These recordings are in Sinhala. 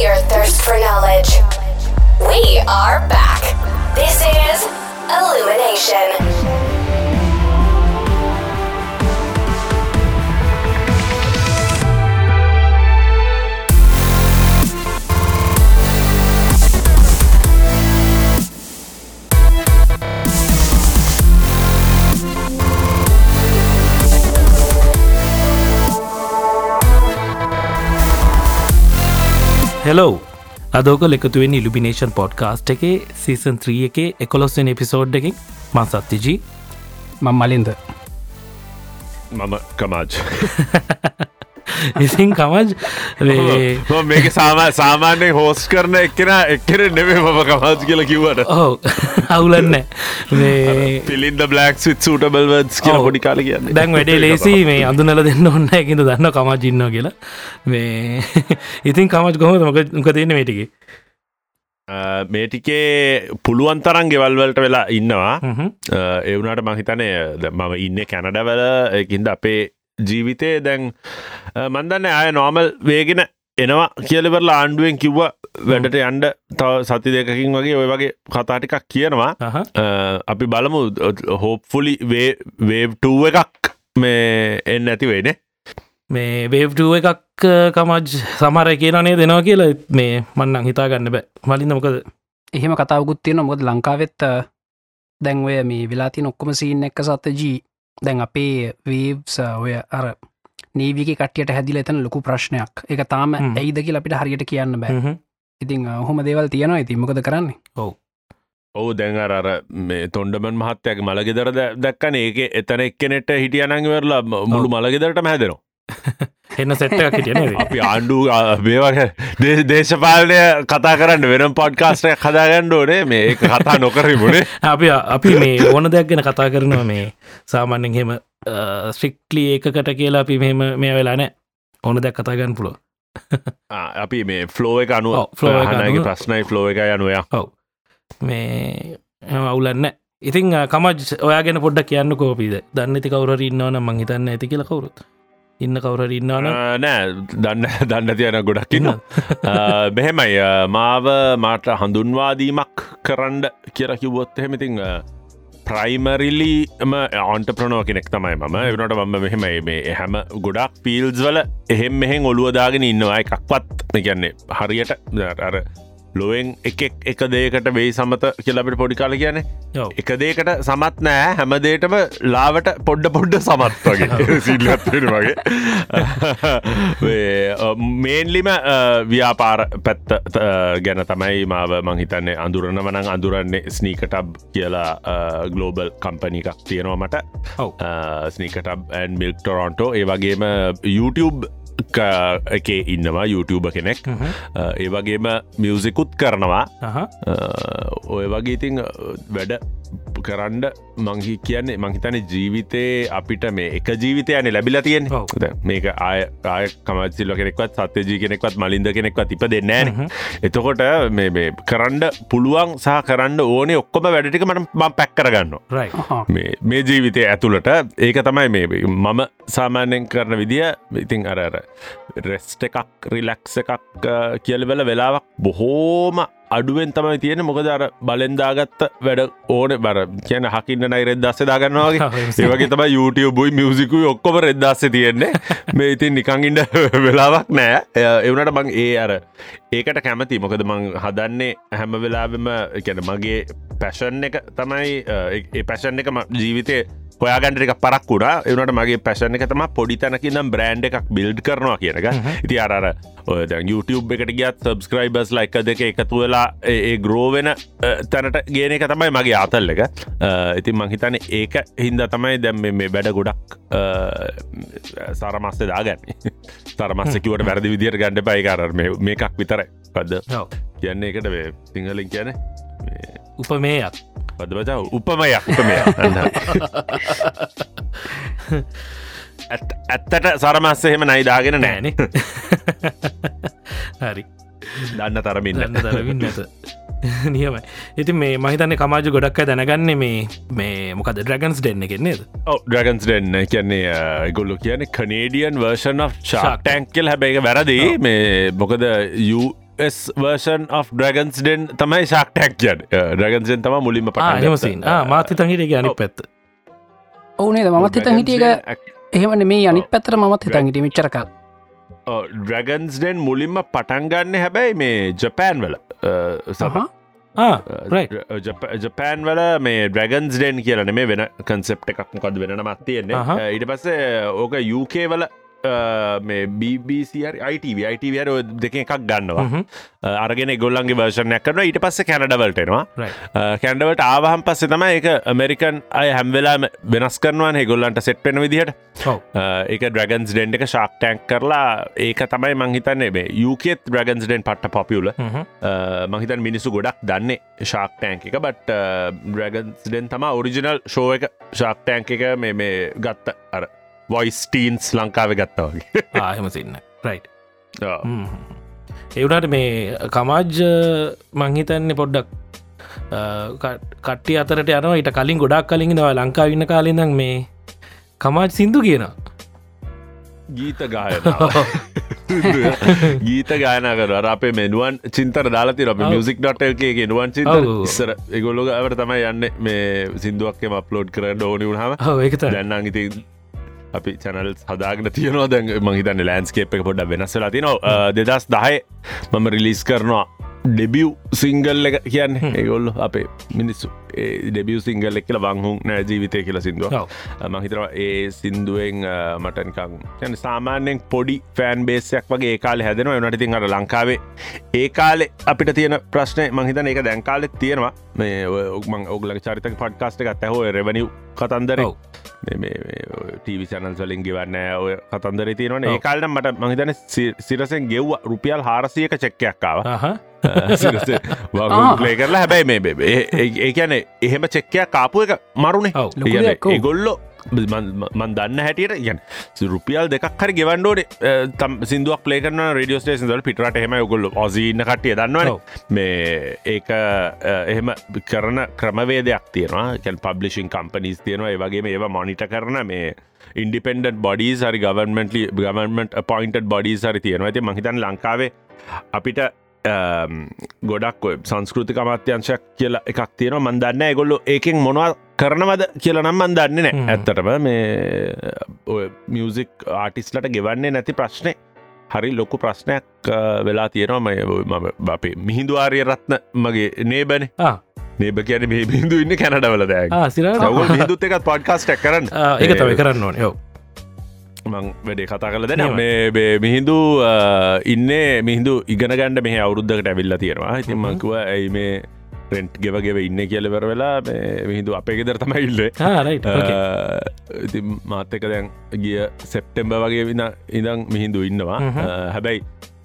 your thirst for knowledge. We are back. This is Illumination. Hello අදෝක එකතුවෙන් ඉල්ිනේෂන් පොඩ්කාස්ට් එකේ සීසන් 3 එකේ එකොලොස්සෙන් එපිසෝඩ් එකින්. මං සත්තිජී. මං මලින්ද. මම කමාජ් ඉසින් කමජ් මේක සාම සාමාන්‍යයෙන් හෝස් කරන එක්කෙන එක්කෙන නෙවේ මම කමාජ් කියල කිවට ඕ අවුලන්න පිලින්ද බ්ලක් විත් සූටබල්වස් ඔව්. පොඩි කාල කියන්න. දැන් වැඩේ ලේසි මේ අඳුනල දෙන්න ඔන්න එකඳ දන්න කමජින්න කියලා. මේ ඉතින් කමජ් ගොහම මොක උක තියන්න මේටිකි මේටිකේ පුළුවන් තරන් ගෙවල්වලට වෙලා ඉන්නවා. එවුනට මහිතනය මම ඉන්න කැනඩවල එකින්ද අපේ ජීවිතය දැන් මන්දන්න අය නෝමල් වේගෙන එනවා කියලවරලා ආණ්ඩුවෙන් කිව්ව වැඩට යන්ඩ තව සති දෙකකින් වගේ ඔය වගේ කතාටිකක් කියනවා. අපි බලමු හෝප්ෆුලි වේව්ටූ එකක් මේ එන්න ඇති වෙනේ මේ වේව්ටුව එකක් කමජ් සමර කියනේ දෙනවා කියලා. මේ මන්නං හිතාගන්න බෑ. මලින්ද මොකද? එහෙම කතාවකුත් තියෙන මොද ලංකාවෙත්ත දැන් ඔය මේ වෙලාති නොක්කොම සීන් එක්ක සත්තජී දැන් අපේ වීව්ස ඔය අර නීවික කටියට හැදිල එතන ලොකු ප්‍රශ්නයක්. එක තාම. ඇයිද කියල අපිට හරියට කියන්න බෑ. ඉතින් හොම දේවල් තියෙනවා ඉති මොකද කරන්නේ? ඔහු දැන් අර මේ තොන්ඩමන් මහත්තයක මළගෙදර දැක්කන. ඒක එතන එක්කනෙට හිටිය අනංවරලා මුළු මළගෙදරට මැදෙනවා එන්න සෙට්ටක් හිටියන අපි ආණ්ඩු මේවගේ දේශපාලනය කතා කරන්න වෙනම් පොඩ්කාස්ටය කදාගන්න ඕනේ. මේ කතා නොකරමුණේ අපි අපි මේ ඕන දෙයක් ගැන කතා කරනවා. මේ සාමාන්‍යෙන් හෙම ස්ට්‍රික්ලි ඒකට කියලා අපි මෙම මේ වෙලා නෑ ඕන දෙයක් කතාගන්න පුලො අපි මේ ෆ්ලෝ එක අනුව ඔව්, අනුව. ප්‍රශ්නයි ෆ්ලෝ එක යනුවය මේ එම අවුලන්න ඉතිං කමජ් ඔයාගෙන පොඩ්ඩක් කියන්න කෝපීද දන්නති කවුර ඉන්නවන මං හිතන්න ඇති කියලා කවුරුත් ඉන්න කවුර ඉන්නවන නෑ. දන්න දන්න තියන ගොඩක් ඉන්න මෙහෙමයි. මාව මාට හඳුන්වාදීමක් කරන්න කියර කිව්වොත් එහෙමඉතිං ප්‍රයිමරිලිම ආන්ට ප්‍රනෝ කෙනෙක් තමයි මම. එවනට මම මෙහෙමයි. මේ හැම ගොඩක් පිල්ස් වල එහෙම මෙහෙන් ඔළුවදාගෙන ඉන්නවා. එකක්වත් කියන්නේ හරියට අර ලොවෙන් එක එක දේකට වෙයි සමත කියලබට පොඩි කාල කියන්නේ. ඔව්. එක දේකට සමත් නෑ. හැමදේටම ලාවට පොඩ්ඩ පොඩ්ඩ සමත් වගේ. සිල්ලත්වෙන වගේ. මේන්ලිම ව්‍යාපාර පැත්ත ගැන තමයි මාව මංහිතන්නේ අඳුරන වනං අඳුරන්නේ ස්නීකටබ් කියලා ගලෝබල් කම්පනි එකක් තියෙනවා මට. ස්නීකටබ් ඇන් මිල්ක් ටොරොන්ටෝ ඒ වගේම YouTube එකේ ඉන්නවා YouTube කෙනෙක්. හ්ම්. අ, ඒ වගේම මියසිකුත් කරනවා. ඔය වගේ ඉතිං වැඩ කරන්ඩ මංහි කියන්නේ මංහිතන ජීවිතේ අපිට මේ එක ජීවිතයන ලැබිල තියෙන ඔව්. මේක ආය ආය කමත්සිල්ල කෙනෙක්වත් සත්‍යජී කෙනෙක්වත් මලින්ද කෙනෙක්වත් ඉප දෙන්නෑන හ්ම්. එතකොට මේ මේ කරන්ඩ පුළුවන් සහ කරන්න ඕනේ ඔක්කොම වැඩටික මට ම පැක් කරගන්න මේ මේ ජීවිතය ඇතුළට ඒක තමයි මේ මම සාමාන්‍යයෙන් කරන විදිිය. ඉතින් අරර රෙස්ට එකක් රිලක්ස එකක් කියලවෙල වෙලාවක් බොහෝම අඩුවෙන් තමයි තියෙන මොකද අර බලෙන්දාගත්ත වැඩ ඕන. බර කියන හකින්න නයි රෙද්දස්ස දාගන්නවාගේ ඒවගේ තම YouTube බුයි මියසිකුයි ඔක්කොම රෙද්දස්ස තියෙන්නේ. මේ ඉතින් නිකංඉන්න වෙලාවක් නෑ. එවනට මං ඒ අර ඒකට කැමති මොකද මං හදන්නේ හැම වෙලාවෙම එකැන මගේ පැෂන් එක තමයි පැෂන් එක ජීවිතය හොයාගන්ට එක පරක් වුණා. එවනට මගේ පැෂන් එක තම පොඩි තැනකින්නම් බ්‍රන්් එකක් බිල්ඩ් කරනවා කියනක ඉති අරර YouTube එකට ගියත් සබස්ක්‍රයිබස් ලයික දෙක එකතු වෙලා ඒ ග්‍රෝවෙන තැනට ගේන එක තමයි මගේ ආතල් එක. ඉතින් මංහිතන ඒක හින්ද තමයි දැම් මේ වැඩ ගොඩක් සරමස්සේ දාගන්න. තරමස්සකිවට වැරදි විදිර ගණඩ පයිකාර මේකක් විතර පද කියන්න එකට සිංහලින් කියන උපමේයක් පද බචා උපමයක්. උපමය ඇත්තට සරමස්ස එහෙම නයිදාගෙන නෑන. හරි. දන්න තරමින්න දන්න තරවින් නැත. නියමයි. ඉතින් මේ මහිතන්න කමාජ ගොඩක් දැනගන්නේ මේ මේ මොකද ඩ්‍රගන්ස් දෙන්න කෙන්නේද ඩ්‍රගන්ස් දෙන්න කියන්නේ ගොල්ලු කියන කනේඩියන් වර්ෂන් of ශාක් ටැන්කල් හැබැයි වැරදි. මේ මොකද US version of Dragons' Den තමයි ශක්ටක් කියන්න. ඩ්‍රගන්සෙන් තම මුලින්ම හමසින් මාති තහිට අනි පැත්ත. ඕනේද මත් හිතන් හිටියක එහෙමන මේ අනිත් පැතර මත් හිතන් හිට මිචරකල් ඩ්‍රගන්ස් ඩෙන් මුලින්ම පටන්ගන්න හැබැයි මේ ජපෑන් වල සහ ජපෑන් වල මේ ඩ්‍රගන්ස් ඩෙන් කියලන මේ වෙන කන්සෙප් එකක් මොකද වෙන මත් තියෙන්නේ. ඉට පස්සේ ඕක යුකේ වල මේ BBCR ITV ITVර දෙක එකක් ගන්නවා. අරගෙන ගොල්ලන්ගේ වර්ෂණයක් කරන ඊට පස්ස කැනඩවලටෙනවා කැන්ඩවට ආවහම් පස්සේ තම එක ඇමරිකන් අය හැම්වෙලා වෙනස් කරනවා හෙගොල්ලන්ට සෙට් පෙන විදිහට. ඒක ඩ්‍රගන්ස් ඩෙන්් එක ශාක් ටැන්ක් කරලා ඒක තමයි මංහිතන්නේ මේ යුකෙත් ඩ්‍රගන්ස් ඩෙන් පට්ට පොපියුල මහිතන් මිනිස්සු ගොඩක් දන්නේ ශාක් ටෑන්ක එක. බට් ඩ්‍රගන්ස් ඩෙන් තම ඔරිජිනල් ෂෝ එක ශාක් ටෑන්ක එක මේ ගත්ත අර වොයිස්ටීන්ස් ලංකාව ගත්තවගේ ආහෙමසින්න රයි් එවුනට මේ කමාජ් මංහිතන්නේ පොඩ්ඩක් කට්ටි අතරට යනවා. ඊට කලින් ගොඩක් කලින් නවා ලංකා ඉන්න කාලිඳක් මේ කමාජ් සිින්දු කියන ගීත ගාය ගීත ගායනකර අපේ මෙනුවන් චින්තර දාලාති රබ මියසික් ඩොට්ගේ නුවන් චින්ත ඉස්සර එගොල්ලොග අවට තමයි යන්න. මේ සිින්දුවක්කම අප්ලෝඩ් කරන්න ඕනි වුණහම ඒකත දැන්නගති අපි චැනල් හදාගෙන තියනවා. දැන් මහිතන්න ලෑන්ස්කේප් එක පොඩ්ඩ වෙනස්සලා තිනවා දෙදස් දහය මම රිලිස් කරනවා ඩෙබිය් සිංගල් එක කියන්න. ඒගොල්ල අපේ මිනිස්සු ඩෙබිය් සිංගල් එක් කියල වංහුම් නෑ ජීවිතය කියල සිින්දුව. මහිතරවා ඒ සින්දුවෙන් මටනිකං යන සාමාන්‍යෙන් පොඩි ෆෑන් බේසයක් වගේ ඒකාල හැදෙනවා. වනට තින් අර ලංකාවේ ඒ කාලෙ අපිට තියෙන ප්‍රශ්නය මහිතන ඒක දැන්කාලෙත් තියෙනවා. මේ ඔක්මං ඔගලක චරිතක පඩ්කාස්ට එකත් ඇහෝ රෙවනිව් කතන්දරව ටීවි චැනල් වලින් ගෙවන්න ඔය කතන්දර තියෙනවන. ඒ කාලන මට මහිතන සිරසෙන් ගෙව්ව. රුපියල් හාරසියක චෙක්කයක්කාව ලේ කරලා. හැබැයි මේ බේ ඒ කියන එහෙම චෙක්කයක් කාපු එක මරුණේ ගොල්ලො මන් දන්න හැටියට ගැන් රුපියල් දෙකක් හරි ගෙවන්ඩෝඩ තම් සිදුවක් පලේකන රඩියෝ ස්ටේෂන් දල් පිටට හෙම ගොල්ල ඔසින්න කටිය දන්නවන. මේ ඒක එහෙම කරන ක්‍රමවේදයක් තියෙනවා. කැන් පබ්ලිෂන් කම්පනිස් තියෙනවා. ඒවගේ ඒවා මොනිට කරන මේ ඉන්ඩිපෙන්ඩ බොඩි හරි ගවර්මෙන්ටලි ගවර්මට පොයින්ට බොඩි හරි තියෙනවා. ඇති මහිතන් ලංකාවේ අපිට ගොඩක් සංස්කෘතික අමාත්‍යංශයක් කියලා එකක් තියෙනවා. මන්දන්න ඇගොල්ලු ඒකෙන් මොනවා කරනවද කියල නම් මන් දන්නේ නෑ ඇත්තටම මේ මියසික් ආටිස්ලට ගෙවන්නේ නැති ප්‍රශ්නය හරි ලොකු ප්‍රශ්නයක් වෙලා තියෙනවා. මම බපේ මිහිදුවාරය රත්න මගේ නේබන නේබ කියන මේ බිඳු ඉන්න කැනඩවල දෑ සිර. දුත් එකත් පොඩ්කාස්ටක් කරන්න. ඒක තවයි කරන්න ඕන. යෝ මං වැඩේ කතා කල දෙන මේ මිහිදු ඉන්නේ මිහිදු ඉගෙන ගණඩ මේ අවුරුද්ධකට ඇවිල්ල තියෙනවා. ඉතින් මංකුව ඇයි මේ රෙන්ට් ගෙවගෙව ඉන්න කියලවර වෙලා මිහිදු අපේ ගෙදර තමයි ඉල්ල ඉති මාත්තක දැන් ගිය සෙප්ටෙම්බ වගේ වින ඉදං මිහිදු ඉන්නවා. හැබැයි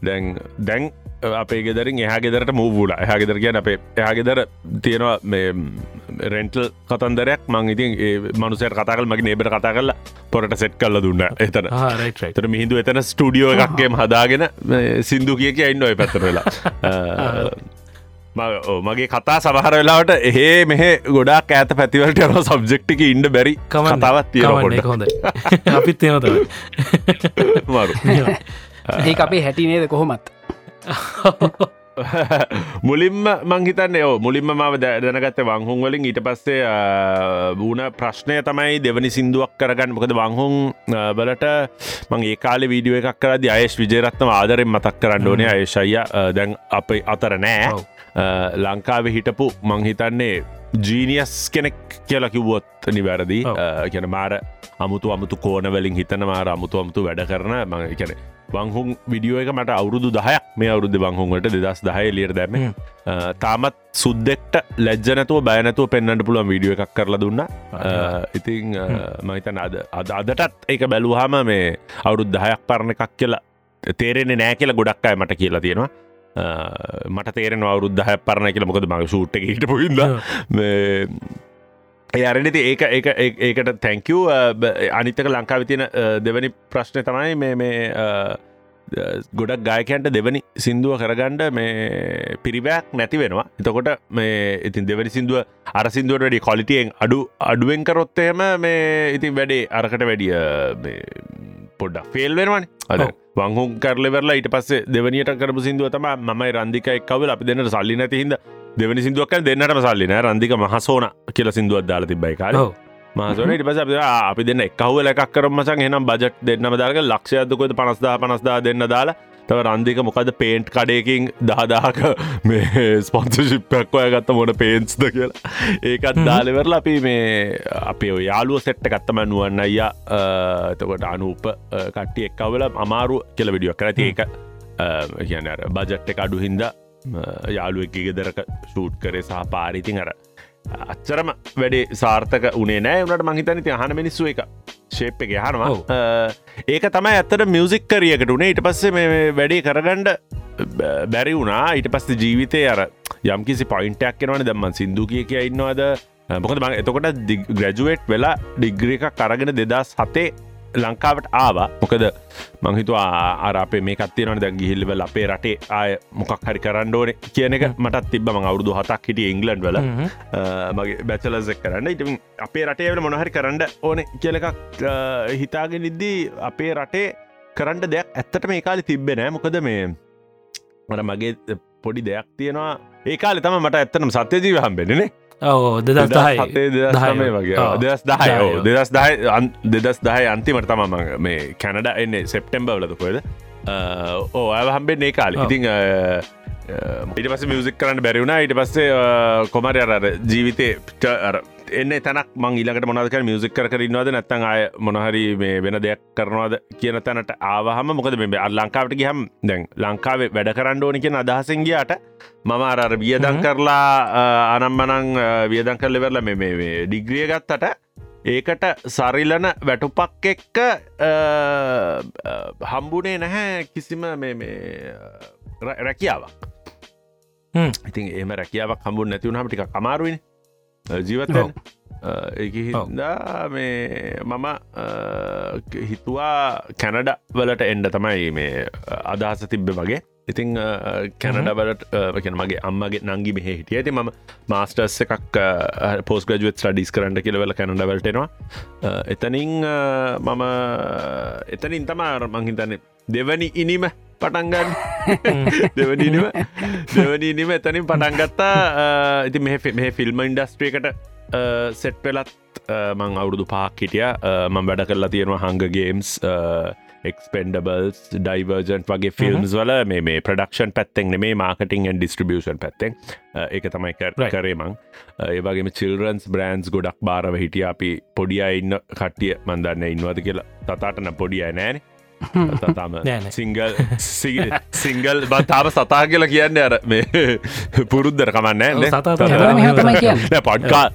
දැන් දැන් අපේ ගෙදරින් එහා ගෙදරට මූවූලා එහා ගෙදර කියන අපේ එහා ගෙදර තියෙනවා මේ රෙන්ටල් කතන්දරයක්. මං ඉතින් මනුසයට කතාකල් මගේ නේබට කතා කරලා පොරට සෙට් කල්ල දුන්න එතන. තර මිහිදු එතන ස්ටඩියෝ එකක්ගේම හදාගෙන සිින්දු කිය කිය ඉන්න ඔය පැතරවෙලා මගේ කතා සමහර වෙලාවට එහෙ මෙහ ගොඩක් ඇත පැතිවලට යන සබ්ජෙක්්ටික ඉන්න බැරි කමතාවත් තියෙන හොඳ අපිත් එනත මරු. ඒ අපේ හැටි නේද කොහොමත් මුලින්ම මංහිතන්න යෝ මුලින්ම මව දැනගත්ත වංහුන් වලින්. ඊට පස්සේ වූන ප්‍රශ්නය තමයි දෙවනි සිින්දුවක් කරගන්න. මොකද වංහුන් බලට මං ඒ කාල වීඩියෝ එකක් කරද අයශ් විජයරත්නම ආදරෙන් මතක් කරන්න ඕනේ. අයශය දැන් අප අතර නෑ. ලංකාව හිටපු මංහිතන්නේ ජීනියස් කෙනෙක් කියලා කිව්වොත් නිවැරදි. කියන මාර අමුතු අමුතු කෝනවලින් හිතන මාර අමුතු අමුතු වැඩ කරන මං කැන වංහුන් විඩියෝ එක මට අවුරුදු දහයක්. මේ අවුරුද්ධ වංහුන්ට දෙදස් දහය ලියර දැම තාමත් සුද්දෙක්ට ලැජ්ජනතුව බයනතුව පෙන්න්නට පුළුවන් විඩියෝ එකක් කරලා දුන්න. ඉතිං මහිතන අද අද අදටත් ඒක බැලූහම මේ අවුරුද් දහයක් පරණ එකක් කියලා තේරෙන්නේ නෑ කියලා ගොඩක් අය මට කියලා තියෙනවා. මට තේරෙන අවරුද්ධහ පරණ කියල. මොකද මගේ සූට් එක හිට පොහිද අරනති ඒක ඒක ඒකට තැංකව අනිතක ලංකාව තියන දෙවැනි ප්‍රශ්නය තමයි මේ මේ ගොඩක් ගායකන්ට දෙවනි සිින්දුව කරගණ්ඩ මේ පිරිවැක් නැති වෙනවා. එතකොට මේ ඉතින් දෙවැනි සිින්දුව අර සිින්දුවට වැඩි කොලිටියෙන් අඩු අඩුවෙන් කරොත්තේම මේ ඉතින් වැඩේ අරකට වැඩිය පොඩ්ඩක් ෆෙල් වෙනවාන. අද. වංහුම් කරලෙවරලා ඊට පස්සේ දෙවනියට කරපු සිින්දුව තම මයි රන්දික එක්කවල අපි දෙන්නට සල්ලි නැතිහිද දෙවනි සිින්දුවක් දෙන්නට සල්ලින රන්දික මහසෝන කියල සිින්දුවත් දාලා තිබයි කාල. ඉට පස අපි දෙන්න එක්කහුව එකක් කරමසන් එනම් බජට් දෙන්නම දාක ලක්ෂයදකොද පනස්දා පනස්දා දෙන්න දාලා. තව රන්දික මොකද පේන්ට් කඩයකින් දහදාක මේ ස්පොන්සශිප්පයක් ඔය ගත්ත මොන පේන්ස්ද කියලා. ඒකත් දාලෙවරලා අපි මේ අපේ යාලුව සෙට්ට ගත්තම නුවන්න අයිය එතකොට අනූප කට්ටිය එක්කවල අමාරු කෙල විඩියක් කරති ඒක කියන බජට්ට එක අඩු හින්ද යාලුවෙක් ගෙදරක ෂූට් කරේ සහ පාරිතින් අර අච්චරම වැඩේ සාර්ථක උනේ නෑ වනට මහිතන ති හන මිනිස්සු එක ශේප් එක හනවා. ඒක තමයි ඇත්තට මියසික් කරියකට උනේ ඊට පස්සේ මේ වැඩේ කරගණ්ඩ බැරි වුණා ඊට පස්ස ජීවිතය අර යම්කිසි පොයින්ටක් කෙනවන දම්මන් සිින්දු කිය කිය ඉන්නවාද මොකද මං එතකොට ග්‍රජුවේට් වෙලා ඩිග්‍රිය එකක් කරගෙන දෙදස් හතේ ලංකාවට ආවා. මොකද මංහිතු ආර අපේ මේ කත්තියනට දැ ගිහිල්ලිවල අපේ රටේ ආය මොකක් හරි කරන්න ඕන කියන එක මටත් තිබ ම අවුදු හතක් හිටිය ඉංගලන්ඩ් වල. මගේ බැචලසක් කරන්න. ඉට අපේ රටේවල මොනහරි කරන්න ඕන කියලකක් හිතාගෙන ඉද්දී අපේ රටේ කරන්න දෙයක් ඇත්තට මේ කාලි තිබ්බෙනෑ මොකද මේ මට මගේ පොඩි දෙයක් තියෙනවා. ඒකාල තම මට ඇත්තනම් සත්‍ය ජීව හම්බෙනනේ දෙදස් දහය. නමේ වගේ. දෙදස් දහය. දෙදස් දහය දෙදස් දහය අන්තිමට තම මං මේ කැනඩ එන්නේ සෙප්ටෙම්බ වලද කොයද ඕ අය හම්බෙන් ඒ කාල. ඉතිං ඉට පස මියසික් කරන්න බැරිවුණ ඊට පස්සේ කොමර අර ජීවිතය අර එන්න තැනක් මං ඊලකට මොනදක මියසික් කරන්නවද නැත්තන් අය මොනහරි මේ වෙන දෙයක් කරනවාද කියන තැනට ආවහම මොකද මේ අ ලංකාවට ගහම් දැන් ලංකාවේ වැඩ කරන්න ඕනි කියෙන අදහසෙන්ගේට මම අර වියදන් කරලා අනම්මනං වියදන් කරලවෙරල මේ මේ ඩිග්‍රිය ගත්තට ඒකට සරිලන වැටුපක් එක්ක හම්බුනේ නැහැ කිසිම රැකියාවක්. ඉතින් ඒම රැකියාවක් හම්බුන් නැතිවුණ හමටික අමාරුවන ජීවත ඔව්. එක හින්දා මේ මම හිතුවා කැනඩ වලට එන්ඩ තමයි මේ අදහස තිබ්බ වගේ ඉතිං කැනඩවලට කියන මගේ අම්මගේ නංගි මෙහ හිටිය. ඇති ම මාස්ටර්ස් එකක් පෝස් ගජුවත් ටඩිස් කරන්න කියලවල කැනඩවලටෙනවා එතනින් මම එතනින් තමාර මංහිතන්නේ දෙවනි ඉනිම පටන්ගන්න දෙවනීම දෙවනීනිම එතනින් පටන්ගත්තා ඉති මෙ මේ ෆිල්ම් ඉන්ඩස්ට්‍රියකට සෙට් පෙලත් මං අවුරුදු පාක් හිටිය. මං වැඩ කරලා තියෙනවා හංග ගේම්ස් එක්ස්පෙන්ඩබල්ස් ඩයිවර්ජන්ට් වගේ ෆිල්ම්ස් වල මේ ප්‍රඩක්ෂන් පැත්තෙන් මේ මාර්කටිං ඩිස්ට්‍රිබියෂන් පැත්තෙන්. ඒක තමයි කර- Right. කරේ මං. ඒවගේම චිල්රන්ස් බ්‍රන්ස් ගොඩක් බාරව හිටිය. අපි පොඩිය ඉන්න කට්ටිය මන්දන්න ඉන්නවද කියලා. තතාටන පොඩිය නෑන නෑ. සිංගල් සිංගල් බතාම සතා කියලා කියන්න අර මේ පුරුද්දර කමන්න. පොඩ්කා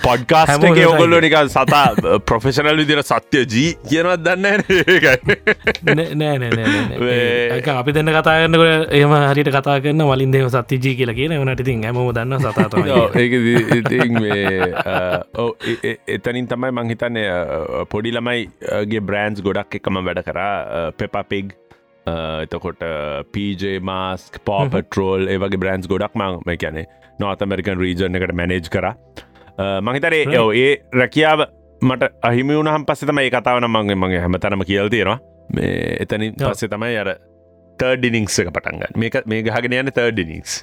පොඩ්කාස්ට. ඔගොල්ලෝ නික සතා ප්‍රොෆෙෂනල් විදිර සත්‍ය ජී කියනවත් දන්න අපි දෙන්න කතා කරන්නකට එහම හරිට කතා කරන්න වලින් දෙම සත්තිජී කියලා කියන වනට ඉතින් හැමෝම දන්න එ- එතනින් තමයි මංහිතන්නේ පොඩි ළමයිගේ බ්‍රෑන්ස් ගොඩක් එකම වැඩ කරා පෙපපිග් එතකොට පජ මාස්ක් පෝපටරෝල් ඒවගේ බ්‍රන්ස් ගොඩක් මං මේ කියනේ නොත් ඇමරිකන් රීජන් එකට මැනේජ් කර. මහිතරේ. යෝ ඒ රැකියාව මට අහිමි වුණහම් පස්සෙ තම ඒ කතාවන මගේ මගේ හැමතනම කියල් තියෙනවා. මේ එතනින් ඔව්. පස්සේ තමයි අර තර්ඩිනිංස් එක පටන්ගන්න මේක මේ ගහගෙන යන්න තර්ඩිනික්ස්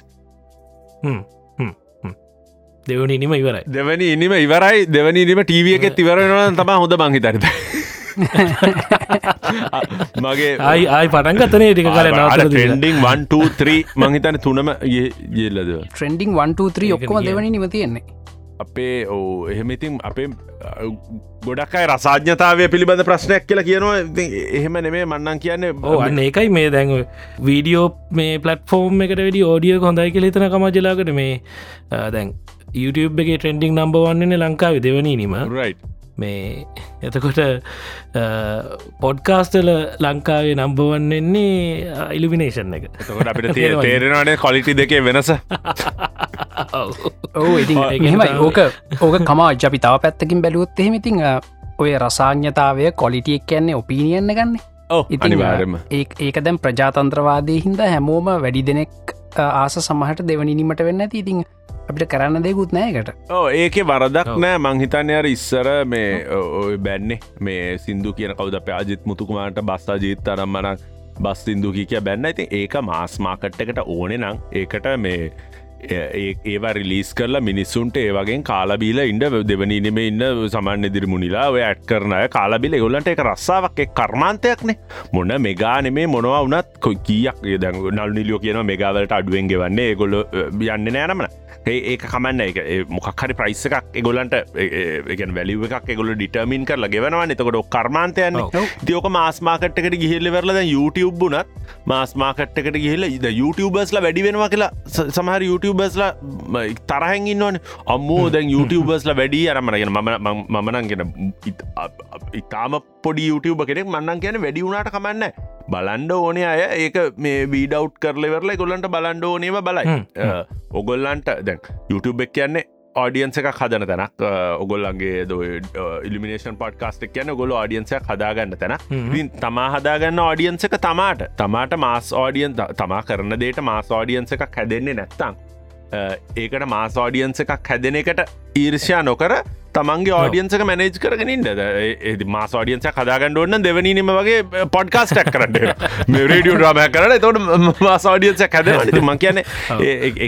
දෙවනි නිම ඉවරයි. දෙවැනි ඉනිම ඉවරයි. දෙවැනි නිම ටීවිය එකෙත් ඉවරෙනවන තම හොඳ මංහිතරත මගේ ආයි ආයි පටන්ගතනේ ටික කල ටෙන්ඩිං 123 මංහිතන තුනම යෙල්ලද? ට්‍රෙන්ඩිං 123 ඒක ඔක්කොම. දෙවනි නිම තියෙන්නේ. අපේ ඕ එහෙමඉතින් අපේ ගොඩක්යි රසාඥතාවය පිළිබඳ ප්‍රශ්නයක් කියලා කියනවා. ඉතින් එහෙම නෙමේ මන්නන් කියන්නේ. ඕ අන්න ඒකයි මේ දැන් වීඩියෝ මේ පලටෆෝර්ම් එකට වැඩි ඕඩිය හොඳයි කියල හිතන කමජලාකට මේ දැන් YouTube එක ට්‍රෙන්ඩිං නම්බ වන්නන්නේ ලංකාව දෙවනීනීම. රයි් මේ එතකොට පොඩ්කාස්ටල ලංකාවේ නම්බවන්නෙන්නේ ඉලිමිනේෂන් එක. තකොට අපිට තේරෙනවානේ කොලිටි දෙකේ වෙනස. ඔව්. ඕ ඉතින් ඒක මෙහෙමයි තමයි. ඕක ඕක කමා ජපි තව පැත්තකින් බැලුවොත් එහෙමඉතින් ඔය රසාඥතාවය කොලිටියක් කියන්නේ ඔපීනියන්න ගන්න ඕ ඉතින් අනිවාරම ඒ ඒක දැම් ප්‍රජාතන්ත්‍රවාදය හින්ද හැමෝම වැඩි දෙනෙක් ආස සමහට දෙවනිනීමට වෙන්න ඇති. ඉතින් අපිට කරන්න දෙකුත් නෑකට ඕ ඒක වරදක්. නෑ. මංහිතන්න අර ඉස්සර මේ ඔය බැන්නේ මේ සිින්දු කියන කවද පයාජිත් මුතුකුමාට බස්සා ජීත් අරම්මනක් බස් සිින්දු කිය බැන්න. ඇති ඒක මාස් මාකට් එකට ඕනෙ නං ඒකට මේ ඒවා රිලිස් කරලා මිනිස්සුන්ට ඒවගේ කාලබීල ඉන්ඩ දෙවනීනෙම ඉන්න සමන් දිරි මුනිලා ඔය ඇට් කරනය කාලබිල ගොල්ලන්ට එක රස්සාාවක් කර්මාන්තයක්නේ. මොන මෙගානෙමේ මොනවා වනත් කොයි කියක් දැ නල් නිලියෝ කියන මෙගාවලට අඩුවෙන් ගෙවන්නේ ගොල්ල යන්න නෑනමන ඒක කමන්න එක මොකක්හරි ප්‍රයිස් එකක් එගොලන්ට එක වැලිව එකක් එගොල ඩිටර්මින් කරලා ගෙවනවා එතකොට කර්මාන්තයන්න. තියෝක මාස්මාකට්කට ගිහිල්ල වෙරලද YouTube බුනත් මාස්මාකට්කට ගිහිල ඉද YouTubeබස්ල වැඩි වෙනවා කියලා සමහර YouTubeබස්ලා තරහැන් ඉන්නවන. අම්මෝ දැන් YouTubeබස්ල වැඩි අරමනගෙන ම මමනන්ගෙන ඉතාම පොඩි YouTube කෙනෙක් මන්නන් කියන වැඩි වුණට කමන්න බලන්ඩ ඕනේ අය. ඒක මේ වීඩව් කරලෙවරල ගොල්ලන්ට බලන්ඩ ඕනේම බලයි. ඔගොල්ලන්ට දැන් YouTube එක් කියන්නේ ආඩියන්ස එකක් හදන තැනක්. ඔගොල්ලන්ගේ ද ඉලිමිනේෂන් පොඩ්කාස්ටක් කියන ගොල ආඩියන්සයක් හදාගන්න තැන තමා හදාගන්න ආඩියන්සක තමාට. තමාට මාස් ආඩියන් තමා කරන දේට මාස් ආඩියන්ස එකක් හැදෙන්නේ නැත්තං ඒකට මාස් ආඩියන්ස එකක් හැදෙන එකට ඊර්ෂයා නොකර තමන්ගේ ආඩියන්සක මැනේජ් කරගෙනින්ද ඒද මාස් ආඩියන්ස හදාගන්න ඔන්න දෙවනීම වගේ පොඩ්කාස්ටක් කරන්න රඩිය ්‍රාමය කරන තොට මාස් ආඩියන්ස හැද මං කියන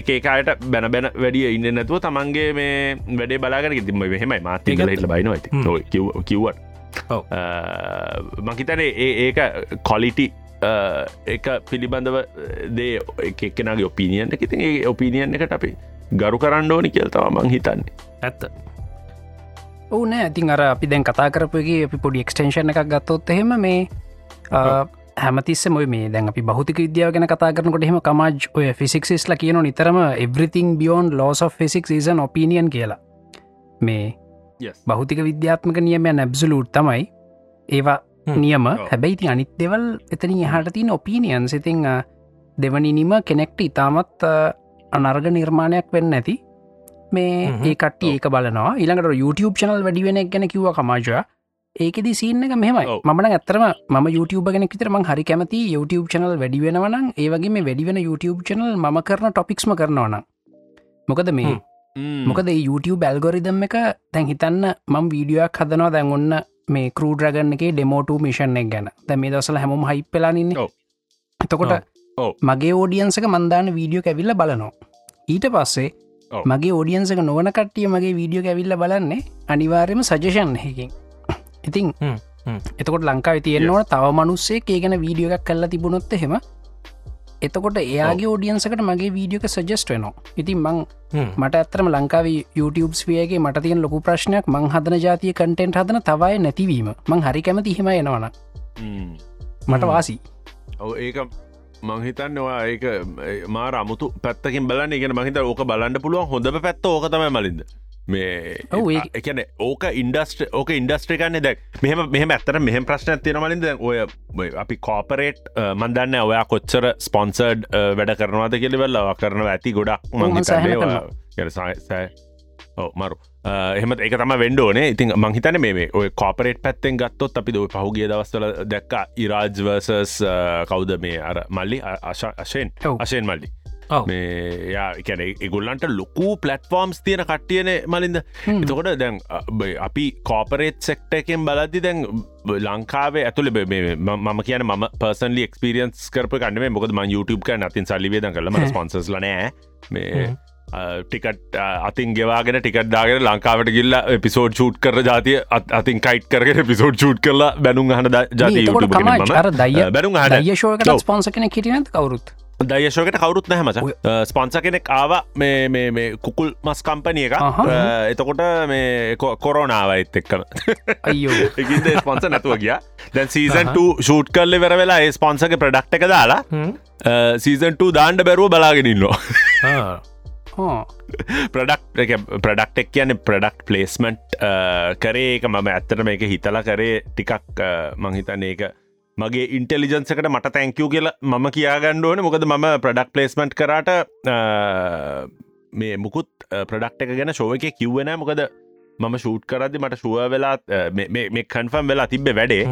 ඒකායට බැන බැන වැඩිය ඉන්න නැතුව තමන්ගේ මේ වැඩේ බලාගෙන තිම හෙමයි මාතිකල ඒකත්- බයිනවා. ඇති. කිව්වට. මකිතන ඒක කොලිටි එක පිළිබඳව දේ එකෙනගේ ඔපිනියන් එක. ඉතින් ඒ ඔපිනියන් එකට අපි ගරු කරන්න ඕනි කියල් තම මං හිතන්නේ. ඇත්ත. ඕ නෑ. ඇතින් අර අපි දැන් කතා කරපුගේ අපි පොඩි එක්ස්ටේෂන් එකක් ගත්තොත් එහෙම මේ හැමතිස්ස මොය මේ දැන් අපි බෞතික විද්‍යාව ගැන කතා කරනකොට එහෙම කමජ් ඔය ෆිසික්ස්ලා කියන නිතරම everything beyond laws of physics season opinion කියලා. මේ බෞතික විද්‍යාත්මක නියමය නැබ්සලූට් තමයි. ඒවා. නියම. ඔව්. හැබැයිති අනිත් දෙවල් එතනින් එහට තින් ඔපීනියන් සිතිං දෙවනිනිම කෙනෙක්ට ඉතාමත් අනර්ග නිර්මාණයක් වෙන්න ඇති. මේ හ්ම්. ඒ කට්ටිය ඒක බලනවා. ඊළඟට YouTube චනල් වැඩිවෙන ගැන කිව කමාජය ඒකෙදි සින්න එක මෙහමයි. ඔව්. මන ඇතරම ම YouTube ගෙන විතර මං හරි කැමති YouTube චනල් වැඩිවෙනවනම් ඒවගේ මේ වැඩිවෙන YouTube චනල් ම කරන ටොපික්ස්ම කරනවන මොකද මේ. මොකද YouTube ඇල්ගොරිදම් එක තැන් හිතන්න මං වීඩියෝයක් හදනවා. දැන් ඔන්න මේ කරූඩරගන්න එක ඩෙමෝට මිෂන් එක ගැන දැ මේ දසල හැම හයි පෙලානින්න ඔව්. එතකොට. මගේ ඕඩියන්සක මන්දාන වීඩියෝ ඇවිල්ල බලනවා ඊට පස්සේ. මගේ ඕඩියන්සක නොවන කට්ටිය මගේ වීඩියෝ ඇවිල්ල බලන්නේ අනිවාර්යම සජෂන් හකින් ඉතින් හ්ම්. හ්ම්. එතකොට ලංකාව තියෙන්න්නවට තව මනුස්සේ ඒ ගැන වීඩියෝ එකක් කල්ලා තිබුණොත් එහෙම එතකොට එයාගේ ෝඩියන්සකට මගේ වීඩියෝක සජස්ට වෙනවා. ඉතින් මං. මට ඇත්තරම ලංකාව YouTubeස් වේගේ මට තියන් ලොකු ප්‍රශ්නයක් මං හදන ජාතිය කටෙන්ට් හදන තවයි නැතිවීම. මං හරි කැමති හිම. එනවන මට. වාසි. ඔව ඒක මංහිතන්නවා ඒක මාර අමුතු පැත්තකින් බලන්න. ඉගෙන මහිත ඕක බලන්න පුළුවන් හොඳම පැත්ත ඕක තමයි මලින්ද මේ එකන ඕක ඉන්ඩස්ට ඕක ඉන්ඩස්ට්‍රිකන්නේ දැක් මෙහම මෙහම ඇත්තර මෙහම ප්‍රශ්න තියෙන මලින්ද ඔය අපි කෝපරේට් මන්දන්න ඔයා කොච්චර ස්පොන්සර්ඩ් වැඩ කරනවාද කෙලිවෙල්ල කරනවා ඇති ගොඩක් ඔව මරු. එහෙමත් එක තම වෙන්ඩෝනේ ඉතින් මංහිතන මේ ඔය කෝපරේට් පැත්තෙන් ගත්තොත් අපි ඔය පහුගේ දවස්වල දැක්ක ඉරාජ්වර්සස් කවුද මේ? අර මල්ලි? අශයෙන්. අශයෙන් මල්ලි. මේ යා එකැන එගොල්ලන්ට ලොකු පලට්ෆෝර්ම්ස් තියෙන කට්ටියන මලින්ද. එතකොට දැන් අපි කෝපරේට් සෙක්ට එකෙන් බලද්දි දැන් ලංකාවේ ඇතුළ මම කියන ම පර්සන්ලි එක්ස්පිරියන්ස් කරප කන්නේ මොකද ම YouTube කන අතින් සල්ලිවේද කරලම ස්පොන්සස් ලනෑ මේ. ටිකට අතින් ගෙවාගෙන ටිකට්දාගෙන ලංකාවට ගිල්ල පිසෝඩ් චූට් කර ජාතිය අත්- අතින් කයිට් කරගෙන පිසෝඩ් චූට් කරලා බැනුම් හන ජාති බැනුම් දයශෝකට ඔව්. ස්පොන්ස කෙන කිටිනත් කවරුත් දයශෝකට කවරුත් නැහමච ස්පොන්ස කෙනෙක් ආව මේ කුකුල් මස් කම්පනිය එක එතකොට මේ කොරෝනාවයිත් එක්කම. අයියෝ. එකද ස්පොන්ස නැතුව ගිය. දැන් සීසන් ෂූට් කල්ල වෙර වෙලා ඒ ස්පොන්සක ප්‍රඩක්් එක දාලා හ්ම්. සීසන්ට දාන්ඩ බැරුව බලාගෙනන්නවා. ප්‍රඩක්් එක ප්‍රඩක්් එක් කියන ප්‍රඩක්් පලේස්මට් කරේ එක. මම ඇත්තට මේක හිතලා කරේ ටිකක් මංහිතන ඒක මගේ ඉන්ටෙලිජන්සකට මට තැංකූ කියලා මම කියාගණ්ඩුවන මොකද මම ප්‍රඩක්් පලේස්මට් කරට මේ මුකුත් ප්‍රඩක්් එක ගැන ශෝව එක කිව්වෙන මොකද මම ෂූට් කරදදි මට ශුව වෙලාත් මේ කන්ෆම් වෙලා තිබ්බ වැඩේ.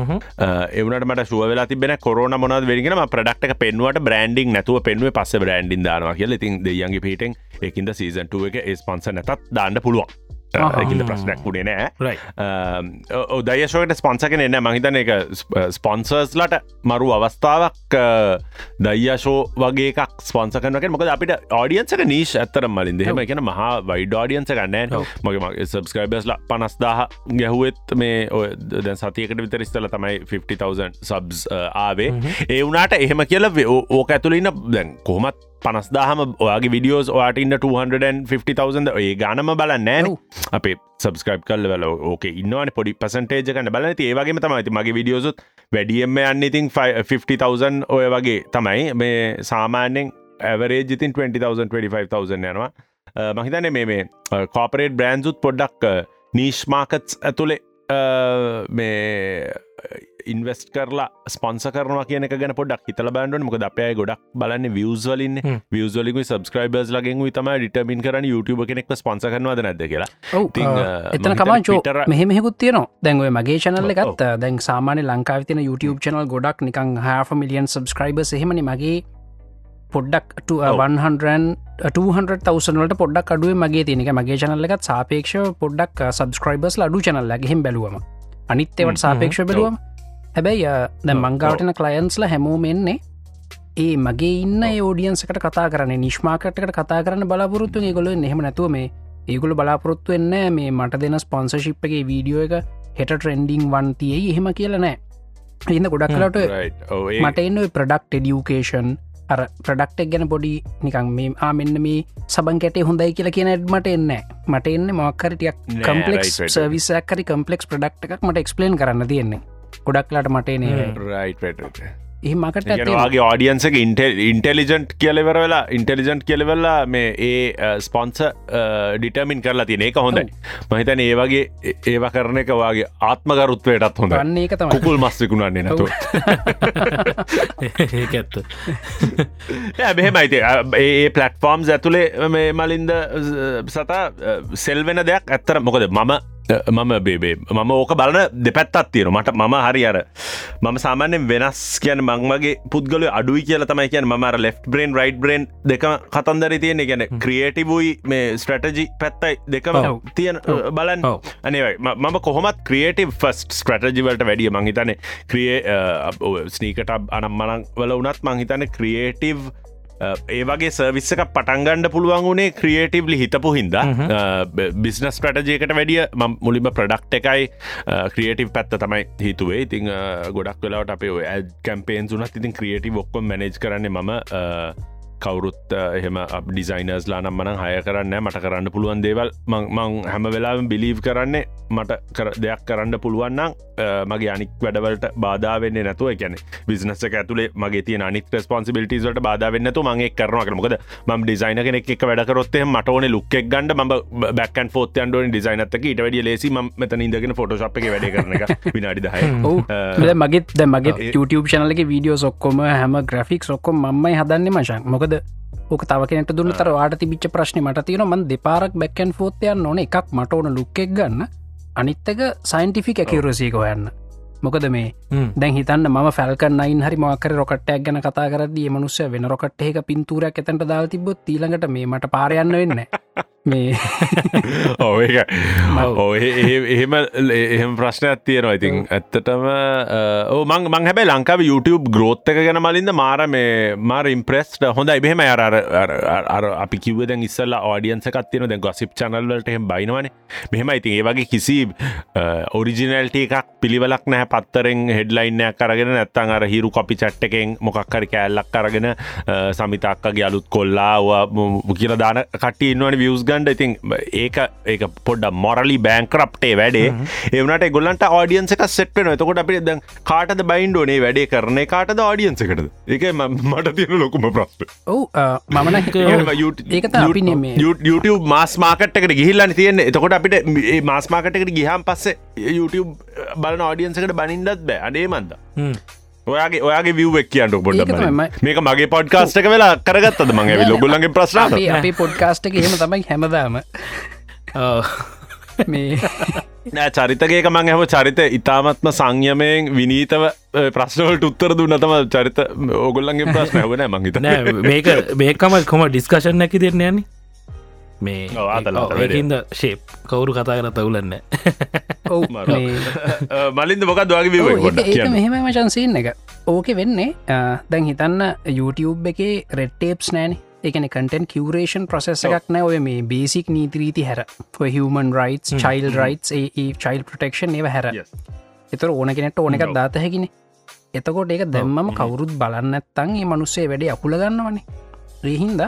එවනට මට ශුව වෙලා තිබෙන කොරන මොනද වෙරිගෙන ප්‍රඩක්ට පෙන්වට බ්‍රන්ඩිං නැතුව පෙන්ුව පස්ස බ්‍රන්ඩින් දානවා කියල. ඉතින් දෙයන්ගේ පිටෙන් එකින්ද සීසන්ටුව එක ඒ පන්ස නැතත් දාන්න පුළුවන් ඇකිද ප්‍රශ්නයක් වුණේ නෑ. ඔදයශෝකට ස්පොන්සකන එන්න මහිතන එක ස්පොන්සර්ස්ලට මරු අවස්ථාවක් දයියශෝ වගේ එකක් ස්පොන්සකනක මොක අපිට ආඩියන්සක නීශ් ඇත්තර මලින් දෙහෙම එකන මහා වයිඩ ආඩියන්ස ගන්නෑ මගේ මගේ සබස්ක්‍රයිබස්ල පනස්දාහ ගැහුවත් මේ දැ සතියකට විතරිස්තල තමයි 50,000 සබ්ස් ආවේ. ඒ වුනාට එහෙම කියල ඕක ඇතුළඉන්න දැන් කොහමත් පනස්දාහම ඔයාගේ විඩියෝස් වාට ඉන්න 250,000 ඒ ගානම බලන්න නෑන අපේ සබස්ක්‍රයිබ් කල් වල ඕක ඉන්නවන පොඩි පසන්ටේජ කන්න බලන ඒවගේ තමයි මගේ විඩියෝසුත් වැඩියම්ම යන්න ඉතින් 50,000 ඔය වගේ තමයි. මේ සාමාන්‍යෙන් ඇවරේජිතින් 20,000 25,000 යනවා. මහිතන මේ මේ කෝපරේට් බ්‍රන්සුත් පොඩ්ඩක් නීශ්මාකත්ස් ඇතුළේ මේ ඉන්වස්ට කරලා ස්පොන්ස කරන කියන ගැන පොඩක් හිතල බන්ඩුව මොක අපේ ගොඩක් බලන්න වියස්වලින් වියස්වලිකු සබස්ක්‍රයිබර්ස් ලගෙන් තම ඩිටමින් කරන YouTube කෙනෙක් ස්පොන්ස කරනවද නැද කියලා. එතන කමාචෝ මෙහෙමෙකුත් තියනවා. දැන්ව මගේ චනල්ල එකත් දැන් සාමාන්‍ය ලංකාව තින YouTube චනල් ගොඩක් නිකං හා මිලියන් සබස්ක්‍රයිබ එහෙමනි මගේ පොඩ්ඩක් 200,000වලට පොඩක් අඩුව මගේ තිනක මගේ චනල්ල එකත් සාපේක්ෂ පොඩ්ඩක් සබස්ක්‍රයිබර්ස් ලඩු චනල්ල ගෙහිම් බැලුවම. අනිත්තවට සාපේක්ෂ බැලුවම හැබැයි දැ මංගාවටන කලයන්ස්ල හැමෝමෙන්නේ ඒ මගේ ඉන්න ෝඩියන්සකට කතා කරන නිශ්මාකටකට කතා කරන්න බලාපොරොත්තු ගොල නෙහම නැතුව මේ ඒගොල බලාපොරොත්තු එන්න මේ මට දෙන ස්පොන්සශිප්ගේ වීඩියෝ එක හෙට ට්‍රෙන්ඩිං වන්තියේ එහෙම කියලනෑ ඉන්න ගොඩක් කලට මට එන්න ප්‍රඩක්් එඩියුකේෂන් අර ප්‍රඩක්ටක් ගැන පොඩි නිකං මේ ආමෙන්න්න මේ සබන් කැටේ හොඳයි කියලා කියන ඇඩ්මට එන්න මට එන්න මොක්කරටයක් කම්පලෙක්ස් සර්විසක්කරි කම්පලෙක්ස් ප්‍රඩක්් එකක් මට එක්ස්පලේන් කරන්න තියෙන්නේ ගොඩක්ලාට මටනේ රයිට එහමකට ගේ ආඩියන්සක ඉන්ටෙලිජන්ට් කියලෙවර වෙලා ඉන්ටෙලිජන්ට් කියලවෙල්ලා මේ ඒ ස්පොන්ස ඩිටමින් කරලා තින එක හොඳයි. මහිතන ඒ වගේ ඒව කරන එක වගේ ආත්මකරුත්වයටත් හොඳ එක තම කුල් මස්සිකුණන්නේ නැතු ඒඇත්ත බෙහෙමයිති ඒ පලට්ෆෝර්ම්ස් ඇතුළේ මේ මලින්ද සතා සෙල්වෙන දෙයක් ඇත්තර මොකද මම මම බේබේ මම ඕක බලන දෙපැත්තත් තියෙන මට මම හරි අර මම සාමාන්‍යෙන් වෙනස් කියන මංමගේ පුද්ගල අඩුයි කියල තමයි කියන මර ලෙෆ් බ්‍රේන් රයි් බ්‍රේන් දෙක කතන්දර තියෙන ගැන ක්‍රියේටිවයි මේ ස්ට්‍රටජි පැත්තයි දෙකම තියෙන බලන් අනවයි මම කොහොමත් ක්‍රියේටව ෆස්ට ස්ට්‍රටජිවලට වැඩිය මංහිතන ක්‍රිය ස්නීකට අනම් මනං වල වනත් මංහිතන ක්‍රියේටව් ඒවගේ සර්විස්සක පටන්ගණ්ඩ පුළුවන් වුණේ ක්‍රියේටවලි හිතපු හින්ද. බිස්නස් ප්‍රටජයකට වැඩිය මුලිම ප්‍රඩක්් එකයි ක්‍රියටව පැත්ත තමයි හිතුවේ. ඉතිං ගොඩක් වෙලාට අපේ ඇඩ් කැම්පේන් සුනත් ඉතින් ක්‍රියටව ඔක්කොම් මනජ් කරන්නේ මම කවුරුත් එහෙම ඩිසයිනර්ස් ලා නම් මන හය කරන්න මට කරන්න පුළුවන් දේවල්. මං හැම වෙලාම බිලීව් කරන්නේ මට දෙයක් කරන්න පුළුවන්නම් මගේ අනික් වැඩවලට බාධාවෙන්නේ නැතුව ගැන විිනස ඇතුලේ මගේ තිය අනික් ස්පොන්සිබිලිටස්ට බාධවෙන්නතු මගේ කරනක මොකද ම ඩිසයින කෙනෙක් එක වැඩකරොත්තේ මටවන ලුක්ෙක් ගන්ඩ ම බැකන් ෆෝත් අන්ඩුව ඩිසයිනත්තක ඉට වැඩිය ලෙසි ම මෙතන ඉදගෙන ෆොටෝශප් එක වැඩ කරන එක විනාඩිදහ මගේත් මගේ YouTube චනලගේ වීඩියෝ සොක්කොම හැම ග්‍රෆික් ඔක්කොම මයි හදන්න මශන් මොකද? ඕක තව කෙනට දුන්න තර වාට තිබිච්ච ප්‍රශ්න මට තියෙන මන් දෙපාරක් බැක්කන් ෆෝතයන් නොන එකක් මට ඕන ලුක්කෙක් ගන්න. අනිත්තක සයින්ටිෆික් ඇකිවරසීක හොයන්න. මොකද මේ දැන් හිතන්න ම ෆැල්කන් අයින් හරි මොකර රොකට්ටයක් ගැන කතා කරදී මනුස්ස වෙන රොකට් එක පින්තුරයක් ඇතැට දාල් තිබොත් ඊළඟට මේ මට පාරයන්න වෙන්න මේ ඔ ඔ එහෙම එහෙම ප්‍රශ්නයක් තියෙනවා. ඉතින් ඇත්තටම මං මං හැබයි ලංකාව YouTube ග්‍රෝත්තක ගැන මලින්ද මාර මේ මාර ඉම්ප්‍රෙස්ට හොඳ ඉබහෙම අර අපි කිවද ඉස්සල්ල ෝඩියන්සකත්තියන දැ ගොසිප් චනල්ලට එහෙම බයිනවන. මෙහෙම ඉතින් ඒ වගේ කිසි ඔරිජිනල්ට එකක් පිළිවලක් නෑ පත්තරෙන් හෙඩ්ලයින්නයක් කරගෙන නැත්තන් අර හිරු කොපි චට්ටකෙන් මොකක්කරි කෑල්ලක් කරගෙන සමිතක්කගේ අලුත් කොල්ලා කියල දාන කටි ඉන්නවන ගන්ඩ ඉතින් ඒක ඒක පොඩ්ඩ මොරලි බෑංකරප්ටේ වැඩේ. එවනට ගොල්ලන්ට ආඩියන්සක සෙට්න එතකොට අපි දැන් කාටද බයින්ඩෝනේ වැඩේ කරන කාටද ආඩියන්සකට ඒක මට තියෙන ලොකුම ප්‍රස්්ට ඔවු ඒක YouTube මාස් මාකට්කට ගිහිල්ලන්න තියෙන එතකොට අපිට මාස් මාකටකට ගිහම් පස්සේ YouTube බලන ආඩියන්සකට බනින්ඩත් බෑ. අඩේ මන්ද ඔයාගේ ඔයාගේ විව්වක් කියන්නට පොඩ මේක මගේ පොඩ්කාස්ටක වෙලා කරගත්තද මගේ ලොගුල්ලගේ ප්‍රශ්න අපි පොඩ්කාස්ට එක හෙම තමයි හැමදාම. මේ නෑ චරිතගේක මං ඇහම චරිත ඉතාමත්ම සංයමයෙන් විනීතව ප්‍රශ්නවලට උත්තර දුන්නතම චරිත ඕගොල්ලන්ගේ ප්‍රශ්න ඇවන මංහිත නෑ මේක මේකම කොම ඩිස්කශන් නැකි දෙන්න යන්නේ මේ. ඒකින්ද ශේප් කවුරු කතා කර තවුලන්න ඔව් මරු. මේ මලින්ද මොකක් දවාගේ මෙහෙම මචන්සීන් එක. ඕක වෙන්නේ දැන් හිතන්න YouTube එකේ රෙට්ටේප්ස් නෑන. එකන කටන් කිවරේෂන් ප්‍රසෙස් එකක් නෑ. ඔය මේ බේසික් නීතිරීති හැර. ඔය හමන් රයිස් චයිල් රයිස් ඒ චයිල් ප්‍රටෙක්ෂන් ඒව හැර. Yes. එතර ඕන කෙනෙට ඕන එකක්. දාත හැකින. එතකොට ඒක දැම්මම කවුරුත් බලන්නත්තන් ඒ මනුස්සේ වැඩේ අපුල ගන්නවනේ රේහින්ද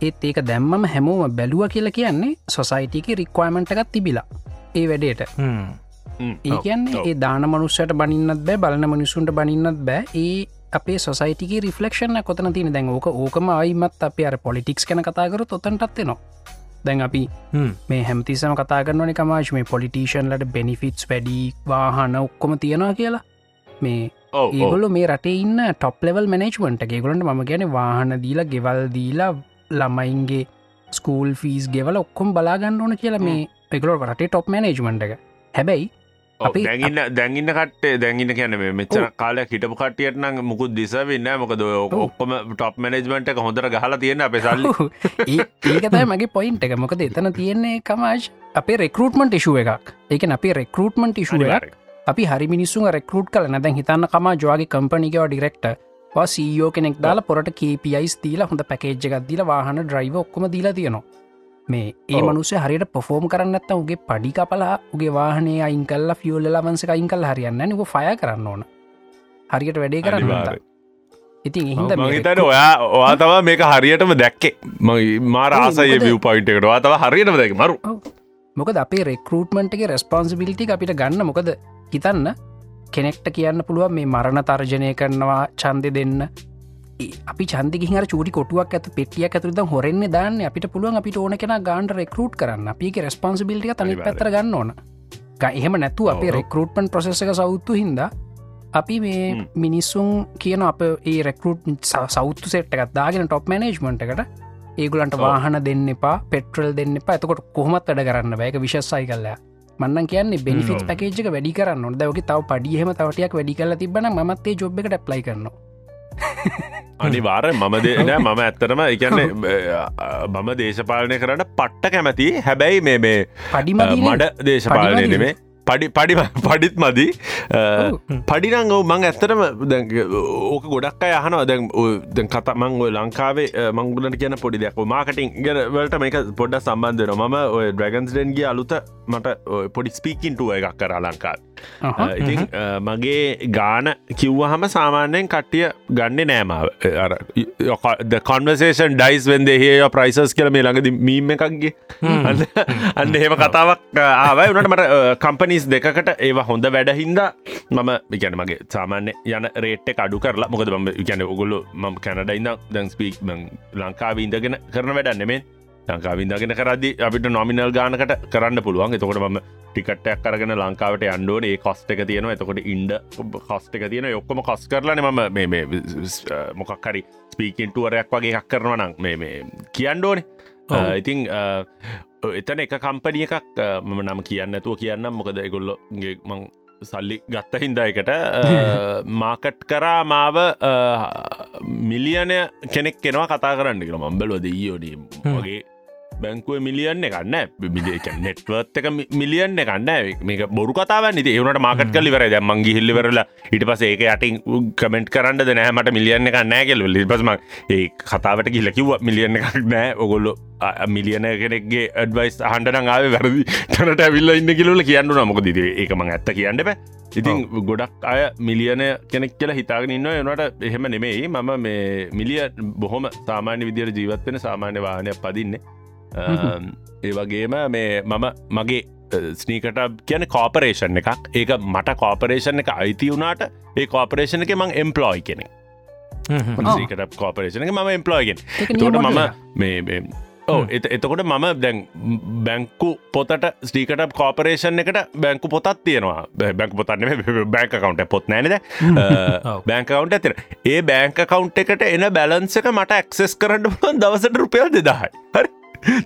ඒත් ඒක දැම්මම හැමෝම බැලුව කියලා කියන්නේ සොසයිටික රික්වයිමට එකත් තිබිලා. ඒ වැඩේට. ඒ කියන්නේ ඒ දාන මනුස්සයට බනින්නත් බෑ බලන මනිසුන්ට බනින්නත් බෑ. ඒ අපේ සොසයිටික රිෆලක්ෂණ කොතන තින දැන් ඕක ඕකම අයිමත් අප අර පොලිටික්ස් කන කතාකර තොතන්ටත්වෙනවා දැන් අපි මේ හැමතිසම කතා කරනවන කමාශ මේ පොලිටීෂන්ලට බෙනිෆිටස් වැඩි වාහන ඔක්කොම තියෙනවා කියලා. මේ ඒගොලු මේ රටේ ඉන්න ටොප් ලෙවල් මනේජ්මන්ට ගෙගොලට ම ගැන වාහන දීලා ගෙවල් දීලා ළමයින්ගේ ස්කූල් ෆීස් ගෙවල ඔක්කොම් බලාගන්න ඕන කියලා මේ එකලො රටේ ටොප් මනේජ්මන්ට එක. හැබැයි දැගන්න දැගන්න කටේ දැගන්න කියන මේ මෙච්චර කාල හිටපු කටියට නම් මුකුත් දිසවෙන්න මොකද ඔය ඔක්කොම ටොප් මනේජ්මන්ට එක හොඳර ගහලා තියෙන අප සල්ලි. ඒකතයි මගේ පොයින්ට එක. මොකද එතන තියෙන්නේ කමාශ් අපේ රෙකරටමන්ට ඉශුව එකක්. ඒක අපේ රෙකරටමන්ට ඉශුව එකක් අපි හරි මිනිස්සු රෙකරට් කල නැදැන් හිතන්න කමා ජවාගේ කම්පනිකව ඩිරෙක්ට සීෝ කෙනෙක් දාලා පොරට KPIස් දීලා හොඳ පැකේජ් එකක් දීලා වාහන ඩ්‍රයිව ඔක්කොම දීලා තියෙනවා. මේ ඒ. මනුසේ හරියට පොෆෝම් කරන්නත්ත උගේ පඩි කපලා උගේ වාහනේ අයින් කල්ල ෆියල්ල ලවන්ස අයින් කල් හරියන්න නික ෆය කරන්න ඕන. හරියට වැඩේ කරන්න. ඉතින් එහින්ද මේ මහිතට ඔයා ඔයා තව මේක හරියටම දැක්කේ. මාර ආසය මොකද- විය පයින්ට එකට. වා තව හරියටම දැක මරු. මොකද අපේ රෙක්රූට්මන්ට්ගේ රෙස්පොන්සිබිලිටි අපිට ගන්න. මොකද හිතන්න කෙනෙක්ට කියන්න පුළුවන් මේ මරණ තර්ජනය කරනවා චන්දය දෙන්න අපි චන්දික හර චූටි කොටුවක් ඇත පෙටිය ඇතුරද හොරෙන්නේ දාන්න අපිට පුළුවන් අපිට ඕන කෙන ගාන්ඩ රෙකරට් කරන්න අපික රෙස්පොන්සිබිලිටිය තනි. පැතර ගන්න ඕන එහෙම නැතු අපේ. රෙකරට්මන් ප්‍රසෙස එක සෞත්තු හින්ද අපි මේ. මිනිස්සුන් කියන අප ඒ රෙකරට් සෞත්තු සෙට් එකත් දාගෙන ටොප් මනේජ්මට එකට ඒගුලන්ට. වාහන දෙන්න එපා පෙට්‍රල් දෙන්න එපා එතකොට කොහොමත් වැඩ කරන්න බෑක විශස්සයි කල්ලා මන්න කියන්නේ බෙනිෆිස් ඔව්. පැකේජක වැඩි කරන්න ක තව පඩියහෙම තවටයක් වැඩි කල තිබන මත්තේ ජොබ් එකට ප්ලයි කරනවා. අනිවාර මම දෙන මම ඇත්තරම එකන්නේ මම දේශපාලනය කරන්න පට්ට කැමති හැබැයි මේ මේ මඩ දේශපාලනය නෙමේ පඩි පඩි පඩිත් මදි. පඩිනං ඔව මං ඇත්තටම ඕක ගොඩක් අය අහනවා. දැන් ඔය දැන් කත මං ඔය ලංකාවේ මංගුලට කියන පොඩි දෙයක්. මාකටින් ගවලට මේක පොඩ්ඩ සම්බන්ධන මම ඔය ඩ්‍රගන්ස්ඩන්ගේ අලුත මට පොඩි ස්පීකින්ටුව එකක් කර ලංකාත් ඉතින් අ, මගේ ගාන කිව්ව හම සාමාන්‍යයෙන් කට්ටිය ගන්න නෑමාව කොන්වසේෂන් ඩයිස් වෙන්ද හේ ප්‍රයිසස් කියල මේ ළඟද මීම එකක්ගේ අන්න එහෙම කතාවක් ආවයි. වනට මට කම්පනිස් දෙකට ඒවා හොඳ වැඩහින්ද මම විකැන මගේ සාමාන්‍ය යන රේට් අඩු කරලා මොකද ම ගැන ඔගොල්ලු ම කැනඩයින්න දැන් ස්පීක් ලංකාව ඉඳගෙන කරන වැඩන්නෙමේ ලංකාවින්දගෙන කරදදි අපිට නොමිනල් ගානකට කරන්න පුළුවන්. එතකොට ම ටිකටයක් කරගෙන ලංකාවට අන්ඩෝන ඒ කොස්ට එක තියෙන එතකොට ඉන්ඩ කොස්ට එක තියෙන ඔක්කොම කොස් කරලන ම මේ මේ මොකක් හරි ස්පීකින්ටුවරයක් වගේ එකක් කරනවනක් මේ කියන්ඩෝනේ. ඉතිං එතන එක කම්පනිය එකක් මම නම කියන්න ඇතුව කියන්න මොකද එගොල්ලොගේ මං සල්ලි ගත්ත හින්දායකට මාකට් කරා මාව මිලියනය කෙනෙක් කෙනවා කතා කරන්න කියල මම්බලව දෙීයෝඩී වගේ බැංකුව මිලියන්න එකන්න බිමික නෙට්වර්ත් එක මිලියන්න එකන්න මේක බොරු කතාව නති ඒවනට මාකට් කලි වර ද මංගි හිල්ලි වරලා ඉට පස ඒක යටින් කමෙන්ට් කරන්න නෑමට මිලියන්න එක නෑගෙල් ලිපස්ම ඒ කතාවට කිල්ල කිව්ව මිලියන්න එකක් නෑ. ඔගොල්ලො මිලියන කෙනෙක්ගේ ඇඩවයිස් හන්ඩන ආව වැරදි තනට ඇවිල්ල ඉන්න කිලල කියන්න නමක දිද ඒකම ඇත්ත කියන්න බෑ. ඉතින් ගොඩක් අය මිලියන කෙනෙක් කියලා හිතාගෙන ඉන්න එනට එහෙම නෙමෙයි. මම මේ මිලිය බොහොම සාමාන්‍ය විදිර ජීවත්වෙන සාමාන්‍ය වාහනයක් පදින්නේ ඒ වගේම මේ මම මගේ ස්නීකට කියන කෝපරේෂන් එකක්. ඒක මට කෝපරේෂන් එක අයිති වුණාට ඒ කෝපරේෂණ එක මං එම්පලෝයි කෙනෙ සීකට කෝපරේෂන එක ම එම්පලෝයිගෙන් තොට මම මේ ඕ එත එතකොට මම දැන් බැංකු පොතට ස්ටීකට කෝපරේෂන් එකට බැංකු පොතත් තියෙනවා. බැංක පොතන්න බැංක කවන්ට පොත් නෑනද. බැංකවන්ට ඇතිර ඒ බැංක කවන්් එකට එන බැලන්ස එක මට ඇක්සෙස් කරන්න දවසට රුපියල් දෙදාහයි. හරි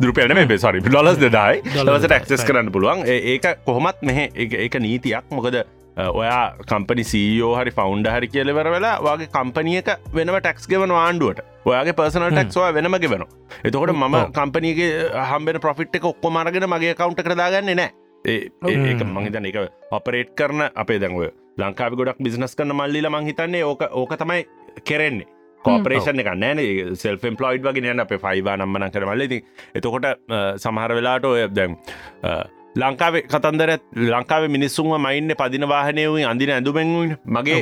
දෘපයන මේ සරි ඩොලස් දෙදායි දවසට ඇක්සෙස්. කරන්න පුළුවන්. ඒක කොහොමත් මෙහ එක නීතියක්. මොකද ඔයා කම්පනි සීෝ හරි ෆෞන්ඩ හරි කියලවර වෙලා වගේ කම්පනියක වෙනම ටක්ස් ගෙවන ආණ්ඩුවට. ඔයාගේ පර්සනල් ටක්ස්වා වෙනම ගෙවන එතකොට මම. කම්පනීගේ හම්බෙන ප්‍රොෆිට් එක ඔක්කො මරගෙන මගේ කවුන්ට කරදාගන්න නෑ. ඒ ඒක. මහිතන එක ඔපරේට් කරන අපේ දැන්ව ලංකාව ගොඩක් බිස්නස් කරන මල්ලිල මංහිතන්නේ ඕක ඕක තමයි කෙරෙන්නේ කෝපරේෂන් එක නෑන සෙල් පලොයිඩ් වගේ නෑන අප ෆයිවා නම්මන කරමල්ල ති එතකොට සමහර වෙලාට ඔය අ, ලංකාවේ කතන්දර ලංකාව මිනිස්සුම මයින්න පදින වාහනයවුයි අඳින ඇඳුමෙන්ුවන් මගේ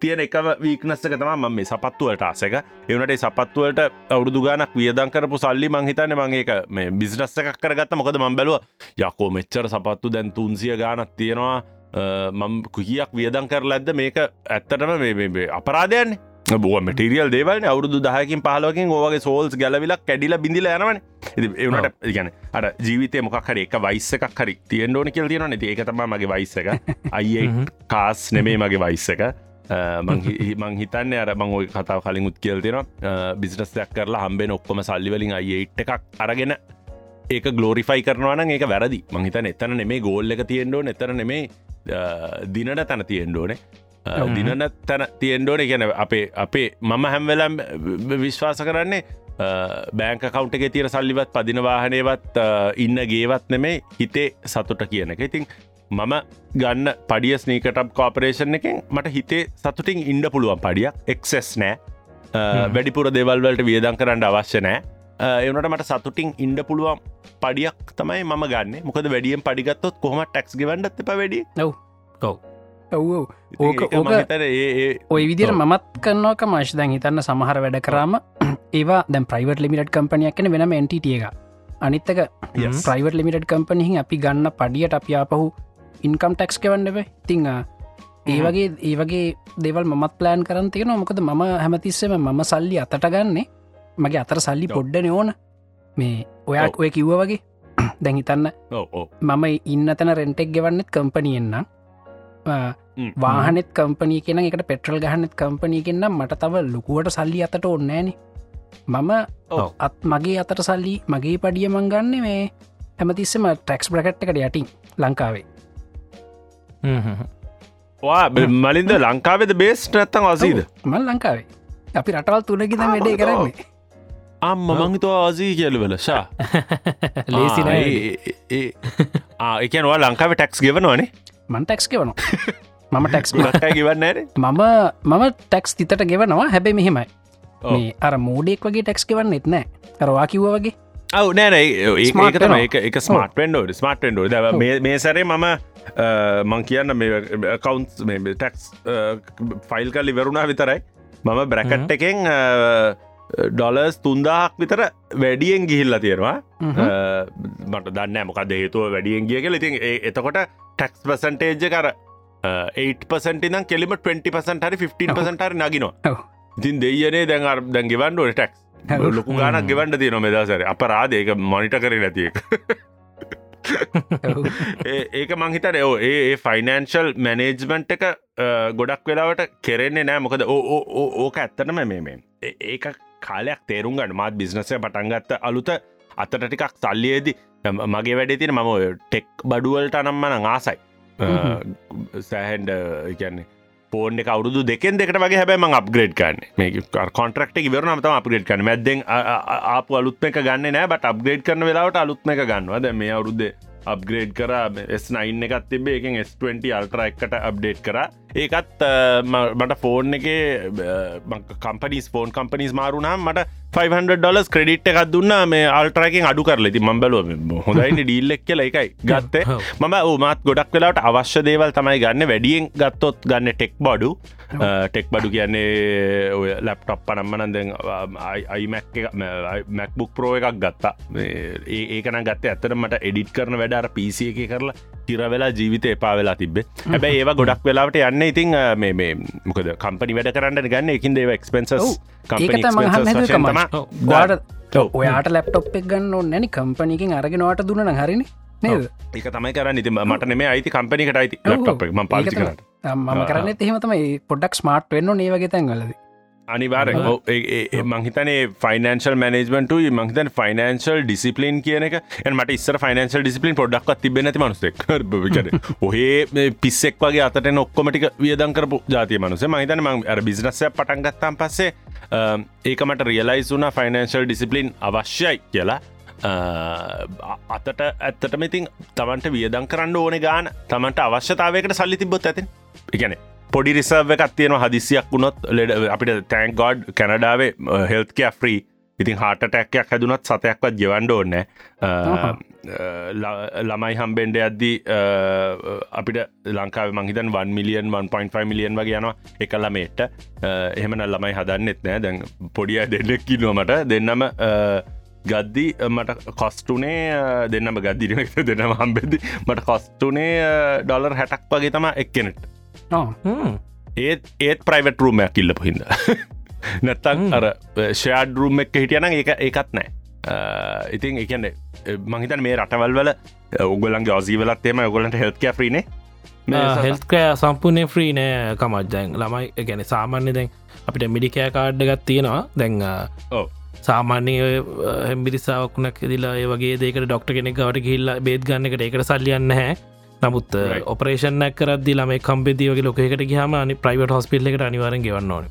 තියෙන එකම වීක්නස්සක තම ම මේ සපත්තුවලට ආසක එවනට සපත්තුවලට අවුදු ගානක් වියදන් කරපු සල්ලි මංහිතන්න මගේක මේ බිස්නස්ස එකක් කරගත්ත. මොකද මම් බැලුව යකෝ මෙච්චර සපත්තු දැන් තුන්සිය ගානක් තියෙනවා. මම් කුහියක් වියදන් කර ලැද්ද මේක ඇත්තටම මේ- මේ මේ අපරාධයන්නේ බෝ මටරියල් දේවල් අවුදු දහකින් පහලකින් ඕගේ සෝල්ස් ගැලවිලක් කැඩිල බිඳිල යනවන. එවනට ඉගන අට ජීවිතය මොකක්හර එක වයිස්ස එකක් හරි තියන්ඩෝන කියල් තියෙන නති ඒකතම මගේ වයිස්ස එක. අයි. කාස් නෙමේ මගේ වයිස්ස එක. මං හිතන්න අර මං ඔය කතාව කලින් උත් කියල් තියෙන බිස්නස්යක් කරලා හම්බෙන ඔක්කොම සල්ලිවලින් අයිට එකක් අරගෙන ඒක ගලෝරිෆයි කරනවන ඒක වැරදි. මංහිතන එතන නෙමේ ගෝල්ල එක තියෙන්ඩෝ එතන නෙමේ දිනට තැන තියෙන්ඩෝනේ. දිනන තැන තියෙන්ඩෝන ගැන අපේ අපේ මම හැම්වෙලම් විශ්වාස කරන්නේ බෑංක කවුන්ට එක තිර සල්ලිවත් පදින වාහනයවත් අ, ඉන්න ගේවත් නෙමේ හිතේ සතුට කියන එක. ඉතින් මම ගන්න පඩිය ස්නීකටප් කෝපරේෂන් එකෙන් මට හිතේ සතුටින් ඉන්ඩ පුළුවන් පඩියක්. එක්සෙස් නෑ. වැඩිපුර දෙවල්වලට වියදන් කරන්න අවශ්‍ය නෑ. එවනට මට සතුටින් ඉන්ඩ පුළුවන් පඩියක් තමයි මම ගන්න. මොකද වැඩියම් පඩිගත්තොත් කොහම ටක්ස් ගවන්ඩත් එප වැඩි ඔව් ඔව් ඕක ඕක ඔය විදිර. මත් කන්නවක මශ් දැන් හිතන්න සමහර වැඩ කරාම ඒවා දැන් ප්‍රයිවට් ලිමිට කම්පනයක් කන වෙනම එන්ටිටිය එක අනිත්තක. ප්‍රයිවට් ලිමිට කම්පනහි අපි ගන්න පඩියට අපි ආපහු ඉන්කම් ටැක්ස් කවන්නව තිං ඒ වගේ ඒ වගේ දෙවල් මත් ප්ලෑන් කරන් තියෙන මොකද මම හැමතිස්සම මම සල්ලි අතට ගන්නේ මගේ අතර සල්ලි. පොඩ්ඩන ඕන මේ ඔයා ඔව්. ඔය කිව්ව වගේ දැන් හිතන්න මම ඉන්න තැන රෙන්ටෙක් ගෙවන්නෙත් කම්පනියෙන්න්න හ්ම්. වාහනෙත් කම්පනී කියෙන එකට පෙට්‍රල් ගහනෙත් කම්පනී කෙන්නම් මට තව ලොකුවට සල්ලි අතට ඔන්නෑන මම. අත් මගේ අතට සල්ලි මගේ පඩිය මංගන්න මේ හැමතිස්සම ටැක්ස් බ්‍රකට් එකට යටින් ලංකාවේ. මලින්ද ලංකාවෙද බේස් නැත්තං අසීද? මල් ලංකාවේ. අපි රටවල් තුනකිත වැඩේ කරන්නේ. අම්ම මංහිතව ආසී කියලවල ශා ලේසි නෑ. ඒකනවා ලංකාව ටැක්ස් ගෙවනවානේ මන් ටැක්ස් ගෙවන මම ටැක්ස් ගවන්නෑන මම මම ටැක්ස් තිතට ගෙවනවා. හැබැයි මෙහෙමයි. මේ අර මෝඩෙක් වගේ ටැක්ස් ගෙවන්න එත් නෑ අරවා කිව්ව වගේ. ඔව. නෑන. එක එක ස්මාර්ට වෙන්ඩෝ ස්මාර්ට වෙන්ඩෝ ද මේ සැරේ මම මං කියන්න මේ කවන්ස් ටැක්ස් ෆයිල් කල් ඉවරුණා විතරයි. මම බ්‍රැකට් එකෙන් ඩොලර්ස් තුන්දාහක් විතර වැඩියෙන් ගිහිල්ල තියෙනවා. මට දන්න මොකද හේතුව වැඩියෙන් ගිය කෙල ඉතින් ඒ- එතකොට ටැක්ස් පසන්ටේජ් කර 8පසට නම් කෙලිම 20පසට හරි 15පසට හරි නගිනවා. ඉතින් දෙයනේ දැන් අර දැන් ගෙවන්න ඕන ටැක්ස්. ලොකු ගානක් ගෙවන්ඩ තිය නොමදසර අප රාදයක මොනිට කර නැතික. ඒක මංහිතන ඕ ඒ ෆයිනන්ශල් මැනේජ්මන්ට් එක ගොඩක් වෙලාවට කෙරෙන්නේ නෑ මොකද ඕ ඕක ඇත්තනම මේ මේ ඒක කාලයක් තේරුම් ගන්න. මාත් බිස්නසය පටන්ගත්ත අලුත අතට ටිකක් සල්ලියේදී මගේ වැඩේ තින මම ටෙක් බඩුවලට අනම්මන ආසයි. සෑහන්ඩ කියන්නේ එක අවුදු දෙකෙන් දෙකට වගේ හැබැම අප්ග්‍රේඩ් කන්න මේ කොන්ට්‍රක්ට වරන මතම අප්ග්‍රේඩ් කන්න මැදෙන් ආප අලුත්ම එක ගන්න නෑ බට අප්ග්‍රේඩ් කරන වෙලාවට අලුත්ම එක ගන්නවද මේ අවුරුද්ද අප්ග්‍රේඩ් කර S9 එකත් තිබේ එකෙන් S20 අල්ටර එකට අප්ඩේට් කර. ඒකත් මට ෆෝන් එක කම්පනිස් ෆෝන් කම්පනිස් මාරුනම් මට 500 ඩොලස් ක්‍රඩිට් එකක් දුන්න. මේ අල්ටරකින් අඩු කරලෙති මම්බලුව හොඳයින්න ඩීල්ලෙක් කියලා එකයි ගත්තේ. මම උමත් ගොඩක් වෙලාට අවශ්‍ය දේවල් තමයි ගන්න. වැඩියෙන් ගත්තොත් ගන්න ටෙක් බඩු ටෙක් බඩු කියන්නේ ඔය ලැප්ටප් පනම්මන දැන් මැක්බුක් ප්‍රෝ එකක් ගත්තා. ඒකන ගත්ත ඇතර මට එඩිට් කරන වැඩ අර පිසි එක කරලා තිර වෙලා ජීවිත එපා වෙලා තිබේ හැබැයි ඒවා ගොඩක් වෙලාවට යන්න ඉතින් අ, මේ මොකද කම්පනි වැඩ කරන්න ගන්න එකින්. ඔව්. වාට ඔව්. ඔයාට ලැප්ටොප් එක ගන්න නැනි කම්පනිකින් අරගෙනවාට දුන්න හරිනි ඒක තමයි කරන්න. ඉති මට නෙමේ අයිති කම්පනිකට අයිති ම ඒක කරන්න. මම කරන්න එහෙම තමයි. පොඩක් ස්මාර්ට් වෙන්න ඒ වගේ තැන්වලද. අනිවාර මහිතනේ ෆයිනන්ශල් මනජමට මහිතන් ෆයිනන්ශල් ඩිසිපලින් කියන එක. මට ඉස්සර ෆයිනන්ශල් ඩිසිපලින් පොඩක් තිබෙන ති මනුසෙක් ඔහේ පිස්සෙක් වගේ අතට ඔක්කොමටික වියදන් කරපු ජාතිය මනුස මහිතන ම අර බිසිනස්සය පටන්ගත්තම් පස්සේ ඒකමට රියලයිස් වුන ෆයිනන්ශල් ඩිසිපලින් අවශ්‍යයි කියලා අතට ඇත්තට මෙතින් තමන්ට වියදන් කරන්න ඕන ගාන තමන්ට අවශ්‍යතාවයකට සල්ලි තිබොත් ඇතින් එකන පොඩි රිසර්ව එකක් තියෙන හදිසියක් වුණොත් ලෙඩ අපිට තැන් ගොඩ් කැනඩාවේ හෙල්ත්කය ෆ්‍රී ඉතින් හාට ටැක්යක් හැදුනත් සතයක්වත් ගෙවන්ඩ ඕන්න ළමයි හම්බෙන්ඩ අද්දී අපිට ලංකාව මහිතන් 1 මිලියන් 1.5 මිලියන් වගේ යනවා එකල්ල මේට එහෙමන ළමයි හදන්නෙත් නෑ දැන් පොඩිය දෙන්නෙක් කිලුවමට දෙන්නම ගද්දි මට කොස්ටුනේ දෙන්නම ගද්දිරම දෙන්නම හම්බෙදදි. මට කොස්ටුනේ ඩොලර් හැටක් වගේ තම එක්කෙනෙට ඒත් ඒත් ප්‍රයිවට් රූමයක් කිල්ලපු හිද නැත්තං අර ෂයාඩ් රූම් එක හිටියන එක ඒකත් නෑ. ඉතින් එකන්නේ මහිතන් මේ රටවල් වල උගලන්ගේ ඔසීවලත් එම ඔගලන්ට හෙල්ක ්‍රීනේ හෙල්කෑ සම්පූර්ණය ෆ්‍රී නෑ කමජ්ජැන් ළමයි ගැන සාමාන්‍ය දැන් අපිට මිඩිකෑ කාඩ්ඩගත් තියෙනවා. දැන් සාමාන්‍ය හෙම්බිරිසාාවක්නක් දිලා ඒ වගේ දේක ඩොක්ට කෙනෙක් ගවට කිල්ල බේත් ගන්න එකට සල්ලියන්න හැ නමුත් ඔපරේෂනක් කරද ලම කම්පෙදී වගේ ලොකට ගහම අනි ප්‍රයිවට හොස්පිල්ල එකට අනිවාරෙන් ගවන්න ඕන.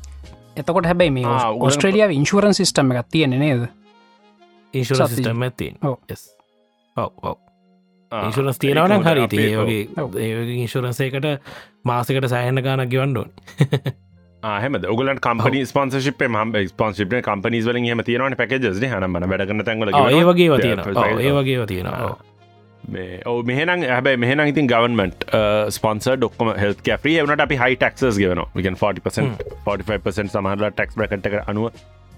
එතකොට හැබැයි මේ ඔස්ට්‍රලිය ඉන්ශුරන් සිිටම එකක් තියෙන නේද? ඉන්ශුර සිටම ඇති ඉන්ශුරස් තියෙනවන හරි වගේ ඉන්ශුරන්සේකට මාසකට සෑහන්න ගානක් ගවන්ඩෝන් හම ඔගල කම්පනි ස්පන්සශිප ම ස්පන්සිප කම්පනිස් වලින් හම තියෙනවන පැකජස් හනම වැඩගන්න තැන්ල ඒ වගේ තියෙන ඒ ඔව. මෙහන හැබයි මෙහන ඉතින් ගවන්මට ස්පන්ස ඩොක්ම හෙල් කැප්‍රී වනට අපි හයි ටක්ස් ගෙවන 40% 45% සමහරලා ටක්ස් බ්‍රකට අනුව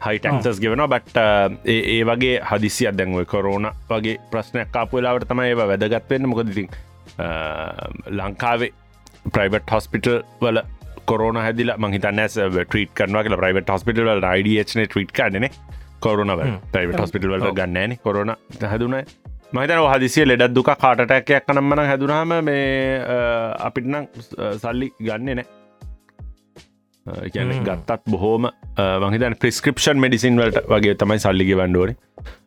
හයිටක්සස් ගෙවන බට් ඒ වගේ හදිසි අදැන්ව කොරෝන වගේ ප්‍රශ්නයක් කාපු වෙලාවට තම ඒව වැදගත්වවෙන්න මොකදඉතින් ලංකාවේ ප්‍රයිබට් හොස්පිටල් වල කොරන හැදිල මහිතන්න ට්‍රීට කරනවා කියලා ප්‍රයිවට හොස්පිටල් යිඩන ට්‍රීට් කරන කොරුණව ප්‍රයිවට හොස්පිටල් වලට ගන්නෑන කොරන හැදුනයි. මහිතන හදිසිය ලෙඩත් දුක කාටටැකයක් කනම්මන හැදුනාම මේ අපිටනම් සල්ලි ගන්නේ නෑ කියන ගත්තත් බොහෝම මහිතන් ප්‍රස්ක්‍රපෂන් මෙඩිසින් වලට වගේ තමයි සල්ලිග වන්ඩුවන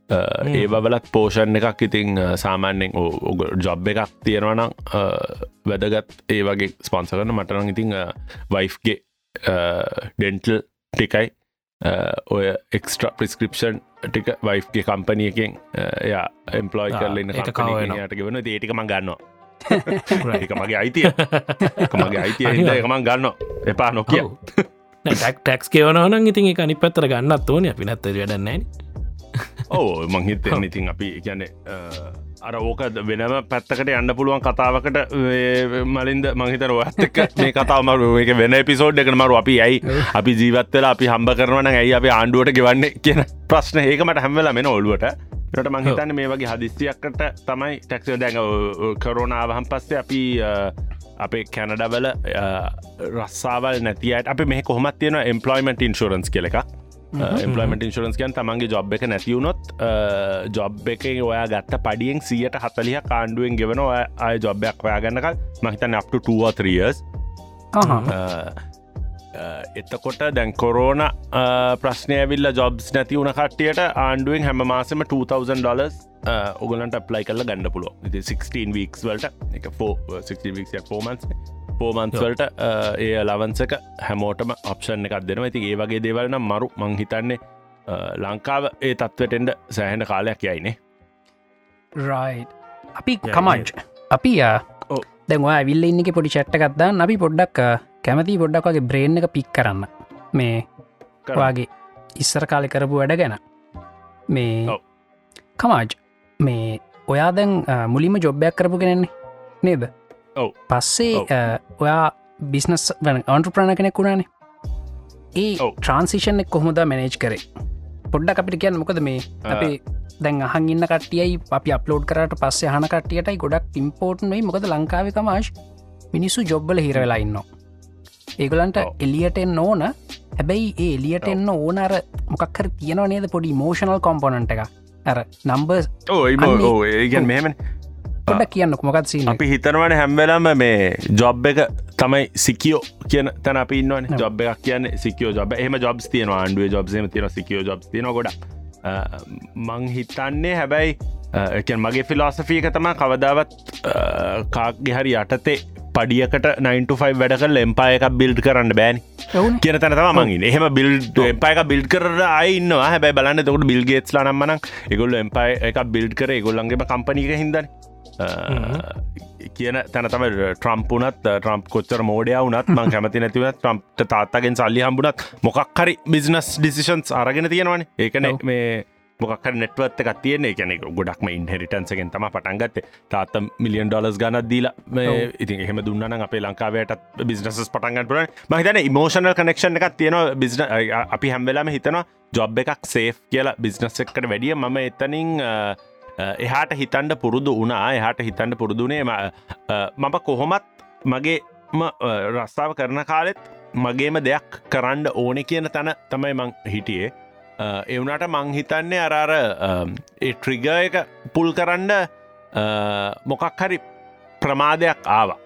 ඒ බලත් පෝෂණ එකක් ඉතිං සාමාන්‍යෙන් ජොබ් එකක් තියෙනවනම් වැදගත් ඒ වගේ ස්පන්ස කරන මටනං ඉතිං වයිෆ්ගේ ඩෙන්ටල් ටිකයි. ඔය එක්ස්ට්‍ර ප්‍රස්ක්‍රපෂන් ටික වයිෆ්ගේ කම්පනියකෙන් යා එම්පලෝයි කරලන්න කවනට ගෙවන ඒටික මං ගන්නවා. එක මගේ අයිතිය. මගේ අයිතිය. එකමන් ගන්න එපා නොකිය. ටක් ටක්ස් කියවනවන ඉතින් එක අනි පත්තර ගන්නත් ඕන. අපි නැත්ත වැඩන්නේ ඕ මංහිතෙන් ඉතින් අපි ගැන අර ඕක වෙනම පැත්තකට යන්න පුළුවන් කතාවකට මලින්ද මහිතර ඇත්තක මේ කතාවමරු එක වෙන පිසෝඩ් එක මරු. අපි ඇයි අපි ජීවත්වෙලා අපි හම්බ කරවන ඇයි අපි ආණ්ඩුවට ගෙවන්න කියන ප්‍රශ්න. ඒකමට හැම්වෙල මෙන ඔල්ුවට ට මංහිතන්න මේ වගේ හදිස්තියක්කට තමයි ටැක්සෝ දැඟ කරෝනාවහම් පස්සේ අපි අපේ කැනඩවල රස්සාවල් නැතියට අප මේ කොහොමත් තියෙන එම්පලොයිමට ඉන්ශරන්ස් කෙ එකක් එම්පලමට ඉන්ශරන්ස් කියන් තමන්ගේ ජොබ් එක නැතිවුණොත් ජොබ් එක ඔයා ගත්ත පඩියෙන් සියට හතලිය කාණ්ඩුවෙන් ගෙවන අය ජොබ්යක් ඔයා ගන්නකල් මහිතන්න අප්ට 2ෝත්‍රියස් එතකොට දැන් කොරෝන ප්‍රශ්නය විල්ල ජොබ්ස් නැති වුණ කට්ටියට ආණ්ඩුවෙන් හැම මාසම 2000 ඩොලස් ඔගලන්ට ප්ලයි කල ගන්න පුළුව 16 වීක්ස් වලට එක 16 ෆෝමන්ස් පෝමන්ස්වලට ඒ ලවන්සක හැමෝටම ඔප්ෂන් එකක් දෙනවා. ඇති ඒ වගේ දේවල්න මරු. මංහිතන්නේ ලංකාව ඒ තත්වටෙන්ඩ සෑහෙන කාලයක් යයිනේ. රයි අපි කමජ් අපි දැන්වා විල්ල ඉන්නක පොඩි චට්ටකත්දා අපි පොඩ්ඩක් කැමති පොඩ්ඩක් වගේ බ්‍රේන් එක පික් කරන්න. මේ කරවාගේ ඉස්සර කාලෙ කරපු වැඩ ගැන. මේ කමාජ් මේ ඔයා දැන් මුලිම ජොබ්බයක් කරපු කෙනෙන්නේ නේද පස්සේ ඔයා බිස්නස් වන අන්ටු ප්‍රණ කෙනෙක් වුණානේ. ඒ ට්‍රන්සිෂන් එක් කොහොමද මැනේජ් කරේ? පොඩ්ඩක් අපිට කියන්න මොකද මේ? අපේ දැන් අහන් ඉන්න කටියයි අපි අප්ලෝඩ් කරට පස්සේ හන කටියටයි ගොඩක් ඉම්පෝර්ට්නයි මොකද ලංකාව තමාශ් මිනිස්සු ජොබ්බල හිරවෙලා ඉන්න ඒගොලන්ට එලියටෙන් ඕන. හැබැයි ඒ එලියට එන්න ඕන අර මොකක්හර තියෙනවා නේද? පොඩි මෝෂනල් කොම්පොනන්ට එක ඇර නම්බර්ස් ඕ ඒගැන් මෙමෙන් පොඩක් කියන්න මොකත් සී අපි හිතනවට හැම්වෙලම මේ ජොබ් එක තමයි සිකියෝ කියන තැන අපින්නවන ජොබ් එකක් කියන්න සිකියෝ ජොබ එහම ජොබ්ස් තියන ආණ්ඩුව ජොබ්සම තියන සිකියෝ ජොබ් තියන ගොඩ මං හිතන්නේ හැබැයි එක මගේ ෆිලෝසෆීක තම කවදාවත් කාක්ගෙ හරි යටතේ පඩියකට 9ෆයි වැඩකල් එම්පාය එකක් බිල්ඩ් කරන්න බෑන්. කියන තැන තම මගින් එහෙම බිල්ඩ් එම්පායක බිල්ඩ් කර අයින්නවා හැබැයි බලන්න තකට බිල්ගේස් ලනම්මන එගොල්ල එම්පාය එක බිල්ඩ් කර. ගොල්ලන්ගේම කම්පනීක හිදන්න කියන තැන තම ට්‍රම්පුනත් ට්‍රම්ප් කොච්චර මෝඩය වනත් මං කැමති නැතිව ට්‍රම්ප්ට තාත්තගෙන් සල්ලි හම්බුනත් මොකක් හරි බිසිනස් ඩිසිෂන්ස් අරගෙන තියෙනවන. ඒකන මේ මොකක් නෙට්වත් එකක් තියෙන එකනෙ ගොඩක්ම ඉන්හෙරිටන්සගෙන් තම පටන්ගත්ත තාත මිලියන් ඩොලස් ගනත් දීලා ඉතින් එහෙම දුන්නන අපේ ලංකාවයටත් බිස්නස් පටන්ගන්න පුරන මහිතන ඉමෝෂනල් කනෙක්ෂන් එකක් තියෙනවා බිස්න අපි හැම්වෙලාම හිතනවා ජොබ් එකක් සේෆ් කියලා බිස්නස් එකට වැඩිය. මම එතනින් එහාට හිතන්ඩ පුරුදු වනා එහට හිතන්ඩ පුරුදුනේ මම කොහොමත් මගේ රස්සාාව කරන කාලෙත් මගේම දෙයක් කරන්න ඕනෙ කියන තැන තමයි මං හිටියේ. එවනට මංහිතන්නේ අරාර ට්‍රිග එක පුල් කරන්න මොකක් හරි ප්‍රමාදයක් ආවා.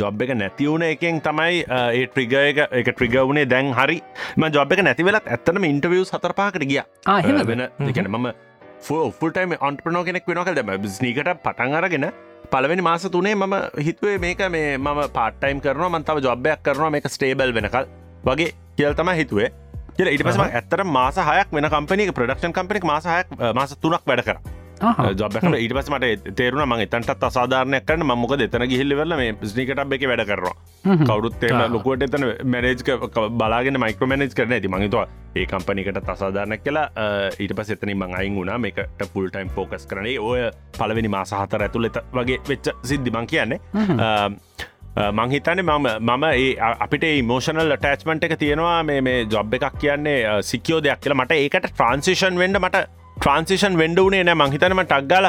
ජොබ් එක නැතිවුණ එකෙන් තමයි ඒ ට්‍රිග එක එක ට්‍රිග වුණේ දැන් හරි. ම ජොබ් එක නැතිවෙලත් ඇත්තනම ඉන්ටවියස් හතරපාකට ගිය. වෙන දෙකන මම ෆුල්ටයිම ඔන්ටපනෝ කෙනෙක් වෙනකල් දෙම ස්නීකට පටන් අරගෙන පලවෙනි මාස තුනේ මම හිතුවේ මේක මේ මම පාටයිම් කරන මන්තාව ජොබ්බයක් කරනවා මේක ස්ටේබල් වෙනකල්. වගේ කියල් තම හිතුවේ. කියල ඉට පසම ඇත්තර මාස හයක් වෙන කම්පනි ප්‍රඩක්ෂන් කම්පනික් මාසහයක් මාස තුනක් වැඩ කර ජොබ්බකට ඊට පස මට තේරුණ මගේ තන්ටත් අසාධාරනයක් කරන්න. මමක දෙතන ගිහිල්ලිවෙල මේ ස්නිකට එක වැඩ කරවා කවරුත් ලොකුවට එතන මැරේජ් බලාගෙන මයිකර මැනජ් කරන ඇති මහිතවා ඒ කම්පනිකට තසාධාරනක් කියලා. ඊට පස් එතනින් මං අයින් වුණා. මේකට පුල්ටයිම් ෆෝකස් කරනේ. ඔය පලවෙනි මාස හතර ඇතුළෙත වගේ වෙච්ච සිද්ධිමං කියන්නේ. මංහිතන්නේ මම මම ඒ අපිට මෝෂනල් ටෑච්මන්ට් එක තියෙනවා. මේ ජොබ් එකක් කියන්නේ සිකෝ දෙයක් කියලා. මට ඒකට ට්‍රන්සිෂන් වෙන්ඩ මට ට්‍රන්සිෂන් වෙන්ඩ වනේ නෑ. මංහිතනම ටක්ගල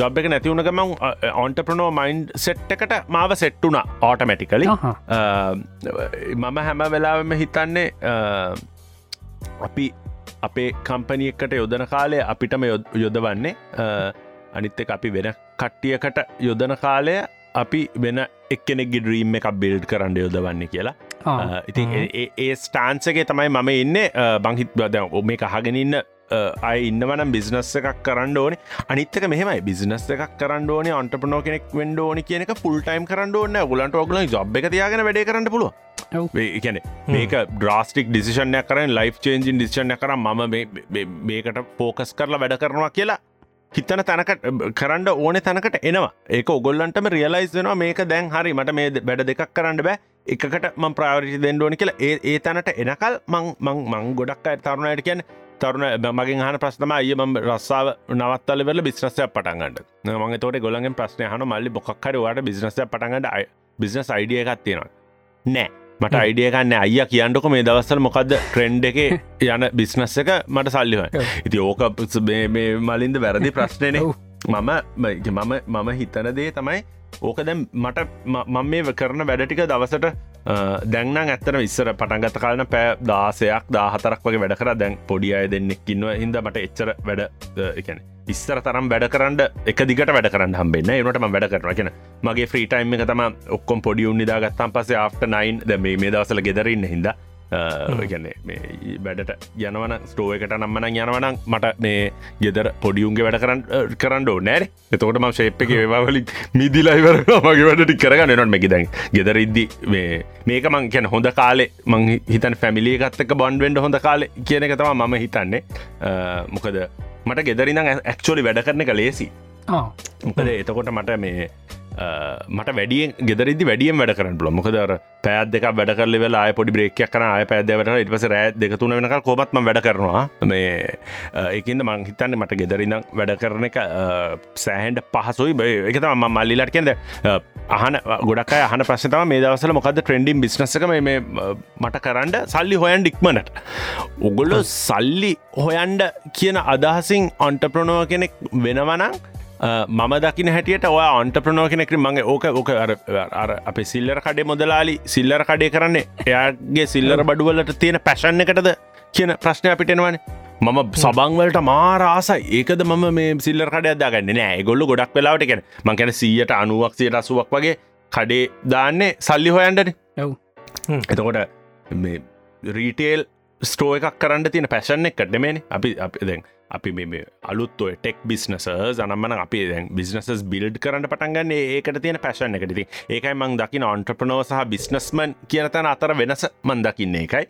ජොබ් එක නැතිවුණකම ඔන්ටප්‍රනෝ මයින්් සෙට් එකට මාව සෙට්ටුන ඕටමැටිකලි මම හැම වෙලාවම හිතන්නේ අපි අපේ කම්පනියකට යොදන කාලය අපිටම යොදවන්නේ අනිත් එක අපි වෙන කට්ටියකට යොදන කාලය අපි වෙන එක්කෙනෙක් ඩ්‍රීම් එකක් බිල්ඩ් කරන්න යොදවන්න කියලා. ඉතින් ඒ ස්ටාන්සගේ තමයි මම ඉන්න. බංහිත් බද ඔ මේ කහගෙනඉන්න අය ඉන්නවනම් බිස්නස් එකක් කරන්න ඕන. අනිත්තක මෙහමයි. බිස්නස් එකක් කරන්න ඕන අන්ටපනෝ කෙනෙක් වෙන්ඩ ඕනි කියනක ෆුල්ටයිම් කරන්න ඕන්න ගලන්ට ඔගල ජොබ් එක තියාගෙන වැඩ කරන්න පුළුව ඒකන මේක ඩ්‍රස්ටික් ඩිසිෂන්ය කරන ලයි් චේන්ජින් ඩිසිෂන්ය කර ම මේකට පෝකස් කරලා වැඩ කරනවා කියලා හිතන තැනකට කරන්න ඕන තැනකට එනවා. ඒක ඔගොල්ලන්ටම රියලයිස් වෙනවා මේක දැන් හරි මට මේ වැඩ දෙකක් කරන්න බෑ. එකකට ම ප්‍රාවරිි දෙන්න ඕනි කියලා. ඒ ඒ තැනට එනකල් මං මං මං ගොඩක් අයි තරුණයට කියන තරුණ මගින් හන ප්‍රශ්නම අය ම රස්සාාව නවත්තල වෙල බිස්නසය පටන්ගන්නට මගේ තෝට ගොලන්ගේ ප්‍රශ්නය හන මල්ලි බොක්කරවාට බිස්නසය පටන්ගට බිස්නස් අයිඩිය එකක් තියෙනවා. නෑ මට අයිඩියකන්න අයිය කියන්නක මේ දවස්සල මොකක්ද ට්‍රෙන්ඩ් එක යන බිස්නස් එක මට සල්ලිහ ඉති ඕක මලින්ද වැරදි ප්‍රශ්නයන මම මම මම හිතන දේ තමයි ඕක දැම් මට මම මේ කරන වැඩටික දවසට දැන්න ඇත්තන විස්සර පටන්ගත කාලන පෑ දාසයක් දාහතරක් වගේ වැඩ කර. දැන් පොඩි අය දෙන්නෙක්කින්ව හිද මට එච්චර වැඩ එකන ඉස්සර තරම් වැඩ කරන්න එක දිගට වැඩ කරන්න හම්බෙන්න එනටම වැඩ කරන කියෙන මගේ ෆ්‍රීටයිම් එක තම ඔක්කොම් පොඩි උන්නිදාගත්තම් පසේ ආෆ්ට නයින් ද මේ මේ දවසල ගෙදරන්න හිද ගැන්නේ මේ වැඩට යනවන ස්ටෝ එකට නම්මන යනවනම් මට මේ ගෙදර පොඩියුන්ගේ වැඩ කරන්න කරන්න නෑර එතකොට ම ශේප් එක ඒවාවලි මිදිලයිවර මගේ වැඩටි කරගන්න. නොට මෙකි දැන් ගෙදර ඉද්දි මේක මං කියන හොඳ කාලේ මං හිතන් ෆැමිලිය ගත්තක බොන්්වෙන්ඩ හොඳ කාලේ කියන එක තම මම හිතන්නේ. මොකද මට ගෙදරිනම් ඇක්චෝලි වැඩ කරන එක ලේසි මොකද එතකොට මට මේ මට වැඩිය ගෙදරදි වැඩියම් වැඩ කරන්න පුල මොකදර පෑත් දෙක වැඩ කරල වෙලා පොඩි බ්‍රේක්යක් කන අය පැදවට ඉට පස රෑ දෙකතුන වෙනක කොමත්ම වැඩ කරනවා. මේ ඒකන්ද මං හිතන්න මට ගෙදරිනම් වැඩ කරන එක සෑහන්ඩ පහසුයි. බය එකතම ම මල්ලිලට කෙද අහන ගොඩක් අහන ප්‍රශ්තම මේ දවසල මොකද ට්‍රෙන්ඩිම් බිස්නසක මේ මට කරන්න සල්ලි හොයන් ඩික්මනට උගොල්ලො සල්ලි හොයන්ඩ කියන අදහසින් ඔන්ටප්‍රනෝව කෙනෙක් වෙනවනං මම දකින හැටියට ඔය අන්ටප්‍රනෝ කෙනෙක්ට මගේ ඕක ඕක අර අප සිල්ලර කඩේ මොදලාලි සිල්ලර කඩේ කරන්නේ. එයාගේ සිල්ලර බඩුවලට තියෙන පැශන්න එකටද කියන ප්‍රශ්නය අපිටෙනවන මම සබංවලට මාරාස ඒකද මම මේ සිල්ලර කඩ අදාගන්න නෑ. ගොල්ල ගොඩක් වෙලාවට කෙන මං කැන සීයට අනුවක් සියට අසුවක් වගේ කඩේ දාන්නේ සල්ලි හොයන්ඩන. ඔව්. එතකොට රීටේල් ස්ටෝ එකක් කරන්න තියෙන පැශන් එකට නෙමේන අපි අපි දැන් අපි මේ අලුත් ඔය ටෙක් බිස්නස සනම්මන අපි බිස්නස් බිල්ඩ් කරන්න පටන්ගන්න ඒකට තියෙන පැශන් එකටති ඒකයි මං දකින ඔන්ට්‍රපනෝ සහ බිස්නස්මන් කියනතන අතර වෙනස මන් දකින්න එකයි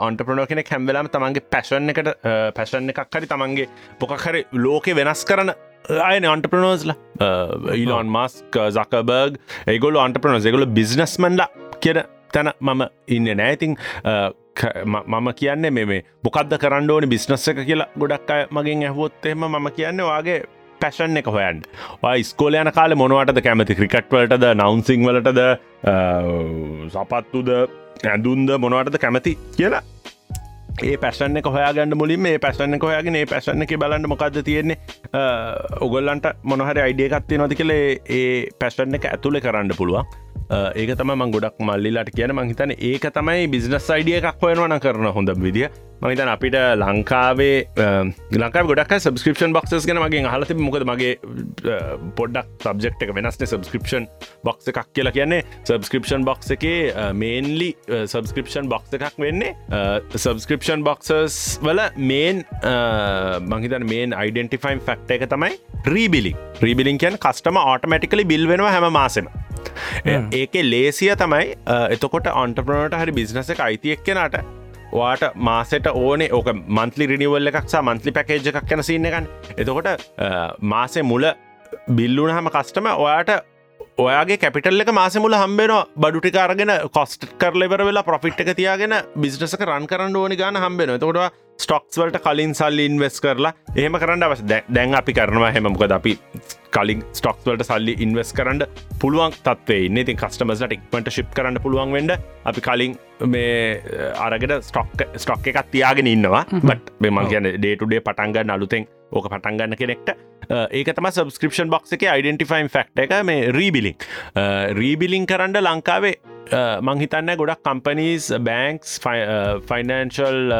ඔන්ට්‍රපනෝ කෙන හැම්වෙලාම තමන්ගේ පැශන් එකට පැශන් එකක් හරි තමන්ගේ පොකහරි ලෝකෙ වෙනස් කරන අයන ඔන්ටපනෝස්ල ඊලොන් මස්ක් සකබර්ග් ඒගොල ඔන්ටපනෝස් එකගොල බිස්නස්මන්ඩ කියන තැන මම ඉන්න නෑතින් මම කියන්නේ මේ මොකක්ද කරන්න ඕනි බිස්නස්ස එක කියලා ගොඩක් අය මගින් ඇහවොත් එහෙම මම කියන්න වගේ පැෂන් එක හොයන් ස්කෝල යන කාල මොනවටද කැමති? ක්‍රිකට්වලටද නවන්සිං වලටද සපත්තුද ඇඳුන්ද මොනවටද කැමති කියලා. ඒ පැසන්න එක හොයාගන්න මුලින් මේ පැසන්න හොයාගෙන ඒ පැසන්න එක බලන්න මොකක්ද තියෙන්නේ. ඔගොල්ලන්ට මොනහරි අයිඩියකත්තිය නොති කළේ ඒ පැසන්න එක ඇතුළ කරන්න පුළුවන්. ඒක තම මං ගොඩක් මල්ලිලාට කියන මහිතන ඒක තමයි බිසිනස් අයිඩිය එකක් හොයනවන කරන හොඳ විදිිය. මහිතන් අපිට ලංකාවේ ලංකා ගොඩක් සබස්ක්‍රපෂන් බොක්සස් ගෙන මගේ හලති මොකද මගේ පොඩක් සබෙක්් එක වෙනස්න සබස්ක්‍රපෂන් බොක්ස එකක් කියලා කියන්නේ. සබස්ක්‍රපෂන් බොක්ස එකේ මේන්ලි සබස්ක්‍රපෂන් බොක්ස එකක් වෙන්නේ. සබස්ක්‍රපෂන් බොක්සස් වල මේන් මහිතන් මේන් අයිඩෙන්ටිෆයිම් ෆක්ට එක තමයි රීබිලි රීබිලින් කියන් කස්ටම ආටමටිකලි බිල් වෙනවා හැම මාසෙම. ඒක ලේසිය තමයි එතකොට ඔන්ටපනට හරි බිසිනස එක අයිතියෙක් කෙනට වාට මාසට ඕනේ ඕක මන්ත්ලි රිනිවල්ල එකක්සා මන්ත්ලි පැකේජ් එකක් කැන සින්න එකන්. එතකොට මාසේ මුල බිල්ලුන හම කස්ටම ඔයාට ඔයාගේ කැපිටල් එක මාස මුල හම්බෙන බඩුටිකාරගෙන කොස්ට කරලෙවර වෙලා ප්‍රොෆිට් එක තියාගෙන බිස්නසක රන් කරන්න ඕනි ගාන හම්බෙන තොට ස්ටොක්ස් වලට කලින් සල්ලි ඉන්වෙස් කරලා එහෙම කරන්න අවස් දැන් අපි කරනවා හෙමමකද අපි කලින් ස්ටොක්ස් වලට සල්ලි ඉන්වස් කරන්න පුළුවන් තත්වේ ඉති කස්ටමස්ලට ඉක්මට ශිප් කරන්න පුළුවන් වෙන්ඩ අපි කලින් මේ අරගට ස්ටොක් ස්ටොක් එකක් තියාගෙන ඉන්නවා. බට බෙමන් කියන ඩේටුඩේ පටන්ගන්න අලුතෙන් ඕක පටන්ගන්න කෙනෙක්ට ඒක තම සබස්ක්‍රපෂන් බොක්ස එක යිඩෙන්ටිෆයිම් ෆක්ට එක මේ රීබිලික් රීබිලිං කරන්න ලංකාවේ මංහිතන්න ගොඩක් කම්පනීස් බෑන්ක්ස් ෆයිනන්ශල්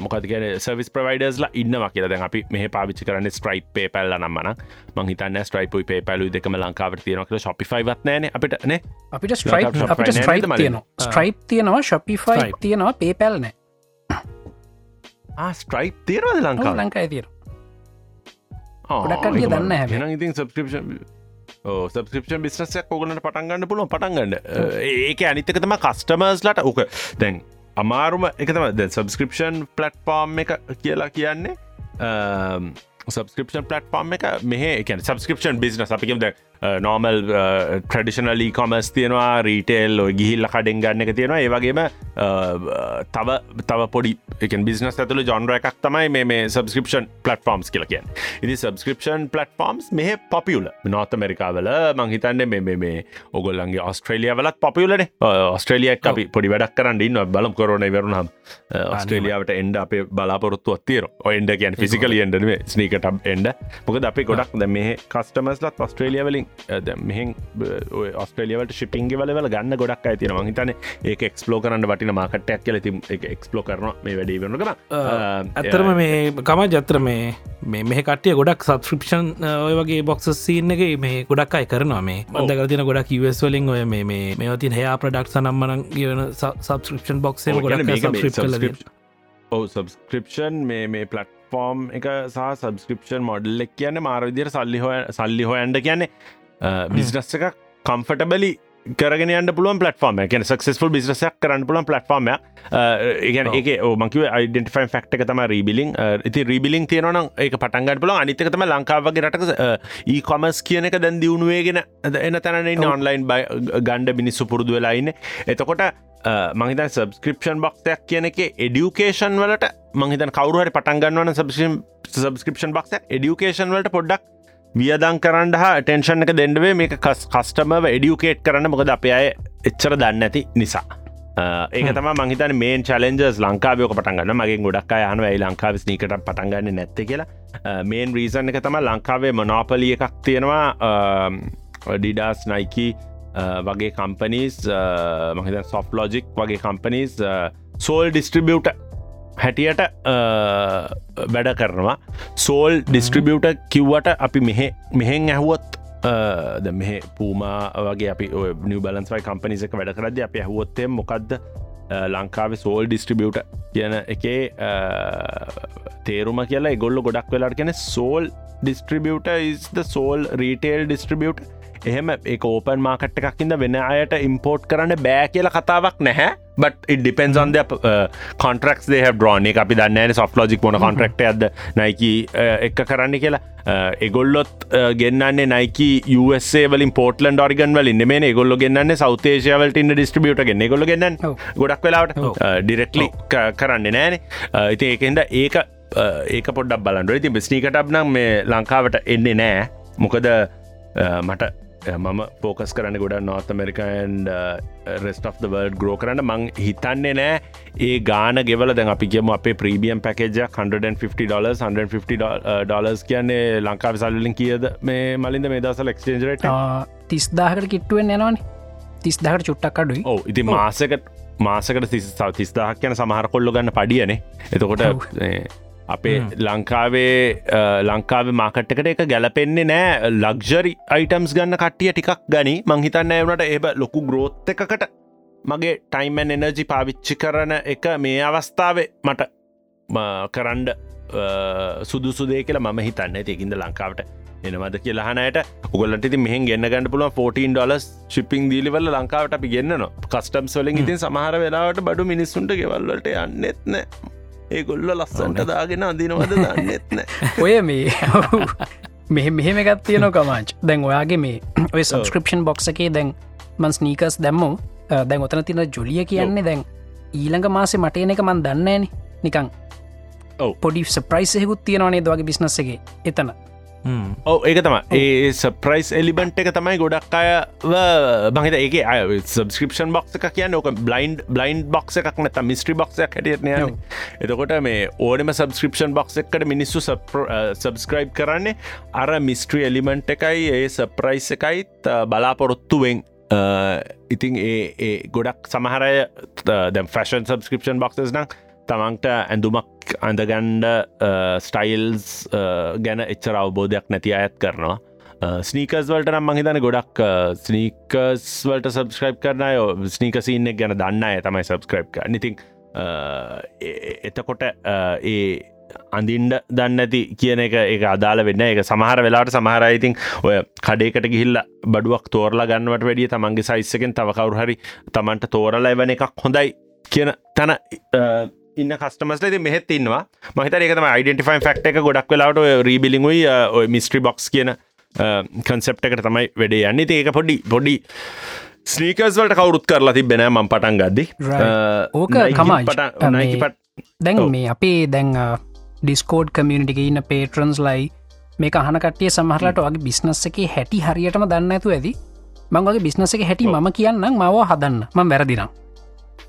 මොකද කියන සවිස් ප්‍රවයිඩස්ලා ඉන්නවා කියලා. දැන් අපි මේ පාවිච්චි කරන්න ස්ට්‍රයිප් පේ පැල්ල නම්මන මංහිතන්න ස්ට්‍රයිපයි පේ පැලු දෙකම ලංකාවට තියනක ශොපිෆයිවත් නෑන අපිට නේ? අපිට ස්ට්‍රයිප් ස්ට්‍රයිප් තියෙනවා. ස්ට්‍රයිප් ශොපිෆයි තියෙනවා පේපැල් නෑ. ස්ට්‍රයිප් තේරවද ලංකා ලංකායි තියෙන ගොඩක් දන්න හැ ඉතින් සබස්ක්‍රපෂන් සබස්ක්‍රපෂන් බිස්නසයක් ඔගලට පටන්ගන්න පුළුවන් පටන්ගන්න ඒක අනිතක තම කස්ටමර්ස්ලට ඕක. දැන් අමාරුම එකතම ද සබස්ක්‍රපෂන් පලට්ෆෝර්ම් එක කියලා කියන්නේ සබස්ක්‍රපෂන් පලට්ෆෝර්ම් එක මෙහ එක සබස්ක්‍රපෂන් බිස්නස් අපිකම් ද නෝමල් ට්‍රඩිෂනලී කොමස් තියෙනවා රීටේල් ගිහිල්ල කඩෙන් ගන්න එක තියෙනවා. ඒවගේම තව තව පොඩි එක බිස්නස් ඇතුළ ජොන්ර එකක් තමයි මේ සබස්ක්‍රපෂන් පලටෆෝම්ස් කියල කියෙන් ඉදි සබස්ක්‍රපෂන් පලටෆෝම්ස් මෙහ පොපියුල නොත ඇමරිකාවල මංහිතන්න මේ ඔගොල්ලන්ගේ ඔස්ට්‍රේලිය වලත් පොපියුලන ඔස්ට්‍රේලියක් අපි පොඩි වැඩක් කරන්න ඉන්න බලම් කරන වරුණම්. ඔස්ට්‍රේලියාවට එන්ඩ අපේ බලාපොරොත්තු අත්තේර ඔන්ඩ කියන් ෆිසිකල එන්ඩේ ස්නීකට එන්ඩ මොකද අපි ගොඩක් ද මේ කස්ටමස්ලත් ඔස්ට්‍රේලිය වලින් මෙහෙන් ඔස්ට්‍රලියවට ශිපින්ගේ වලවල ගන්න ගොඩක් අයි තියෙන හිතන ඒ එක්ස්පලෝ කරන්න වටින මාකටයක් කියල ති එක්ස්පලෝ කරන මේ වැඩි වෙන කර ඇත්තරම මේ කම ජත්‍ර මේ මේ මෙහ කටිය ගොඩක් සබස්ක්‍රපෂන් ඔය වගේ බොක්ස සීන්න එක මේ ගොඩක් අයි කරනවා මේ. බන්දකර තින ගොඩක් ඉවස්වලින් ඔය මේ මේ තින් හයා ප්‍රඩක්් සනම්මන ගන සබස්ක්‍රපෂන් බොක්සේ ගොඩක් ඔව සබස්ක්‍රපෂන් මේ මේ පලට් ෆෝම් එක සහ සබස්ක්‍රපෂන් මොඩල් එක් කියන්න මාරවිදිර සල්ලි හොය සල්ලි හොයන්ඩ කියන්නේ බිස්නස් එක කම්ෆටබලි කරගෙන පුළුව පලටෆෝර්ම කියන සක්සෙස්ෆල් බිස්නසයක් කරන්න පුලන් පලටෆෝර්ම ඒගැන ඒක මකිව යිඩෙන්ටිෆයින් ෆක්ට එක තම රීබිලින් ඉති රීබිලින් තියෙනවන ඒක පටන්ගන්න පුල අනිතක තම ලංකාවගේ රටක ඒ කොමස් කියන එක දැන් දියුණුවේගෙන එන තැනන්න ඔන්ලයින් බයි ගණ්ඩ මිනිස්සු පුරුදු වෙලායින්න එතකොට මහිතන් සබස්ක්‍රපෂන් බක්යක් කියන එක එඩියුකේෂන් වලට මහිතන් කවරුහරි පටන්ගන්නවන සබස්ක්‍රපෂන් බක්ක් එඩියුකේෂන් වලට පොඩ්ඩක් වියදං කරන්න හා ටෙන්ෂන් එක දෙන්නවේ කස් කස්ටමව එඩියුකේට් කරන්න මොකද අප අය එච්චර දන්න ඇති නිසා. ඒක තම මහිතන මේන් චලෙන්ජස් ලංකාවයෝක පටන්ගන්න මගේ ගොඩක් අයහන ඇයි ලංකාව ස්නීකට පටන්ගන්න නැත්ත? කියලා. මේන් රීසන් එක තම ලංකාවේ මනෝපලිය එකක් තියෙනවා. ඩිඩාස් නයිකී වගේ කම්පනීස් මහිත සොෆ් ලෝජික් වගේ කම්පනීස් සෝල් ඩිස්ට්‍රිබියුට හැටියට වැඩ කරනවා. සෝල් ඩිස්ට්‍රිබියුට කිව්වට අපි මෙහෙ මෙහෙන් ඇහුවොත් ද මෙහ පූමා වගේ අපි නිව බලන්ස්වයි කම්පනිසක වැඩ කරද අප ඇහුවොත්තේ මොකක්ද ලංකාවේ සෝල් ඩිස්ට්‍රිබියට කියන එකේ තේරුම කියලා ගොල්ල ගොඩක් වෙලාට කෙන සෝල් ඩිස්ට්‍රිබියට ඉස්ද සෝල් රීටේල් ඩිස්ට්‍රිබියට එහෙම ඒ ඕපන් මාකට් එකක්කින්ද වෙන අයට ඉම්පෝට් කරන්න බෑ කියල කතාවක් නැහැ. But it depends on the uh, contracts they have drawn. එක අපි දන්න සොෆ් ලෝජික් මොන කොන්ට්‍රක්ට ඇද නයිකි එක කරන්න කියලා. එගොල්ලොත් ගෙන්න්නේ නයිකි USA වලින් පෝටලන් ඩොරිගන් වලින් මේ ගොල්ල ගෙන්න්න සෞතේශයවලට ඉන්න ඩිස්ට්‍රිියට ගෙන ගොල ගන්න ගොඩක් වෙලාට ඩිරෙක්ලි කරන්න නෑන ඉති ඒකෙන්ද ඒක ඒක පොඩක් බලන්ඩ ඉති බස්නීකටබ් නම් මේ ලංකාවට එන්නේ නෑ මොකද මට මම පෝකස් කරන්න ගොඩ නොත් අමරිකන් රෙස්ට වර්ඩ ග්‍රෝ කරන්න. මං හිතන්නේ නෑ ඒ ගාන ගෙවල දැන් අපි කියම අපේ ප්‍රීබියම් පැකේජ 150 ඩොල 150 ඩොලස් කියන්නේ ලංකාව සල්ලින් කියද? මේ මලින්ද මේ දසල් එක්ස්ටේජරට තිස්දාහකට කිට්ටුවෙන් යනවාන තිස්දාහට චුට්ටක් අඩුයි. ඕ ඉති මාසකට මාසකට තිස් තිස්දාහක් කියන සමහර කොල්ල ගන්න පඩියනේ. එතකොට අපේ ලංකාවේ ලංකාව මාකට්කට එක ගැලපෙන්නේ නෑ. ලක්ජරි අයිටම්ස් ගන්න කට්ටිය ටිකක් ගනි. මංහිතන්න ඇවනට එබ ලොකු ග්‍රෝත් එකකට මගේ ටයිමන් එනර්ජි පාවිච්චි කරන එක මේ අවස්ථාවේ මට කරන්ඩ සුදුසුදේ කියලා මම හිතන්න. ඒකින්ද ලංකාවට එනවද කියලාහනයට උගලට ති මෙහ ගන්න ගන්න පුළුව 14 ඩොලස් ශිපිං දීලිවල ලංකාවට අපි ගන්න කස්ටම් වලින් ඉතින් සමහර වෙලාවට බඩු මිනිස්සුන්ට ගෙවල්ලට යන්නෙත්න ඒගොල්ල ලස්සන්ට දාගෙන අදිනවද දන්නෙත්න ඔය මේ මෙහ මෙහෙම එකත් තියන කමාච් දැන් ඔයාගේ මේ ඔය සබස්ක්‍රපෂන් බොක්ස එකේ දැන් මන් ස්නීකස් දැම්මු. දැන් ඔතන තින ජොලිය කියන්නේ දැන් ඊළඟ මාසේ මටයන එක මන් දන්නේන නිකං පොඩි සප්‍රයිසයකුත් තියෙනවනේ දවගේ බිස්නස එක? එතන ඕ ඒක තම ඒ සප්‍රයිස් එලිබන්ට් එක තමයි ගොඩක් අය බහිත ඒක අය සබස්ක්‍රපෂන් බොක්ස එක කියන්න ඕක බ්ලයින්් බ්ලයින්් බොක්ස එකක් නැත මිස්ට්‍රි බොක්සයක් හැටියන එතකොට මේ ඕනම සබස්ක්‍රපෂන් බොක්ස එකට මිනිස්සු සබස්ක්‍රයිබ් කරන්නේ අර මිස්ට්‍රී එලිමෙන්ට් එකයි ඒ සප්‍රයිස් එකයිත් බලාපොරොත්තුවෙන් ඉතින් ඒ ගොඩක් සමහරය දැම් ෆැෂන් සබස්ක්‍රපෂන් බොක්සස් නම් තමන්ට ඇඳුමක් අඳගන්ඩ ස්ටයිල්ස් ගැන එච්චර අවබෝධයක් නැති අයත් කරනවා. ස්නීකස් වලට නම් මහිතන ගොඩක් ස්නීකස් වලට සබස්ක්‍රයිබ් කරනය ස්නීකසින්නෙක් ගැන දන්න අය තමයි සබස්ක්‍රයිබ් නිතින් එතකොට ඒ අඳින්ඩ දන්න ඇති කියන එක එක අදාල වෙන්න එක සමහර වෙලාට සමහරයිඉතින් ඔය කඩේකට ගිහිල්ල බඩුවක් තෝරලා ගන්නවට වැඩිය තමන්ගේ සයිස්සකෙන් තව කවරු හරි තමන්ට තෝරලා එවන එකක් හොඳයි කියන තැන ඉන්න කස්ටමස්ල ති මෙහෙත් ඉන්නවා. මහිත ඒකතම යිඩෙන්ටිෆයින් ෆක්ට එක ගොඩක් වෙලාට රීබිලිුයි මිස්ට්‍රි බොක්ස් කියන කන්සෙප් එකට තමයි වැඩේ යන්න. ඒක පොඩි පොඩි ස්නීකස් වලට කවුරුත් කරලා තිබෙන ම පටන් ගද්දි. ඕක කමයිපට දැන් මේ අපේ දැන් ඩිස්කෝඩ් කමියනිටික ඉන්න පේටරන්ස් ලයි මේ අහන කටිය සමහරලට වගේ බිස්නස් එක හැටි හරියටම දන්න ඇතු. ඇති මංගේ බිස්නස එක හැටි ම කියන්න මව හදන්න ම වැරදිනම්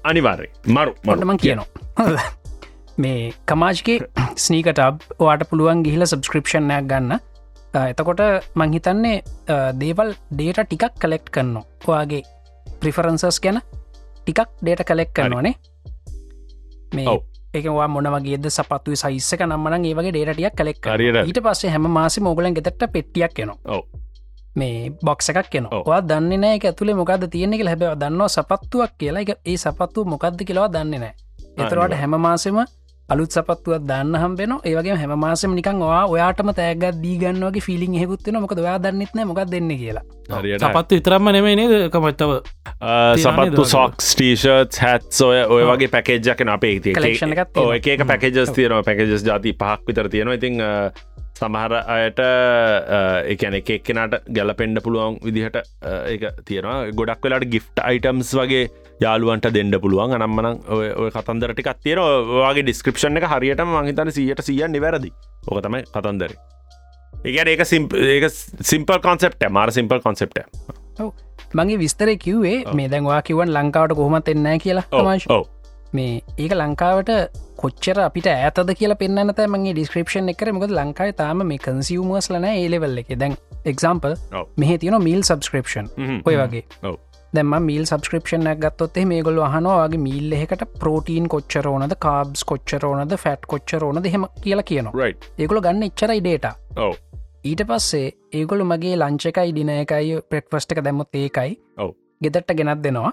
අනිවාර්ය මරු මටම කියනවා මේ කමාජ්ගේ ස්නීකටබ් වාට පුළුවන් ගිහිල සබස්ක්‍රපෂන්යක් ගන්න. එතකොට මංහිතන්නේ දේවල් ඩේට ටිකක් කලෙක්් කරන්න ඔයාගේ ප්‍රිෆරන්සස් ගැන ටිකක් ඩේට කලෙක් කරනවානේ මේ ඒකවා මොනවගේද සපත්තු සයිස්සක නම්මන ඒවගේ ඩේටියක් කලෙක් ඊට පස්සේ හැම මාස මෝගලන් ගෙතට පෙට්ටියක් කෙනවා මේ බොක්ස එකක් කියෙන ඔවා. දන්න නෑ ඇතුළේ මොකද තියෙනෙ හැබ දන්නවා සපත්තුවක් කියලා. එක ඒ සපත්තු මොකක්ද කියලවා දන්නේ නෑ එතරවට හැම මාසෙම අලුත් සපත්තුවත් දන්න හම්බෙන ඒවගේ හැම මාසම නිකන් වා ඔයාටම තෑගත් දීගන්නවගේ ෆිලිින් හෙකුත්වෙන මොකද ඔයා දන්නෙත්න මොකක් දෙන්න කියලා. සපත්තු විතරම්ම නෙමේ නේද? කමත්තව සපත්තු සොක්ස් ටීෂර්ත් හැත් ඔය ඔය වගේ පැකේජ්ජකන අපේ ඒක පැකේජස් තියනවා. පැකජස් ජාති පහක් විතර තියෙනවා. ඉතිං සමහර අයට එකන එක එක්කෙනට ගැලපෙන්ඩ පුළුවන් විදිහට ඒ තියෙනවා. ගොඩක් වෙලාට ගිෆ්ට අයිටම්ස් වගේ යාළුවන්ට දෙන්න පුළුවන්. අනම්මන ඔය කතන්දරටි තියෙන වගේ ඩිස්ක්‍රපෂන් එක හරියට මහිතන සියට සියන් නිවැරදි. ඕක තමයි කතන්දර. ඒකට ඒක ඒක සිම්පල් කොන්සෙප්ට මාර සිම්පල් කොන්සෙප්ට මගේ විස්තර කිව්වේ මේ දැන්වා කිවන් ලංකාවට කොහොමත් එන්න කියලා තමාශ මේ ඒක ලංකාවට කොච්චර අපිට ඇතද කියලා පෙන්න්න තෑමගේ ඩිස්ක්‍රපෂන් එකර මොකද ලංකායි තාම මේ කන්සිවමස් ලන ඒලෙවල්ල එක. දැන් එක්සම්පල් මෙහ තියන මීල් සබස්ක්‍රපෂන් ඔය වගේ. දැම මීල් සබස්ක්‍රපෂන් ගත්තොත් මේ ගොල් හනවාගේ මීල් එකට පෝටීන් කොච්චර ඕනද කාබ්ස් කොච්චර ඕනද ෆැට් කොච්චර ඕනද හෙම කියලා කියන ඒගොල ගන්න එච්චරයි ඩේට ඊට පස්සේ ඒගොලු මගේ ලංච එකයි ඩින එකයි ප්‍රෙක්වස්ට එක දැම්මොත් ඒකයි. ඔව්. ගෙදට්ට ගෙනත් දෙනවා.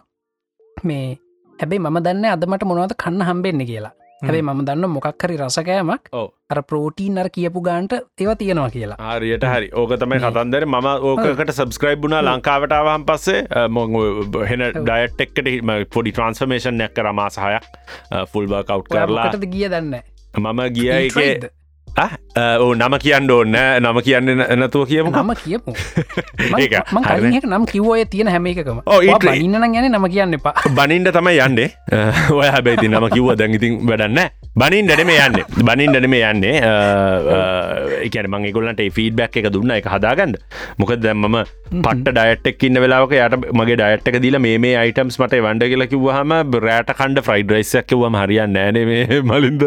මේ හැබැයි මම දන්න අදමට මොනවද කන්න හම්බෙන්න කියලා. හැබයි මම දන්න මොකක්හරි රසකෑමක්. අර ප්‍රෝටීන් අර කියපු ගාන්ට ඒව තියෙනවා කියලා. ආරියට හරි. ඕක තමයි කතන්දර. මම ඕකට සබස්ක්‍රයිබ් බුණා ලංකාවටාවහන් පස්සේ. මො හෙන ඩයට් එක්කට පොඩි ට්‍රන්ස්ෆර්මේෂන් එක්ක රමාසහයක් ෆුල්බ කව් කරලා. ටද ගිය දන්න? මම ගිය එක නම කියන්න ඕන්න නම කියන්න නැතුව කියමු. නම කියපු ඒක. නම් කිව්වය තියෙන හැම එකකම. ඉන්න ගැන නම කියන්න එපා. බනින්ට තමයි යන්නේ. ඔය හැබැයිති නම කිව්ව දැඟඉතින් වැඩන්න බනින් ඩනම යන්න. බනින් ඩනම යන්නේ. එකන මං ගොලට ෆීඩබැක් එක දුන්න. එක හදාගන්න. මොක දැම්මම පට ඩයටක් ඉන්න වෙලාවක යට මගේ ඩයට්ක දිල මේ අයිටම්ස් මට වන්ඩ කියලා කිව්වහම බ්‍රෑට කණ්ඩ ෆ්‍රයිඩ් රයිස්සක් කිව්වම හරියන්න නෑන මලින්ද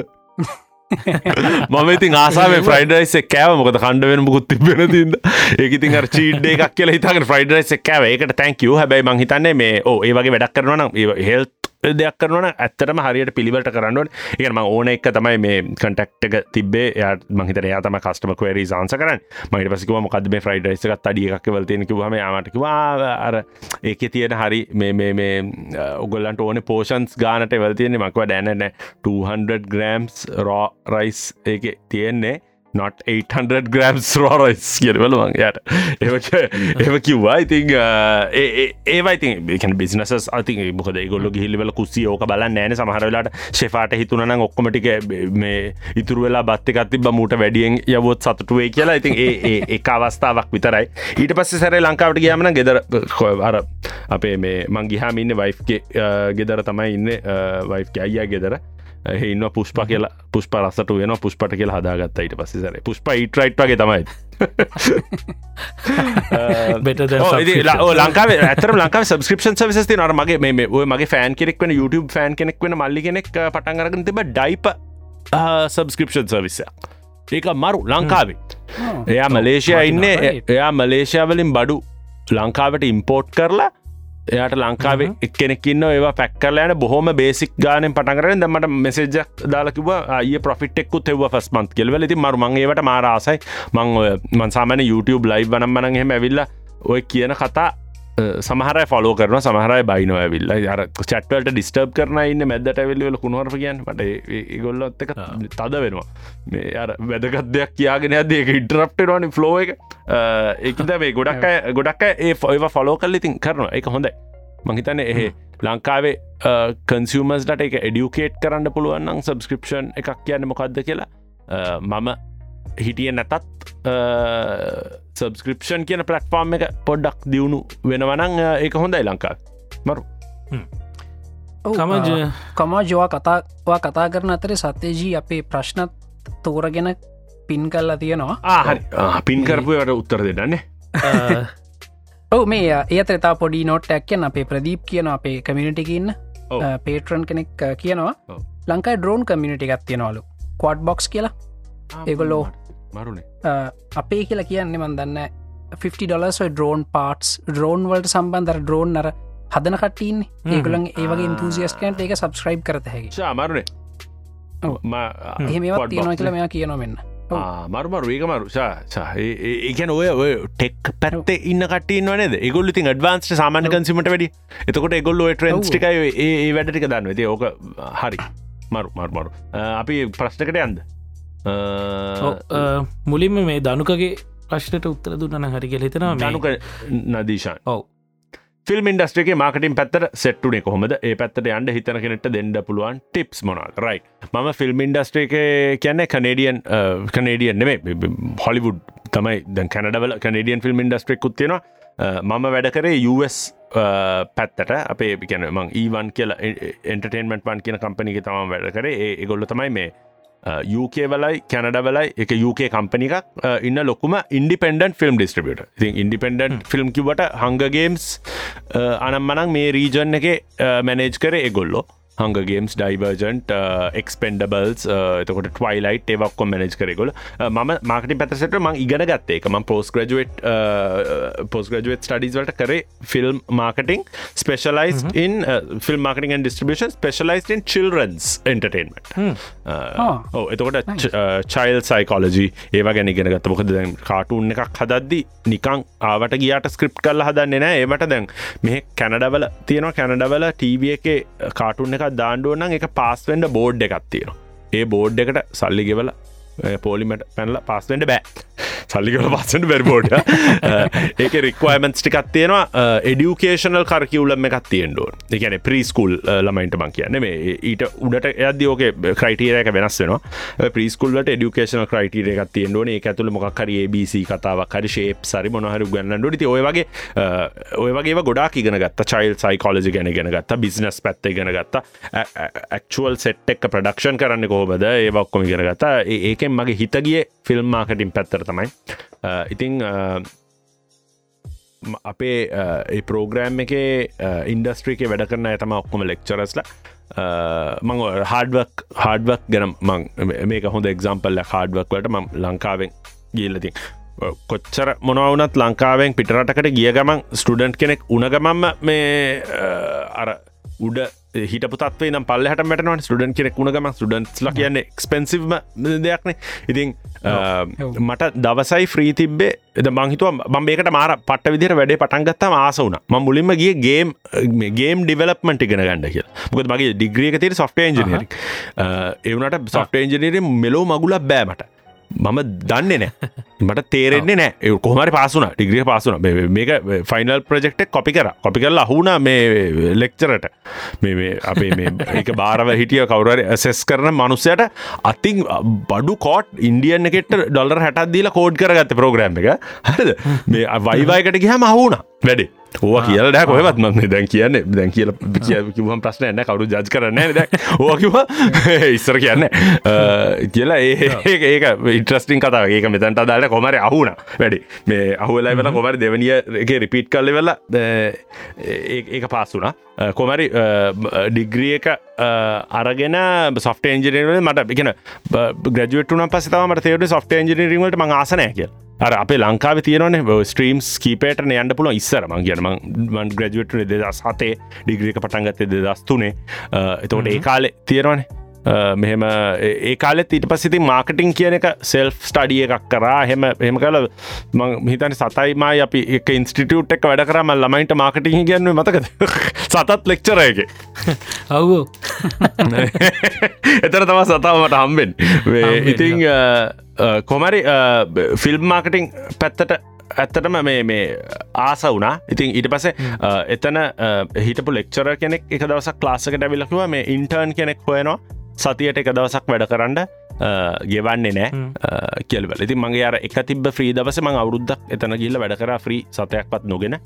මම ඉතින් ආසාාව ෆ්‍රයිඩයිස් කෑව. මොකද කණ්ඩ වෙන මුකුත් තිබෙන තින්න ඒකඉතින් චීඩ් එකක් කියලා හිතක ෆ්‍රයිඩයිස් කෑව. ඒකට තැංකව හැබයි මං හිතන්නේ මේ ඕ ඒ වගේ වැඩක් කරනවන හෙල්ත් දෙයක් කරන ඇත්තටම හරියට පිළිවට කරන්නුවන් එකම ඕන එක තමයි මේ කටක්ට එක තිබේ ය මහිතර යාතම කස්ටම කවරි සන්ස කරන්න. මට පසිකව මොකද මේ ෆ්‍රයිඩයිස් එකත් අඩිය එකක් වලතියනකිවම යාමටකිවා අර ඒක තියෙන හරි මේ මේ ඔගොල්ලන්ට ඕන පෝෂන්ස් ගානට වෙල්තියන්නේ මක්ව දැනන 200 ග්‍රම්ස් රෝ රයිස් ඒක තියෙන්නේ. Not 800 ග්‍රම්ස් රෝරයිස් කියරවලුවන් යට. එම කිව්වා ඉතිං ඒවයිති බිනස අති මොකද ගොල්ල හිල්ලිවල කුස්සිය ඕක බල නෑන සමහරවෙලාට ශෙපාට හිතුනන ඔක්කොමටික මේ ඉතුර වෙලා බත්තිකත් තිබ මූට වැඩියෙන් යවොත් සතුටුවේ කියලා. ඉතින් ඒ එක අවස්ථාවක් විතරයි. ඊට පස්ස සැර ලංකාවට ගියමන ගෙදර අර අපේ මේ මංගිහාම ඉන්න වයිෆ්ගේ uh, ගෙදර තමයි ඉන්න වයිෆ් uh, අයියා ගෙදර. එන්න පුෂ්ප කියලා පුෂ්ප රසට වෙන පුෂ්පට කියලා හදාගත්ත ඊට පුෂ්ප තමයි. Than ඕ, ඉතින් subscription. ලා- ඕ, ලංකාවේ ඇතර ලංකාව සබස්ක්‍රපෂන් සවිස් නර මගේ මේ ඔය මගේ ෆෑන් කෙනෙක් වෙන YouTube ෆෑන් කෙනෙක් වෙන මල්ලි කෙනෙක් පටන් අරගෙන තිබ ඩයිප සබස්ක්‍රපෂන් සවිසය ඒක මරු ලංකාවේ. එයා මලේෂයා ඉන්න. එයා මලේෂයාවලින් බඩු ලංකාවට ඉම්පෝට් කරලා එයාට ලංකාවේ එක්කෙනෙක්කින්න ඒවා පැක්කරලෑන බොහොම බේසික් ගානෙන් පටන්කරෙන් දමට මෙසේජක් දාලකිව අය පොෆිටෙක්කු එව ෆස් මන්ත් කෙල්වල ති මරු මංගේවට මාරාසයි මං මන්සාමන YouTube ලයි් වනම් මනන් එහෙම ඇවිල්ල ඔය කියන කතා සමහර ෆලෝ කරන සමහරයි බයිනව ඇවිල්ල. අර චට්වලට ඩිස්ටර්බ් කරන ඉන්න මැදට ඇවිල්ල කුණුවර කියන්න. මට ගොල්ලොත් එක තද වෙනවා. මේ අර වැදගත් දෙයක් කියයාගෙන අද ඒක ඉන්ටරප්ට නොනි ෆලෝ එක. ඒකද මේ ගොඩක් ගොඩක් ඒ ෆොයිව ෆලෝ කල්ල ඉතින් කරනවා. එක හොඳයි. මහිතන එහ ලංකාවේ කන්සිමස්ට එක එඩියුකේට් කරන්න පුළුවන්නම් සබස්ක්‍රපෂන් එකක් කියන්න මොකක්ද කියලා? මම හිටිය නැතත් සබස්ක්‍රපෂන් කියන පලට්ෆාර්ම් එක පොඩ්ඩක් දියුණු වෙනවනං ඒක හොඳයි ලංකා මරු. කමජ. කමාජවා කතාවා කතා කරන අතරේ සත්‍යජී අපේ ප්‍රශ්නත් තෝරගෙන පින් කල්ලා තියෙනවා. ආහරි පින් කරපුයට උත්තර දෙන්නන්නේ? ඔව මේ ඒත තා පොඩි නොට් ඇක්කෙන් අපේ ප්‍රදීප් කියන අපේ කමිනිටිකඉන්න ඔව්. පේටරන් කෙනෙක් කියනවා. ලංකායි ඩ්‍රෝන් කමිනිටි එකක් තියෙනවලු. කොඩ් බොක්ස් කියලා. ඒගොල්ලෝ මරුණේ අපේ කියලා කියන්නේ මන් දන්න 50 ඩොලස් ඩ්‍රෝන් පාටස් ඩ්‍රෝන් වලට සම්බන්ධර ඩ්‍රෝන් අර හදන කටන්න ඒගොලන් ඒවගේ ඉන්තුසියස්කන්ට ඒක සබස්ක්‍රයිබ් කරත හැකි. ශාමරුණේ ඔව්. එහෙමවත් තියෙනවා කියලා මෙයා කියනවා මෙන්න. මරුමරු ඒක මරු. ඒකන ඔය ඔය ටෙක් පැත්තේ ඉන්න කටන්න නද? ගොල්ල ති ඩවන්ස් සාමාන කන්සිමට වැඩි එතකොට ගොල්ල ට්‍රන්ස් ඔව්. ටිකයි ඒ වැඩටික දන්න ඇති ඕක හරි. මරු මර්මරු අපි ප්‍රශ්නකට යන්ද මුලින්ම මේ දනුකගේ ප්‍රශ්නට උත්තර දුන්නන හරි කෙ හිතනවා ජනුක නදීශාන් ඔව්. ෆිල්ම් ඉන්ඩස්ට්‍රේ මාකටින් පැත්තර සෙට්ටුනේ කොහොමද? ඒ පැත්තට යන්ඩ හිතන කෙනෙට දෙන්න පුළුවන් ටිප්ස් මොනල් රයි ම ෆිල්ම් ඉන්ඩස්ට්‍රේක කියන්න කනඩියන් කනඩියන් නෙමේ හොලිවුඩ් තමයි දැ කැනඩවල කනඩියන් ෆිල්ම් ඉන්ඩස්ට්‍රෙක් ුත්තියෙන මම වැඩ කරේ US පැත්තට. අපේ පිකැන මං ඒවන් කියලා එන්ටර්ටේන්මට වන් කියන කම්පනික තම වැඩ කරේ. ඒ ගොල්ල තමයි මේ UK වලයි කැනඩවලයි එක UK කම්පනි එකක් අ, ඉන්න ලොකුම ඉන්ඩිපෙන්ඩන් ෆිල්ම් ඩිස්ට්‍රිියට ති ඉන්ඩිපෙන්ඩන් ෆිල්ම් කිවට හංගගේම්ස් අනම් මනක් මේ රීජන් එක මැනේජ් කර එගොල්ලො හඟ ගේම්ස් ඩයිවර්ජන්ට් එක්ස්පෙන්ඩබල්ස් එතකොට ටවයිලයිට් ඒවක්කො මැනජ් කරෙකොල ම මාකට පැතසට ම ඉගෙන ගත්තේ ම පෝස් ග්‍රජුවට් පෝස් ග්‍රජුවට් ස්ටඩිස්වලට කරේ film marketing specialise in film marketing distribution specialise in children's එන්ටර්ටේන්මට ඕ එතකොට චයිල් සයිකෝලජී ඒව ගැන ගෙන ගත්ත. මොකද දැන් කාටුන් එකක් හදද්දි නිකං ආවට ගියට ස්ක්‍රප් කල්ල හදන්නේ නෑ ඒමට දැන් මෙහ කැනඩවල තියෙනවා. කැනඩවල ටීව එක කාටුන් එක දාණ්ඩුවනම් එක පාස්වෙන්ඩ බෝඩ් එකක් තියෙනවා. ඒ බෝඩ් එකට සල්ලි ගෙවල පෝලිමට පැනල පාස්වෙන්ඩ බෑ. සල්ලිකල පස්සට බැරිබෝඩ ඒක රික්වයිමන්ස් ටිකත් තියෙනවා. එඩියුකේෂනල් කරකිවුලම එකක් තියෙන්ඩුවන් එකන ප්‍රීස්කුල් ළමයින්ට මං කියන්න. මේ ඊට උඩට ඇදෝක ක්‍රයිටරක වෙනස් වෙන ප්‍රීස්කුල්ලට එඩියුකේෂන ක්‍රයිටර එකක් තියෙන්ඩුවන ඒ ඇතුළ මොක්කර ABC කතාවක් හරි ශේප් සරි මොනහර ගන්න ඩි ඔය වගේ ඔය වගේ ගොඩක් ඉගෙන ගත්ත. චයිල් සයිකෝලජි ගැන ගෙන ගත්ත. බිස්නස් පැත්ත ගෙන ගත්ත. ඇක්ුවල් සෙට් එක් ප්‍රඩක්ෂන් කරන්න කොහොමද? ඒවක්කොම ඉගෙන ගත්තා. ඒකෙන් මගේ හිතගේ ෆිල්ම් මාකටින් පැත්තර තමයි. ඉතිං අපේ ඒ පෝග්‍රෑම් එක ඉන්ඩස්ට්‍රික වැඩ කරන ඇතම ඔක්කොම ලෙක්චරස්ල මං හාඩවක් හාඩවක් ගැන මං මේක හොඳ එක්සම්පල්ල හාඩවක් වලට ම ලංකාවෙන් ගිල්ලති කොච්චර මොනවනත් ලංකාවෙන් පිටරටකට ගිය ගමන් ස්ටඩන්ට් කෙනෙක් උනගමම්ම මේ අර උඩ හිට පත්වේ නම් පල්ලහට මටන ස්ටඩන් කෙනෙක් වුණගම ස්ටඩන්ස් ල කියන්න එක්ස්පෙන්සිව්ම දෙයක්න. ඉතින් මට දවසයි ෆ්‍රී තිබ්බේ. එද මංහිතුව බම්බේකට මාර පට විදිර වැඩේ පටන්ගත්තම ආස වුන ම මුලින්ම ගිය ගේම් ගේම් ඩිවලප්මට ඉගෙන ගන්න කිය මොකද මගේ ඩිග්‍රියක තිර සොෆ්ට එන්ජිනරි එවනට සොෆ්ට එන්ජිනීර මෙලෝ මගුලක් බෑමට මම දන්නේ නෑ. මට තේරෙන්නේ නෑ. කොහමරි පාසුන ටිග්‍රිය පාසුන මේක ෆයිනල් ප්‍රජෙක්ට කොපි කර. කොපි කරල අහුුණ මේ ලෙක්චරට මේ අපේ මේ එක බාරව හිටිය කවුරරි ඇසෙස් කරන මනුස්සයට අතින් බඩු කෝට් ඉන්ඩියන් එකට ඩොලර් හැටත් දීලා කෝඩ් කරගත්ත ප්‍රෝග්‍රම් එක. හරිද? මේ වයිවායකට ගහම අහුුණ වැඩේ. ඕ කියල ඩ කොහවත් මම දැන් කියන්න දැන් කියල කිවහම් ප්‍රශ්න එන්න කවරු ජජ් කරන්න ඕකිව ඉස්සර කියන්න කියලා ඒ ඒක ඉට්‍රස්ටිං කතාව ඒක මෙතැන්ට දාට කොමර අහුන වැඩි. මේ අහුලයි වල කොමර දෙවනිය එක රිපීට් කල්ල වෙල ඒක පාස්සුනා කොමරි ඩිග්‍රිය එක අරගෙන සොෆ්ට එන්ජිනීරල මට එකන ග්‍රජුවටන පසතම තේවට සොෆ්ට එන්ජිනීරීමට ම ආසනය කිය අර අපේ ලංකාව තියනන ස්ට්‍රීම්ස් කීපේට යන්න පුල ඉස්සර මං කියනම මන් ග්‍රජුවටන දෙදස් හතේ ඩිග්‍රික පටන්ගත්තේ දෙදස්තුනේ එතකොට ඒ කාලෙ තියෙනවනේ. මෙහෙම ඒ කාලෙත් ඊට පසිති මාර්කටිං කියන එක සෙල් ස්ටඩිය එකක් කරා. හෙම හෙම කල හිතන සතයිමයි අපි එක ඉන්ස්ටිටියුට් එක වැඩ කරම ළමයින්ට මාර්කටිං ගැන්ව මතකද? සතත් ලෙක්චරයගේ ඔවු එතර තම සතාවමට හම්බෙන් ඉතිං කොමරි ෆිල්ම් මාර්කටිං පැත්තට ඇත්තටම මේ මේ ආස වුනා ඉතින් ඊට පසේ එතන හිටපු ලෙක්චර කෙනෙක් එක දවසක් ලාසකට ඇවිලකිව මේ ඉන්ටර්න් කෙනෙක් හොයනවා. සතියට එක දවසක් වැඩ කරන්න ගෙවන්නේ නෑ. කියල්වල. ඉති මගේ අර එක තිබ ්‍රී දවස මං අවුරුද්දක් එතන ගිල්ල වැඩ කර. ්‍රී සතයක් පත් නොගෙන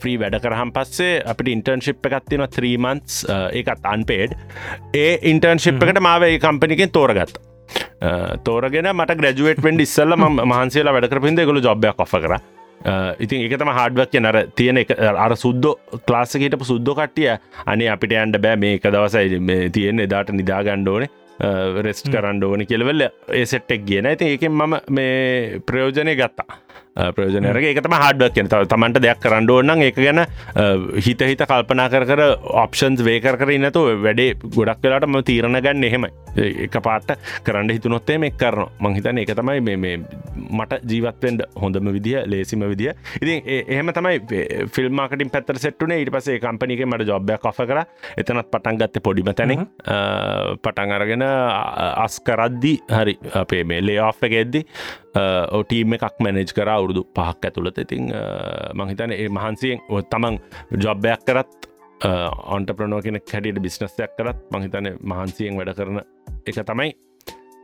ෆ්‍රී වැඩ කරහම් පස්සේ අපිට ඉන්ටර්න්ශිප් එකත්තින ත්‍රීමන්ස් ඒකත් අන්පේඩ් ඒ ඉන්ටර්න්ශිප් එකට මාව ඒ කම්පනිකෙන් තෝරගත්ත තෝරගෙන මට ග්‍රජුවේට වෙන්ඩ ඉස්සල්ල ම මහන්සේලා වැඩ කරපින්ද ගොලු ජොබ්යක් කො කර. ඉතින් එකතම හඩුවක් නර තියෙන අර සුද්දෝ ක්ලාසකහිටපු සුද්දෝ කට්ටිය අනේ අපිට ඇන්ඩ බෑ මේ එක දවසයි තියෙන එදාට නිදාගණ්ඩෝනේ රෙස්ට් කරන්න ඕන. කෙලවෙල්ල ඒ සෙට්ටෙක් කියන ඇති ඒකෙන් මම මේ ප්‍රයෝජනය ගත්තා ප්‍රයෝජනයරගේ එකතම හඩක් කියන තමන්ට දෙයක් කරන්න ඕන්න එක ගැන හිත හිත කල්පනා කර කර ඔප්ෂන්ස් වේකර කර නතු වැඩේ ගොඩක් වෙලාට ම තීරණ ගන්න එහෙම එක පාට කරන්න හිතුනොත්තේ මේ කරන මංහිතන එක තමයි මේ මට ජීවත්වෙන්ට හොඳම විදිහ ලේසිම විදිහ ඉතින් එහෙම තමයි ෆිල්ම්මාකටින් පැත්තර සෙට්ටුනේ ඉට පසේ කම්පනික මට ජොබ්ය කො කර. එතනත් පටන් ගත්ත පොඩිම තැනින්. පටන් අරගෙන අස් කරද්දි හරි අපේ මේ ලේ ආෆ් එක එද්දි ඔටීම එකක් මැනෙජ් කර අවුරුදු පහක් ඇතුළත. ඉතිං මහිතන ඒ මහන්සියෙන් තමන් ජොබ්බයක් කරත් ඔන්ට ප්‍රනෝ කෙනෙක් හැටියට බිස්නස්යක් කරත් මහිතන මහන්සියෙන් වැඩ කරන එක තමයි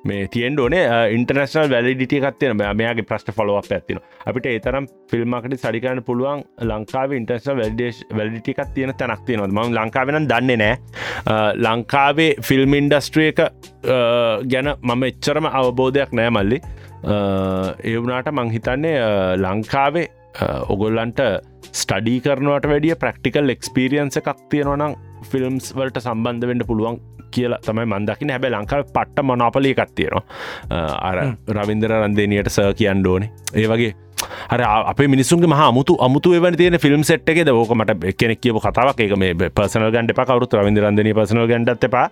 මේ තියෙන් ඕනේ. ඉන්ටර්නශනල් වැලිඩිටිය කත්තියන මෙයාගේ ප්‍රශ්ට ෆලෝක් ඇතින අපිට ඒතරම් ෆිල්ම්මකට සඩිකරන්න පුළුවන් ලංකාව ඉන්ටර්නශල් වැල්ඩේශ වැලිටිකක් තියෙන තැනක් තියෙනවද? ම ලංකාවෙන දන්නේ නෑ. ලංකාවේ ෆිල්ම් ඉන්ඩස්ට්‍රිය එක ගැන මම එච්චරම අවබෝධයක් නෑ මල්ලි. ඒ වුනාට මංහිතන්නේ ලංකාවේ ඔගොල්ලන්ට ස්ටඩී කරනවට වැඩිය ප්‍රක්ටිකල් එක්ස්පිරියන්ස එකක් තියෙනවනම් ෆිල්ම්ස් වලට සම්බන්ධ වෙන්ට පුළුවන් කියලා තමයි මන්දකින හැබැ ලංකාව පට්ට මොනපලී එකත්තියෙනවා අර රවින්දර රන්දේනයට සර් කියන්න ඕනේ. ඒ වගේ හර අප මිනිසුන්ගේ මහ මුතු අමුතු එව තියෙන ෆිල්ම් සෙට් එකද ෝක මට කෙනෙක් කියව කතාවක්. එක මේ පසනල් ගන්ඩ පකවරුත් රවින්ද රන්දනය පසනල් ගඩත් එපා.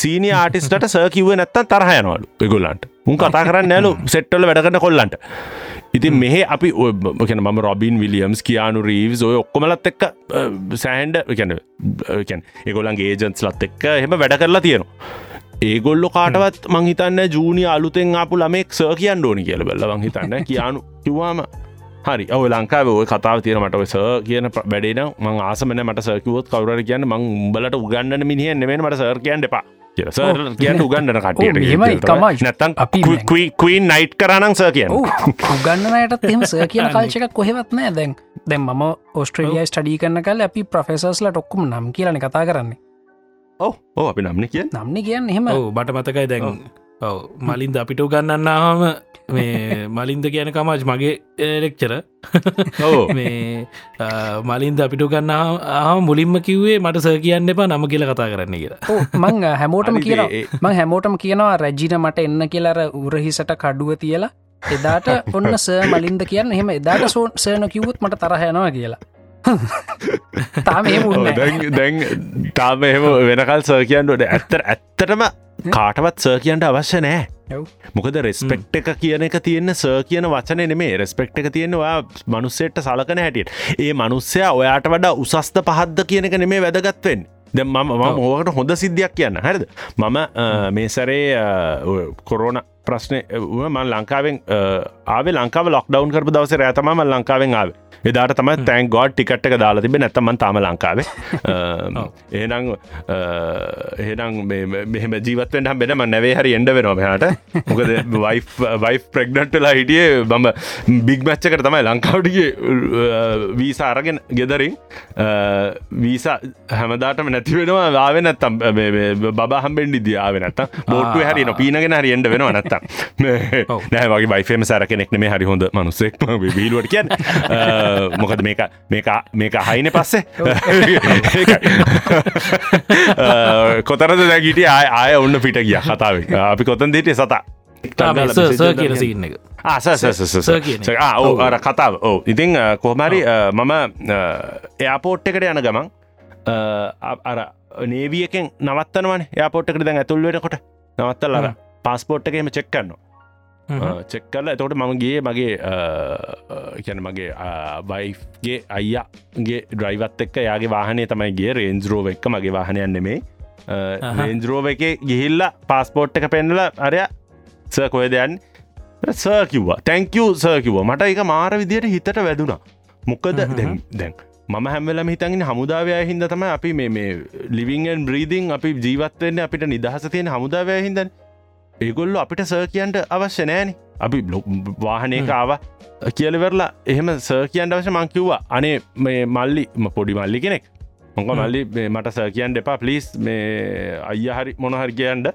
සීනි ආටිස්ට සර් කිව නැත්තන් තරහයනවලු පෙගුල්ලන්ට උන් කතා කරන්න නැලු සෙට්ටල වැඩකට කොල්ලන්ට. ඉතින් මෙහ අපි ඔකන ම රොබින් විලියම්ස් කියානු රීවස් ඔය ඔක්කොමලත් එක්ක සෑහන්ඩ කැන ඒගොලන්ගේ ඒජන්ස් ලත් එක්ක හෙම වැඩ කරලා තියෙනවා ඒගොල්ලො කාටවත් මංහිතන්න ජූනි අලුතෙන් ආපු ළමෙක් ස කියන්න ඕනි කියල බල්ල මංහිතන්න කියානු කිව්වාම හරි ඔව ලංකාව ඔය කතාව තියෙන මට ස කියන වැඩේන මං ආසමන මට සකිවොත් කවර කියන්න මං උඹලට උගන්න මිනිහ නෙමෙන මට සර් කියන්න එපා. කියන්න උගන්නන කටියට නැතන් කීන් නයිට් කරනම් ස කියන්න. උගන්නනයට තෙම ස කියන කල්චක කොහෙවත් නෑ. දැන් දැන් මම ඔස්ට්‍රේලියයි ස්ටඩී කරන කල අපි ප්‍රෆෙසස්ල ටොක්කුම නම් කියලන කතා කරන්නේ ඕ ඕ අපි නම්න කිය නම්න කියන්න එහෙම. බට මතකයි දැන්. ඔව. මලින්ද අපිට ගන්නන්නාම මේ මලින්ද කියන කමාජ් මගේ එලෙක්චර මේ මලින්ද අපිට ගන්නා මුලින්ම කිව්වේ මට ස කියන්න එපා නම කියල කතා කරන්න කියලා. මං හැමෝටම කියන මං හැමෝටම කියනවා රැජින මට එන්න කියලර උරහිසට කඩුව තියලා එදාට ඔන්න ස මලින්ද කියන්න. එහෙම එදාට සෝන් සයන කිව්වුත් මට තරහයනවා කියලා දැන් තාම එහෙම වෙනකල් සර් කියන්නට ඇත්තර ඇත්තටම කාටවත් සර් කියන්ට අවශ්‍ය නෑ මොකද රෙස්පෙක්් එක කියන එක තියෙන සර් කියන වචන නෙමේ රෙස්පෙක්් එක තියෙනවා මනුස්සෙට සලකන හැටියට. ඒ මනුස්සයා ඔයාට වඩා උසස්ත පහද්ද කියන එක නෙමේ වැදගත්වෙන් දැ මම ඕකට හොඳ සිද්ධියක් කියන්න. හැරද? මම මේ සැරේ කොරෝන ප්‍රශ්නය මන් ලංකාවෙන් ආවේ ලංකාව ලොක්ඩවන් කරපු දවස රෑතම ලංකාවෙන් ආවේ එදාට තම තැන් ගොඩ් ටිකට එක දාලා තිබ නැත්තමන් තාම ලංකාවේ. ඒනම් එහෙනම් මෙහම ජීවත්වෙන් හම් බෙනම නැවේ හරි එන්ඩ වෙනවා හට මොකද වයි ප්‍රෙක්්නට්ටලා හිටියේ. බම බිග් මච්චකට තමයි ලංකාවටිගේ වීසා අරගෙන ගෙදරින්. වීසා හැමදාටම නැති වෙනවා. ආව නැත්තම් බා හම්බෙන්ඩි දියාව නැත්ත බෝට්ටු හරි නො පීනගෙන හරි එන්ඩ වෙනවා නැත්තම්. නෑවගේ බයිෆේම සෑර කෙනෙක් මේ හරි හොඳ මනුස්සෙක්. බිලුවට කියන්න මොකද මේක මේක මේක හයින පස්සේ? කොතරද දැගිට ආය ඔන්න පිට ගිය කතාව අපි කොතන් දිට සතා. කියන සින්න එක. අර කතාව. ඕ ඉතිං කොහමරි මම එයාපෝට් එකට යන ගමන් අර නේවියකෙන් නවත්තනවන යාපෝට් එකට දැන් ඇතුල්වට කොට නවත්තල් අර පස්පෝට් එකම චෙක් කරලා. එතකොට මමගේ මගේ කැන මගේ බයිගේ අයියාගේ ඩ්‍රයිවත් එක්ක යාගේ වාහනය තමයි ගේ රේන්ජරෝව එක්ක මගේ වාහනයන් නෙමේ රේන්ජරෝව එක ගිහිල්ල පස්පෝට් එක පෙන්නල අරය ස කොය දෙයන් සර් කිව්වා. තැංකූ සර් කිව්ව. මට එක මාර විදියට හිතට වැදුනා. මොකද දැන් දැන් මම හැමලම හිතගෙන හමුදාවය හින්ද තම අපි මේ ලිවිංගෙන් බ්‍රීදිං අපි ජීවත්වවෙන්න අපිට නිදහස තියෙන හමුදාවය හින්දන් ඒගොල්ලො අපිට සර් කියන්ට අවශ්‍ය නෑන අපි වාහනයකාව කියලවෙරලා එහෙම සර් කියන්ට අවශ්‍ය මංකිව්වා අනේ මේ මල්ලි පොඩි මල්ලි කෙනෙක්. මොක මල්ලි මට සර් කියන්න එපා පලිස් මේ අයිය හරි මොනහරි කියන්ට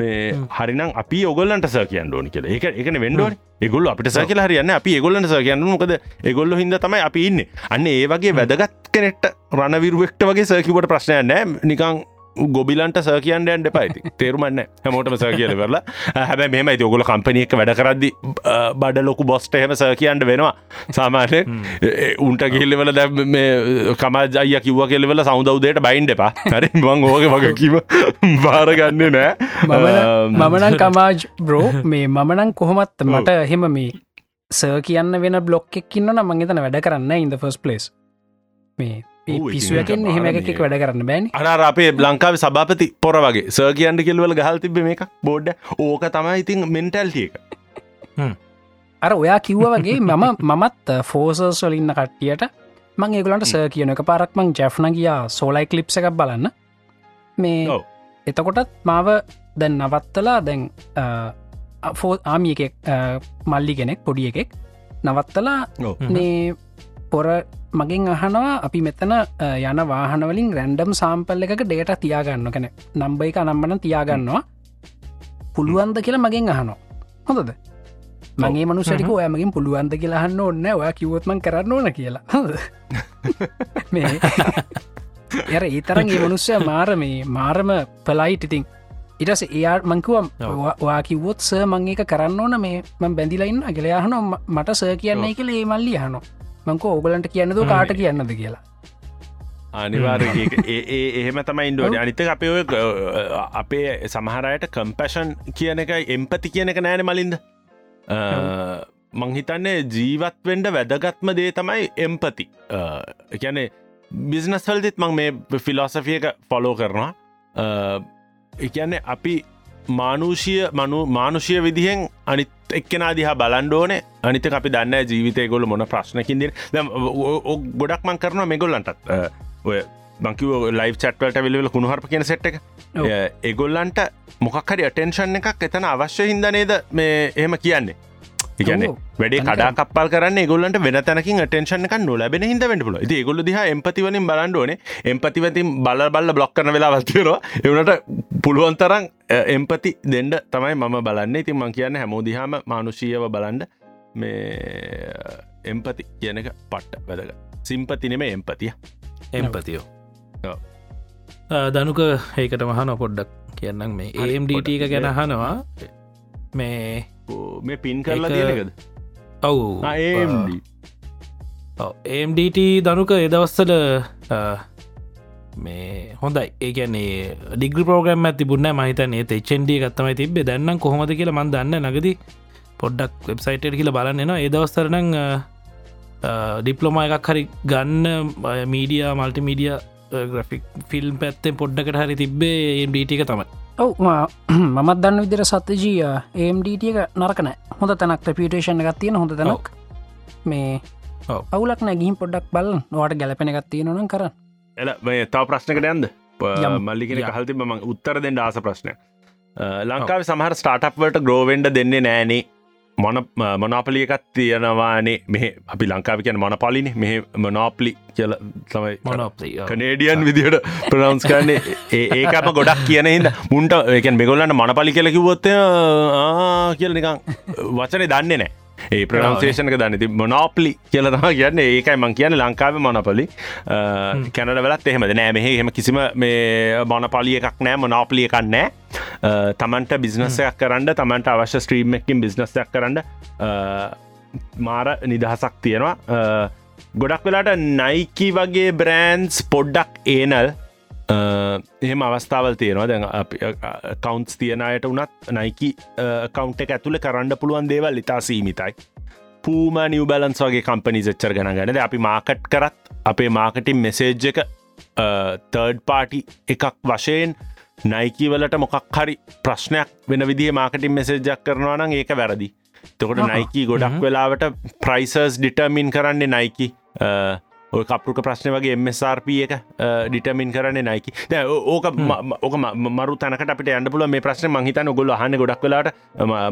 මේ හරිනම් අපි ඔගොල්ලන්ට ස කියන්න ඕනි කියල. එක එකන වෙන්ඩුවන් එගොල්ල අපිට ස කියලා හරියන්න අපි ඒගොල්ලට ස කියන්න මොකද එගොල්ල හිද තමයි අපි ඉන්න. අන්න ඒ වගේ වැදගත් කෙනෙට රණවිරුවෙක්ට වගේ සකිවට ප්‍රශ්නය නෑ නිකං ගොබිලන්ට ස කියන්න ඇන්ඩ පයිති තේරුමන්න හැමෝටම ස කියල කරලා හැබැ මෙම ඇති ඔගොල කම්පනියක වැඩ කරදදි බඩ ලොකු බොස්ට එහෙම ස කියන්න වෙනවා. සාමානය උන්ට කිල්ලවල දැ කමජය කිව කෙලවල සෞදවදයට බයින්ඩ එපා. හරි මං ඕක වග කිව බාරගන්න නෑ මමනන් කමාජ් බ්‍රෝ මේ මමනං කොහොමත් මට හෙම මේ සර් කියන්න වෙන බ්ලොක් එක්කින්න මං එතන වැඩ කරන්න ඉන්ද ෆස් පලස් මේ පිස්සුවකින් එහෙම එකෙක් වැඩ කරන්න බෑන්. අර අපේ ලංකාව සභාපති පොර වගේ. සර් කියන්ට කෙල්වල ගහල් තිබ මේක. බෝඩ්ඩ ඕක තමයි ඉතින් මෙන්ටල්ටිය එක. අර ඔයා කිව්ව වගේ මම මමත් ෆෝසර්ස් වලින්න කට්ටියට මං ඒගලන්ට සර් කියන එක පාරක්මං ජැෆ්න ගියා සෝලයි කලිප්ස එකක් බලන්න. මේ එතකොටත් මාව දැන් නවත්තලා දැන් ෆෝ ආමිය එකෙක් මල්ලි කෙනෙක් පොඩිය එකෙක් නවත්තලා මේ පොර මගින් අහනවා අපි මෙතන යන වාහනවලින් රැන්ඩම් සාම්පල් එකක ඩේට තියාගන්න කැන නම්බයි එක නම්බන තියාගන්නවා. පුළුවන්ද කියලා මගෙන් අහනවා. හොඳද? මගේ මනුසරික ඔයමගින් පුළුවන්ද කියලා හන්න ඔන්න ඔයා කිවොත්මන් කරන්න ඕන කියලා. එර ඒ තරන් ඒ මනුස්සය මාර මේ මාරම පලයිට ඉතින්. ඉටස එයා මංකුවම් වා කිවොත් ස මං ඒක කරන්න ඕන. මේ මං බැඳිලයින්න අගලයාහන මට සය කියන්නේ කළ ඒ මල්ලි හන මංකෝ ඕගලන්ට කියන්නද කාට කියන්නද කියලා? අනිවාර ඒ එහෙම තමයි ඉන්ඩුවට අනිතක අපේ ඔය අපේ සමහරයට කම්පැෂන් කියන එක එම්පති කියන එක නෑන මලින්ද? මංහිතන්නේ ජීවත්වෙන්ඩ වැදගත්ම දේ තමයි එම්පති එකැනේ බිස්නස්වල්දිත් මං මේ ෆිලෝසෆියක ෆොලෝ කරනවා. එකන්නේ අපි මානුෂිය මනු මානුෂය විදිහෙන් අනිත් එක්කෙන දිහා බලන්ඩෝනේ අනිත අපි දන්න ජීවිතය ගොල මොන ප්‍රශ්නකින්දිර ගොඩක් මං කරනවා මෙගොල්ලන්ටත්. ඔය බංකිව ලයි් චට්වලට විලවල කුණුහරප කියෙන සෙට් එක. එගොල්ලන්ට මොකක්හරි අටෙන්ෂන් එකක් එතන අවශ්‍ය හින්දනේද මේ එහෙම කියන්නේ එකන වැඩ කඩා කපල් කරන්න ගොල්ලට වෙන තැනකින් ටේෂන එක නොලබෙන හිද වෙන්ට පුල ති ගොල දිහ එම්පතිවලින් බලන්ඩෝන එම්පතිවතින් බල බල්ල බ්ලොක් කරන වෙලා වත්තිර එවනට පුළුවන්තරන් එම්පති දෙන්ඩ තමයි මම බලන්න. ඉතින් මං කියන්න හැමෝදිහාම මානුෂීයව බලන්ඩ මේ එම්පති කියනක පට්ට වැදක සිම්පති නෙම එම්පතිය එම්පතියෝ දනුක ඒකට මහන පොඩ්ඩක් කියන්නම් මේ ඒම්ඩට එක ගැන හනවා මේ මේ පින් කරලා තියෙනකද ඔවු. ඒම්ඩ ඒම්ඩට දනුක එදවස්සල මේ හොඳයි. ඒගැන්නේ ඩිග්‍රි පෝග්‍රම් ඇති බුන්න මහිතන්නේ එච්චන්ඩිය ගත්තමයි තිබේ දැන්නම් කොහොමද කියලා මන් දන්න නගද පොඩ්ඩක් වෙබ්සයිටර් කියල බලන්නෙනවා ඒදවස්තරනං ඩිප්ලොම එකක් හරි ගන්න මීඩිය මල්ටිමීඩිය ග්‍රෆික් ෆිල්ම් පැත්තේ පොඩ්ඩකට හරි තිබේ ඒම්ඩට එක තමයි ඔව මමත් දන්න විදිර සත්‍යජී ඒම්ඩටියක නරකන හොඳ තැනක් ප්‍රපියටේෂන් එකක් තියෙන හොඳ තැනක්. මේ අවුලක් නෑ ගිහිම් පොඩ්ඩක් බල නොට ගැලපෙන එකක් තියෙන නම් කරන්න. එල මේ තව ප්‍රශ්නකට යන්ද මල්ලිගෙන හල්ති ම උත්තර දෙන්න ආස ප්‍රශ්නය ලංකාව සමහර ස්ටාටප්වට ග්‍රෝවෙන්ඩ දෙන්නේ නෑනේ මොන මොනාපලිය එකත් තියෙනවානේ. මෙහ අපි ලංකාව කියන මොන පලින මෙහ මොනෝපලි කියල තමයි මොනොප්ලි කනේඩියන් විදිහට ප්‍රනවන්ස් කරන්නේ. ඒකම ගොඩක් කියන හිද මුන්ට එකන් මෙගොල්ලන්න මනපලි කියලකිවොත්ත කියල නිකං වචනේ දන්නේ නෑ ඒ ප්‍රනවන්සේෂනක දන්නති මොනෝපලි කියලතම කියන්න. ඒකයි මං කියන්න ලංකාව මොනපලි කැනට වෙලත් එහෙමද? නෑ මෙහ එහෙම කිසිම මේ මොනපලිය එකක් නෑ මොනෝපලිය එකක් නෑ. තමන්ට බිස්නසයක් කරන්න තමන්ට අවශ්‍ය ස්ත්‍රීම් එකින් බිස්නසයක් කරන්න මාර නිදහසක් තියෙනවා. ගොඩක් වෙලාට නයිකි වගේ බ්‍රෑන්ස් පොඩ්ඩක් ඒනල් එහෙම අවස්ථාවල් තියෙනවා. දැන් කවන්ස් තියනයට වනත් නයිකි කවන්් එක ඇතුළ කරන්න පුළුවන් දේවල් ඉතා සීමිතයි. පූම නිව බලන්ස් වගේ කම්පනි ච්චර ගන ගැනද අපි මාකට් කරත් අපේ මාකටින් මෙසේජ් එක තර්ඩ් පාටි එකක් වශයෙන් නයිකිවලට මොකක් හරි ප්‍රශ්නයක් වෙන විදිහ මාකටින් මෙසේජ්ජක් කරනවා නම් ඒක වැරදි. තකොට නයිකි ගොඩක් වෙලාවට ප්‍රයිසර්ස් ඩිටර්මින් කරන්නේ නයිකි ඔය කපරුක ප්‍රශ්න වගේ එමSRP එක ඩිටමින් කරන්න නයිකි ඕක ඕක මරු තනකට අපට ඇන්න පුල මේ ප්‍රශ්න මහිතන ගොල්ල හන්න ගොඩක් වෙලාට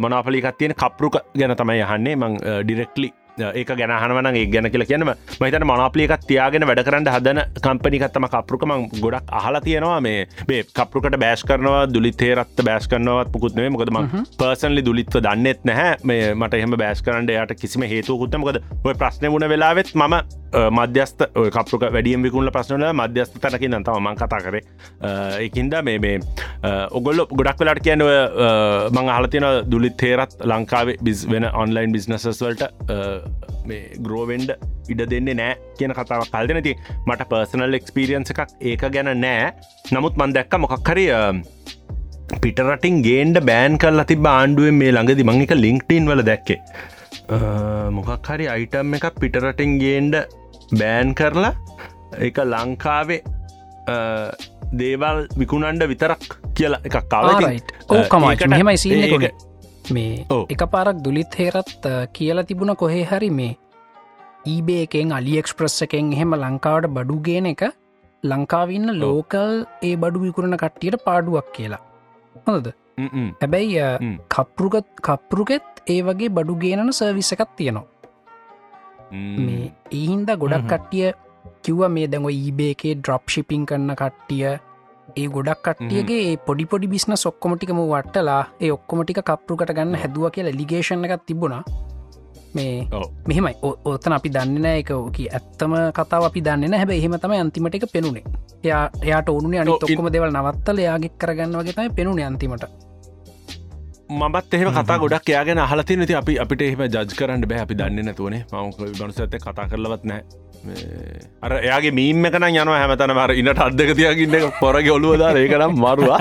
මනාපලිකත් තියෙන කපරුක ගැන තමයි යහන්නේ මං ඩිරෙක්ලි ඒක ගැනහනවන ඒ ගැන කියල කියනම මහිතන මනාපලියකත් තියාගෙන වැඩ කරන්න හදන කම්පනිකත්තම කපරුකම ගොඩක් අහලා තියෙනවා මේ මේ කපරුකට බෑස් කරනවා දුලිතේරත් බෑස් කරනවත් පුකුත්නේ මොකදම පර්සන්ලි දුලිත්ව දන්නෙත් නැහැ. මේ මට එහම බෑස් කරන්න යට කිසිම හේතුකුත්තමකද ඔය ප්‍රශ්න වුණ වෙලාවෙත් ම මධ්‍යස්ත කපරුක වැඩියම් විකුණල ප්‍රශ්නල මධ්‍යස්ත තැනකින් තම මං කතා කරේ. එකින්ද මේ මේ ඔගොල්ල ගොඩක් වෙලාට කියන මං අහලතියන දුලිත්තේරත් ලංකාවේ බිස් වෙන ඔන්ලයින් බිස්නසස් වලට මේ ග්‍රෝවෙන්ඩ ඉඩ දෙන්නේ නෑ කියන කතාවක් කල් දෙනති මට පර්සනල් එක්ස්පිරියන්ස එකක් ඒක ගැන නෑ. නමුත් මන් දැක්ක මොකක්හරි පිටරටින් ගේන්ඩ බෑන් කල් අති බාණ්ඩුවෙන් මේ ළඟදි මංක ලිංක්ටීන් වල දැක්කේ. මොකක් හරි අයිටම් එක පිටරටින් ගේන්ඩ බෑන් කරලා එක ලංකාවේ දේවල් විකුණන්ඩ විතරක් කියලා එකක් කව ඕ කමයිට මෙහෙමයි සීනකොට මේ එක පාරක් දුලිත් හේරත් කියලා තිබුණ කොහේ හරි මේ ඊබේ එකෙන් අලියක්ස්ප්‍රස් එකෙන් එහෙම ලංකාවට බඩු ගේන එක ලංකාවන්න ලෝකල් ඒ බඩු විකුරණ කට්ටියට පාඩුවක් කියලා. හොඳද? හැබැයි කප්රුගත් කප්රුගෙත් ඒ වගේ බඩු ගේනන සර්විස එකත් තියෙනවා. මේ ඒහින්ද ගොඩක් කට්ටිය කිව්ව මේ දැඟ ඊබේකේ ඩ්‍රොප් ශිපිං කරන්න කට්ටිය ඒ ගොඩක් කට්ටියගේ පොඩි පොඩි බිස්න ඔක්කොමටිකම වටලා ඒ ඔක්කොමටික කප්රුකට ගන්න හැදුව කියලා ලිගේෂණ එකක් තිබුණා. මේ. මෙහෙමයි. ඔතන අපි දන්න නෑ. එක ඕක ඇත්තම කතාව අපි දන්න හැබ එහෙම තම අන්තිමට එක පෙනුනේ. එයා එයාට ඕනුනේ අනි ඔක්කොම දෙවල් නවත්තල යාගෙක් කරගන්න වගේ තම පෙනුනේ අන්තිමට. මත් එහ කතා ගොඩක් යාගෙන අහලති නති අපි අපිට එහම ජජ් කරන්න බෑ. අපි දන්න නැතුවනේ. මම ගනුස ඇත කතා කරලවත් නෑ අර එයාගේ මීම කන යන හැමතන මර ඉන්නට අදක තියකින්න පොරග ඔලුවදා ඒකනම් මරුවා.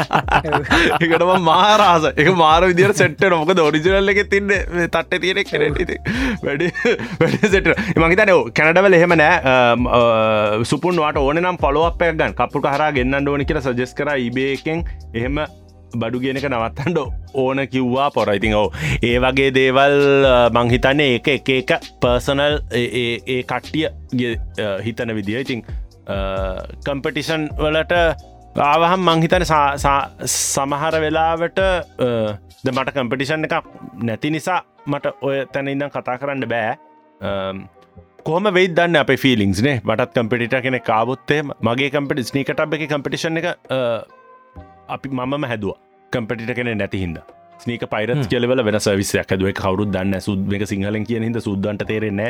එකටම මාරාස එක මාර විදිර සෙට්ට නොක ෝරිජනල්ල එක තින්න තට්ට තියෙනෙක් කරට වැඩ වැඩ සෙට මහිතන කැනඩවල එහෙම නෑ. සුපුන් වාට ඕන නම් පොලොක් ගන් කපු හර ගන්න ඕන කියර සජෙස් කර ඉබේකෙන් එහෙම බඩු ගෙනක නවත්තන්ඩ ඕන කිව්වා පොර ඉතින් ඕ ඒ වගේ දේවල් මංහිතන්නේ ඒක එක එක පර්සනල් ඒ කට්ටිය හිතන විදිහ ඉතින් කම්පටිෂන් වලට ආවහම් මංහිතන සමහර වෙලාවට ද මට කම්පටිෂන් එක නැති නිසා මට ඔය තැන ඉඳම් කතා කරන්න බෑ. කොහම වෙයි දන්න අප ෆිලිංස්නේ මටත් කම්පිට කෙන කාවොත්තේ මගේ කම්පිට ස්නීකටබ් එක කම්පිටිෂන් එක අපි මම හැදවා. කම්පිට කෙන නැති හිද ස්නීක පයිරත් කියලවල වෙන සවිසයක් ඇදුව කවරුත් දන්න සුද් එක සිංහලෙන් කියන හිද සුද්දන්ට තේරෙන්නේ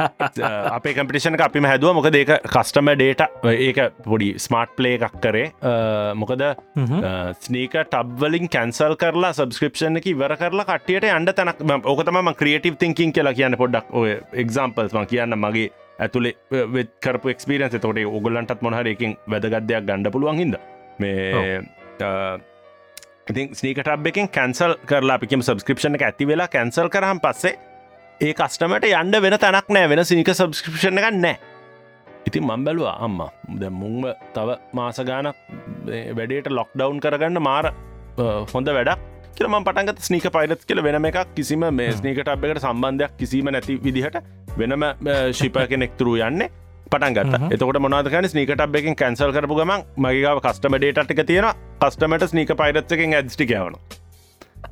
අපේ කම්පිටිෂන අපිම හැදුව. මොක ඒක කස්ටම ඩේට ඒක පොඩි ස්මාර්ට් ප්ලේ එකක් කරේ. මොකද ස්නීක ටබ්වලින් කැන්සල් කරලා සබස්ක්‍රපෂන් එක ඉවර කරලා කටියට අන්ඩ තැනක් ඕකතම ක්‍රියටව තිංකින් කියලා කියන්න පොඩ්ඩක් ඔය එක්සම්පල්ස්ම කියන්න මගේ ඇතුළේ වෙකරපු එක්ස්පිරන්ස තොට ඔගොල්ලන්ටත් මොහර එකින් වැදගත්දයක් ගණඩ පුළුවන් හිද මේ ඉතින් ස්නීකටබ් එකෙන් කැන්සල් කරලා අපිකම සබස්ක්‍රපෂන එක ඇති වෙලා කැන්සල් කරහම් පස්සේ ඒ කස්ටමට යන්ඩ වෙන තැනක් නෑ වෙන සිනික සබස්ක්‍රපෂණ එක නෑ. ඉතින් මංබැලවා අම්ම ද මුංව තව මාසගානක් වැඩේට ලොක්ඩවන්් කරගන්න මාර හොඳ වැඩක් කියලම පටන්ගත ස්නීක පයිරත් කියල වෙනම එකක් කිසිම මේ ස්නීකට අප්කට සම්බන්ධයක් කිසිම නැති විදිහට වෙනම ශිප කෙනෙක්තුරු යන්නේ පටන්ගත් එතකොට මොනාදකන ස්නීකට එකෙන් කැන්සල් කරපු ගමන් මගේාව කස්ටම ඩේටක තියෙන කස්ටමට ස්නීක පයිරත්සකින් ඇස්ටිකවන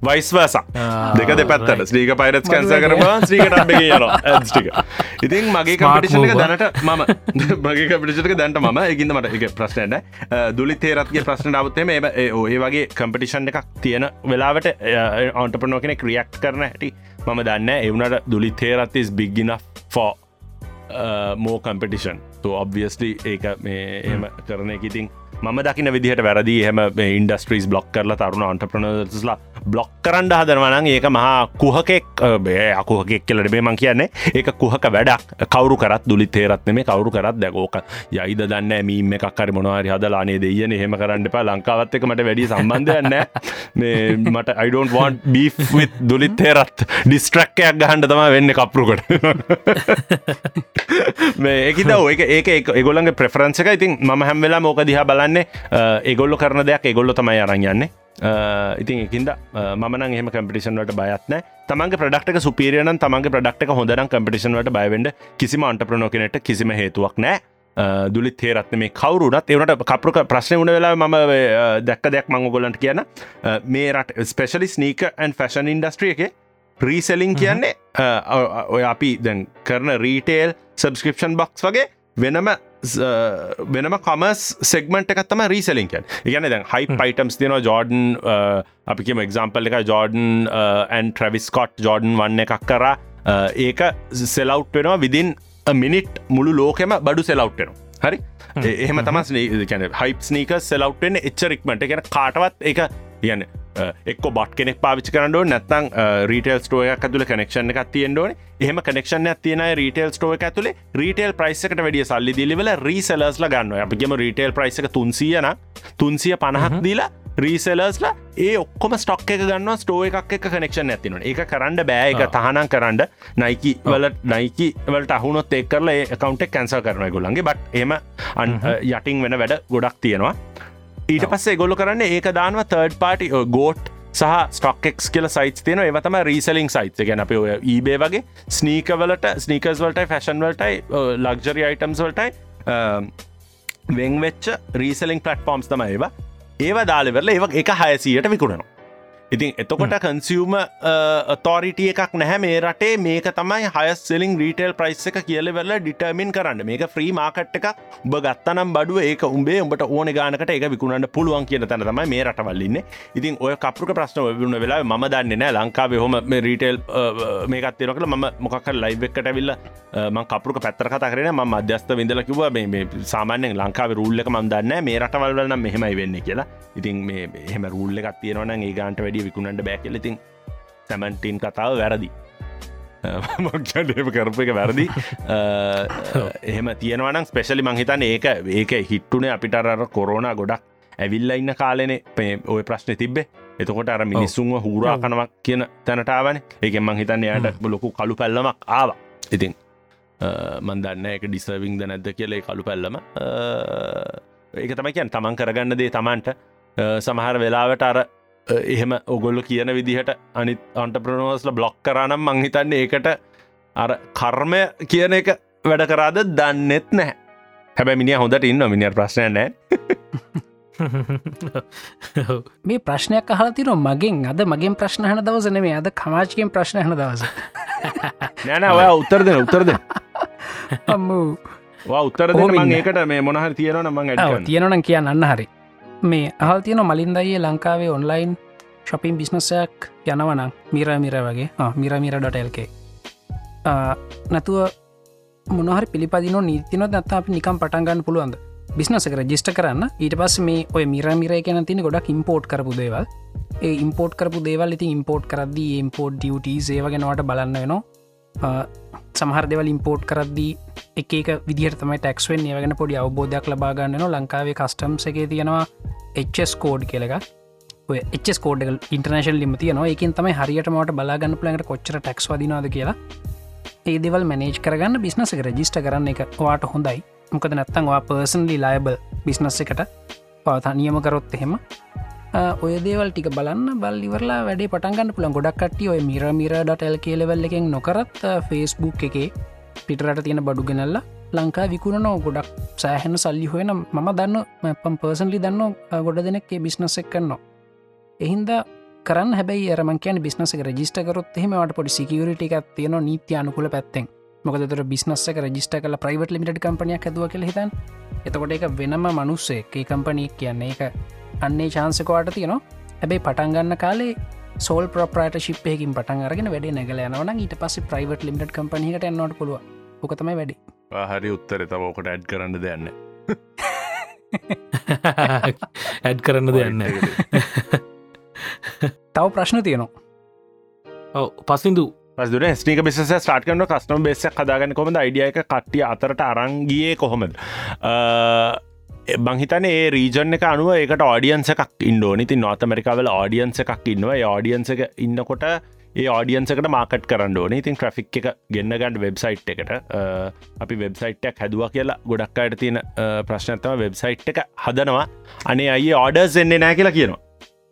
වයිස්වස දෙක දෙපත්තට. ස්්‍රීක පයිරත් කැන්ස කරවා ස්්‍රීකට යන ඉතින් මගේ කම්පිටිෂක දැනට මම. මගේ කපිටිෂක දැන්ට ම එකගින්න මට එක ප්‍රශ්නන දුලි තේරත්ගේ ප්‍රශ්න අවත්තේම ඒ ඔය වගේ කම්පිටිෂන් එකක් තියෙන වෙලාවට ඔන්ටපනෝ කෙනෙ ක්‍රියක් කරන හැටි මම දන්න එවුනට දුලි තේරත්තිස් බිග්ගින ෆෝ මෝ කම්පිටිෂන් තු ඔබ්වියස්ලි ඒක මේ එම කරන ඉතින් මම දකින විදිහට වැරදි. හම ඉන්ඩස්ට්‍රීස් බ්ලොක් කරලා තරුණ අන්ටප්‍රනස්ලා බ්ලොක් කරන්න හදරවනන් ඒක මහා කුහකෙක් බේ අකුහකෙක් කියලට බේමන් කියන්නේ. ඒක kuhක වැඩක්. කවරු කරත් දුලි තේරත්න මේ කවරු කරත් දැකෝක. යයිද දන්න මීම එකක්කර මොනවාරි හදලානේ දෙයන හෙම කරන්න එපා. ලංකාවත් එක මට වැඩි සම්බන්ධයන්න මේ මට අයිඩෝන් වන් බී දුලිත් තේරත් ඩිස්ට්‍රක්කයක් ගහන්ඩ තම වෙන්න කපරුකට මේ එකද ඒක ඒක ඒගොල්ලන්ගේ ප්‍රෆරන්සක ඉතින් ම හැම්වෙලා මෝක දිහා බලන්නේ ඒගොල්ල කරන දෙයක් ඒගොල්ල තමයි අරංයන්නේ ඉතින් එකින්ද මන එහම කම්පිටිෂන්වට බයත්න තමන්ගේ ප්‍රඩක්ට සුපිරියන තමන්ගේ ප්‍රඩක්ට හොඳරන් කම්පිටිෂන්වට බයවෙන්ඩ කිසිම අන්ටප්‍රනෝකනට කිසිම හේතුවක් නෑ. දුලි තේරත්න මේ කවරුනත් එවනට කපරුක ප්‍රශ්න වුණ වෙලා ම දැක්ක දෙයක් මංග ගොලන්ට කියන්න. මේ රට ස්පෙශලි ස්නීක ඇන් ෆැෂන් ඉන්ඩස්ට්‍රිය එක රීසෙලිං කියන්නේ ඔය අපි දැන් කරන රීටේල් සබස්ක්‍රපෂන් බොක්ස් වගේ වෙනම වෙනම කොමස් සෙක්මට එකත්තම රීසලින් කියන් ඉගන දැන් හයි පයිටම්ස් තියනවා ජෝඩන් අපි කියම එක්සම්පල් එක Jordan and Travis Scott Jordan one එකක් කරා. ඒක සෙලව් වෙනවා විදින් මිනිට් මුළු ලෝකෙම බඩු සෙලව්ටෙනවා හරි? එහෙම තමස් කැන හයිප් ස්නීක සෙලව්ටෙන් එච්චරික්මට ගැන කාටවත් එක කියන්න එක් බොට් කෙනෙක් පාවිච කරන්නඩෝ නැත්තං රීටල් ස්ටෝය ඇතුල කනෙක්ෂණ එකක් තියෙන්ඩෝන එහම කනෙක්ෂණ තියන රීටල් ස්ටෝය ඇතුලේ රීටල් ප්‍රයිසකට වැඩිය සල්ලි දිලිවල රීසලස්ල ගන්න අපිගේම රීටල් ප්‍රයිසක තුන්සියන තුන්සිය පණහක් දීලා රීසලස්ලා ඒ ඔක්කොම ස්ටොක් එක ගන්න ස්ටෝ එකක් එක කනෙක්ෂන් ඇතින එක කරන්න බෑ. එක තහනම් කරන්න. නයිකි වල නයිකි වලට අහුනොත් එක් කරලා කවන්ටෙක් කැන්සල් කරන ගොල්ලන්ගේ බට් එම යටින් වෙන වැඩ ගොඩක් තියෙනවා ඊට පස්සේ ගොල්ල කරන්න ඒක දානවා තර්ඩ් පාටි ගෝට් සහ ස්ටොක්ෙක් කියල සයිස් තියෙන ඒවතම රීසලින් සයිස් ගැන අප ඔය ඊබේ වගේ ස්නීකවලට ස්නීකස් වලටයි ෆැෂන් වලටයි ලක්ජරි අයිටම්ස් වලටයි වෙංවෙච්ච රීසලින් පලට්ෆෝම්ස් තම ඒවා. ඒවා දාලෙවරල ඒ එක හයසීයට විකුණනවා ඉතින් එතකොට කන්සියම තෝරිටිය එකක් නැහැ. මේ රටේ මේක තමයි හයස් සෙලින් රීටේල් ප්‍රයිස් එක කියලවෙල්ල ඩිටර්මින් කරන්න. මේක ්‍රී මාකට් එකක්. උබ ගත්තනම් බඩුව ඒක උඹේ උඹට ඕන ගානකට එක විකුණන්න පුළුවන් කියන තැන තමයි මේ රටවල්ලන්න ඉතින් ඔය කපරුක ප්‍රශ්න වුණ වෙලා ම දන්න නෑ ලංකාව හොම රීටේල් මේකත්තයනකල ම මොකක් ලයිව එකට විල්ල ම කපරුක පැත්තර කතා කරන ම අධ්‍යස්ත විඳල කිව මේ සාමාන්‍යෙන් ලංකාව රුල්ලක ම දන්න මේ රටවල්වලන මෙහෙමයි වෙන්න කියලා. ඉතින් මේ එහෙම රුල්ල එකක් තියෙනවන ඒ ගාන්ට වැඩි විකුණට බැකලඉතින් සැමන්ටීන් කතාව වැරදි. මක්ෂඩේම කරපු එක වැරදි. එහෙම තියෙනවනම් ස්පෙශලි මංහිතන් ඒක ඒක හිට්ටුනේ අපිට අර කොරෝණ ගොඩක් ඇවිල්ල ඉන්න කාලනේ. ඔය ප්‍රශ්න තිබ්බේ. එතකොට අර මිනිස්සුන්ව හූරා කනවක් කියන තැනටාවන ඒක මංහිතන්න යට ලොකු කළු පැල්ලමක් ආවා. ඉතින් මන්දන්න එක ඩිසර්විං ද නැද්ද කියලේ කළු පැල්ලම. ඒක තමයි කියන් තමන් කරගන්න දේ තමන්ට. සමහර වෙලාවට අර එහෙම ඔගොල්ල කියන විදිහට අනිත් අන්ට ප්‍රනෝස්ල බ්ලොක් කරනම් මංහිතන්නේ ඒකට අර කර්මය කියන එක වැඩ කරාද දන්නෙත් නෑ හැබැ මිනි හොඳට ඉන්න මිනිිය ප්‍රශ්නය නෑ මේ ප්‍රශ්නයක් අහලතින මගෙන්. අද මගේ ප්‍රශ්න හන දවසන මේ අද කමාජකෙන් ප්‍රශ්න හන දවස. නෑන ඔය උත්තර දෙන උත්තර දෙ අම්මූ. උත්තර දෙන මං ඒකට මේ මොනහර තියෙනවන මං ඇ තියෙනන කියන්න අන්න හරි මේ අහල් තියෙන මලින්දයේ ලංකාවේ ඔන්ලයින් ශොපින් බිස්නසයක් යනවනම් මිර මිර වගේ. මිරමිර ඩොටල්කේ නැතුව මොනහරි පිළිපදින නීතින දත්තා අපි නිකම් පටන්ගන්න පුළුවන්ද? බිස්නසක රජිස්ට කරන්න. ඊට පස් මේ ඔය මිරමිර කියන තින ගොඩක් ඉම්පෝට් කරපු දේවල්. ඒ ඉම්පෝට් කරපු දේවල් ඉති ඉම්පෝට් කරද්දී ඉම්පෝට් ඩියුට සේවගෙනවට බලන්න වෙනවා. සමහර දෙවල් ඉම්පෝට් කරද්දී එක විදිහට තමයි ටක්ස්වෙන් ඒවගෙන පොඩි අවබෝධයක් ලබාගන්නන ලංකාවේ කස්ටම් එක තියෙනවා එස් කෝඩ් කියලක එස් කෝඩ් ඉන්ටර්නශල් ලිම තියනවා. එකින් තමයි හරියට මට බලාගන්න පලට කොච්චර ටක්ස් වදිනවාද කියලා. ඒ දෙවල් මනේජ් කරගන්න බිස්නස එක රජිස්ට කරන්න එක වාට හොඳයි. මොකද නැත්තන්වා පර්සන්ලි ලයිබල් බිස්නස් එකට. පවතා නියම කරොත් එහෙම. ඔය දේවල් ටික බලන්න බල් ඉවරලා වැඩේ පටන්ගන්න පුළන් ගොඩක් කට්ටිය ඔය මිරමිර.ටල් කියලවෙල්ල එකෙන් නොකරත් ෆේස්බුක් එකේ පිටරට තියෙන බඩු ගෙනල්ලා ලංකා විකුණනෝ ගොඩක් සෑහෙන සල්ලි හොයන මම දන්න පම් පර්සන්ලි දන්න ගොඩ දෙනෙක්ේ බිස්නස් එක් කන්නවා එහින්ද කරන්න හැබයි රමකන් බිස්නස රජිස්ට කරොත් එහෙමට පොඩි සිකවරට එකක් තියෙන නීති අනුකුල පැත්තෙන්. මොකදර බිස්නස රජිස්ට කල ප්‍රයිවට ලිමිට කම්පනයක් ඇදුව කළ හිතන් එතකොට එක වෙනම මනුස්සේ ඒ කම්පනීක් කියන්නේ එක අන්නේ චාන්සකවාට තියෙනවා. හැබැයි පටන්ගන්න කාලේ සෝල් ප්‍රප්‍රට ශිප්යකින් පටන් අරගෙන වැඩ නැගල යනවන ඊට පස්ස ප්‍රයිවට ලිමිට කම්පනීට එන්නට පුළුව ඕකතමයි වැඩි. හරි උත්තර. තවෝකට ඇඩ් කරන්න දෙන්න ඇඩ් කරන්න දෙන්න තව ප්‍රශ්න තියනවා. ඔව පසිදු දුර ස්නික බිස ස්ටාට කන කස්ටම බෙස කදාගන්න කොමද අයිඩියක කට්ටිය අතරට අරංගියේ කොහොමද බංහිතන ඒ රීජන් එක අනුව ඒකට ආඩියන්ස එකක් ඉන්ඩෝනි ති නොත මරිකාවල ආඩියන්ස එකක් ඉන්නවා. ආඩියන්ස එක ඉන්නකොට ඒ ආඩියන්සකට මාකට් කරන්න ඕන. ඉතින් ට්‍රෆික් එක ගන්න ගන්ඩ වෙබ්සයිට් එකට. අපි වෙබ්සයිට්ක් හැදවා කියලා ගොඩක් අයට තියෙන ප්‍රශ්නතම වෙබ්සයිට් එක හදනවා. අනේ අයි ආඩර්ස් එන්නේ නෑ කියලා කියනවා.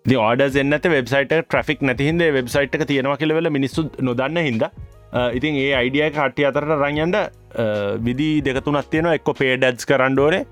ආඩ එන්නත වෙබ්සයිට ට්‍රෆික් නැතිහින්ද වෙබ්සයිට් එක තියෙනවා කියලවෙල මිනිස්සු නොදන්න හිද ඉතින් ඒ අයිඩිය කට්ටිය අතරට රංයන්ඩ විදි දෙකතුනත් තියෙන එක්ක පේඩඩ්ස් කරන්නඩෝනේ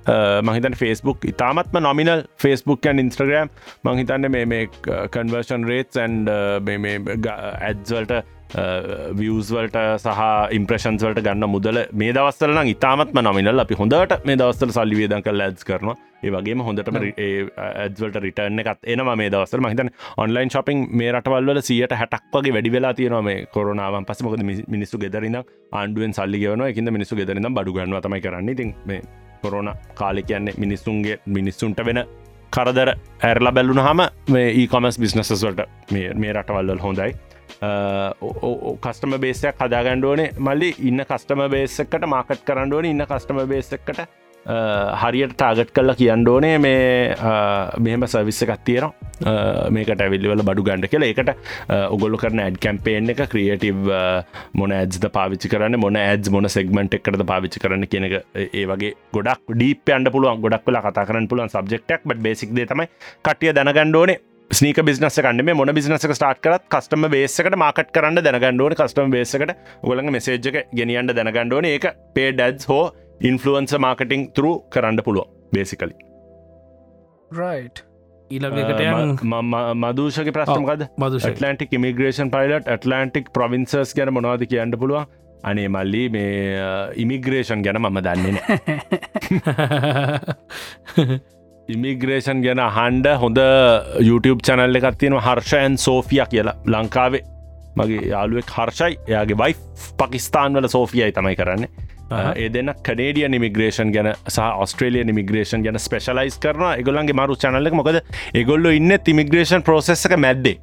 මහිතන් ෆස්බුක් ඉතාමත්ම නොමිනල් ෆස්බුක්යන් ඉන්ස්ට්‍රග්‍රම් මංහිතන්න මේ කන්වර්ෂන් රේටස් ඇන්ඩ ඇඩ්වල්ට වියස්වල්ට සහ ඉම්ප්‍රශන්ස් වලට ගන්න මුදල මේ දවස්සල ඉතාමත්ම නොමිනල් අපි හොඳට මේ දවස්සල සල්ලිවේදන් කල් ඇඩ්ස් කරනවා. ඒ වගේම හොඳටම ඇඩ්වලට රිටර්න එකත් එනවා මේ දවසර මහිතන් ඔන්ලයින් shopping මේ රටවල්ල සියට හැටක් වගේ වැඩි වෙලා තියෙනවා මේ කොරනාවන් පසමොද මිනිස්සු ගෙදරන්න ආණ්ඩුවෙන් සල්ලි ගවන එකද මිනිස්සු ගෙදරන්න බඩු ගන්නවා තමයි කරන්න. ඉතින් මේ කොරෝන කාලෙ කියන්නේ මිනිස්සුන්ගේ මිනිස්සුන්ට වෙන කරදර ඇරලා බැල්ලුන හම මේ ඒකොමස් බිස්නසස්වලට මේ රටවල්වල් හොඳයි කස්ටම බේසයක් හදාගණ්ඩුවනේ මල්ලි ඉන්න කස්ටම බේසකට මාකට් කරන්නඩුවන ඉන්න කස්ටම බේසකට හරියට ටාගට් කල්ලා කියන්න ඕනේ මේ මෙහම සවිස්ස එකක් තියෙනවා. මේකට ඇවිල්ලිවල බඩු ගණඩ කියලා. එකට ඔගොල්ල කරන ඇඩ් කැම්පේෙන් එක ක්‍රියටව් මොන ඇද්ද පාවිච්චි කරන්න මොන ඇඩ් මොන සෙක්මට එකට පාවිච්චි කරන්න කියන එක ඒ වගේ ගොඩක් ඩීප අන්ඩ පුළුවන් ගොඩක් වෙලා කතා කරන්න පුළුවන් සබ්ෙක්ටක් බට බේසික් තමයි කටිය දැනගණ්ඩෝනේ ස්නීක බිනස කන්න මොන බිනසක ස්ටාර්ට කරත් කස්ටම බේසකට මාකට් කරන්න දැනගණ්ඩුවන කස්ටම බේසකට ගොලඟ මෙසේජ්ක ගෙනියන්ට දැනගණ්ඩුවන ඒක පේ ඩැඩ් හෝ ඉන්ෆලුවන්ස මාර්කටිං තුරු කරන්න පුළුව බේසිකලි යන් මදූෂක ප්‍රශ්නමකද Madusha Atlantic immigration pilot Atlantic provinces ගැන මොනවාද කියන්න පුළුවන්? අනේ මල්ලි මේ ඉමිග්‍රේෂන් ගැන මම දන්නේ ඉමිග්‍රේෂන් ගැන හන්ඩ හොඳ YouTube චැනල්ල එකක් තියෙන හර්ෂයන් සෝෆිය කියලා. ලංකාවේ මගේ යාලුවෙක් හර්ෂයි එයාගේ වයි පකිස්ාන් වල සෝෆියයි තමයි කරන්නේ. ඒ දෙන්න කඩේඩිය නිමිග්‍රේෂන් ගැන සහ ඔස්ට්‍රේලිය නිමිග්‍රේෂන් ගැන ස්පෙශලයිස් කරන එගොලන්ගේ මරු චනල්ලක මොකද? එගොල්ල ඉන්න තිමිග්‍රේෂන් ප්‍රෝසෙස්සක මැද්දේ.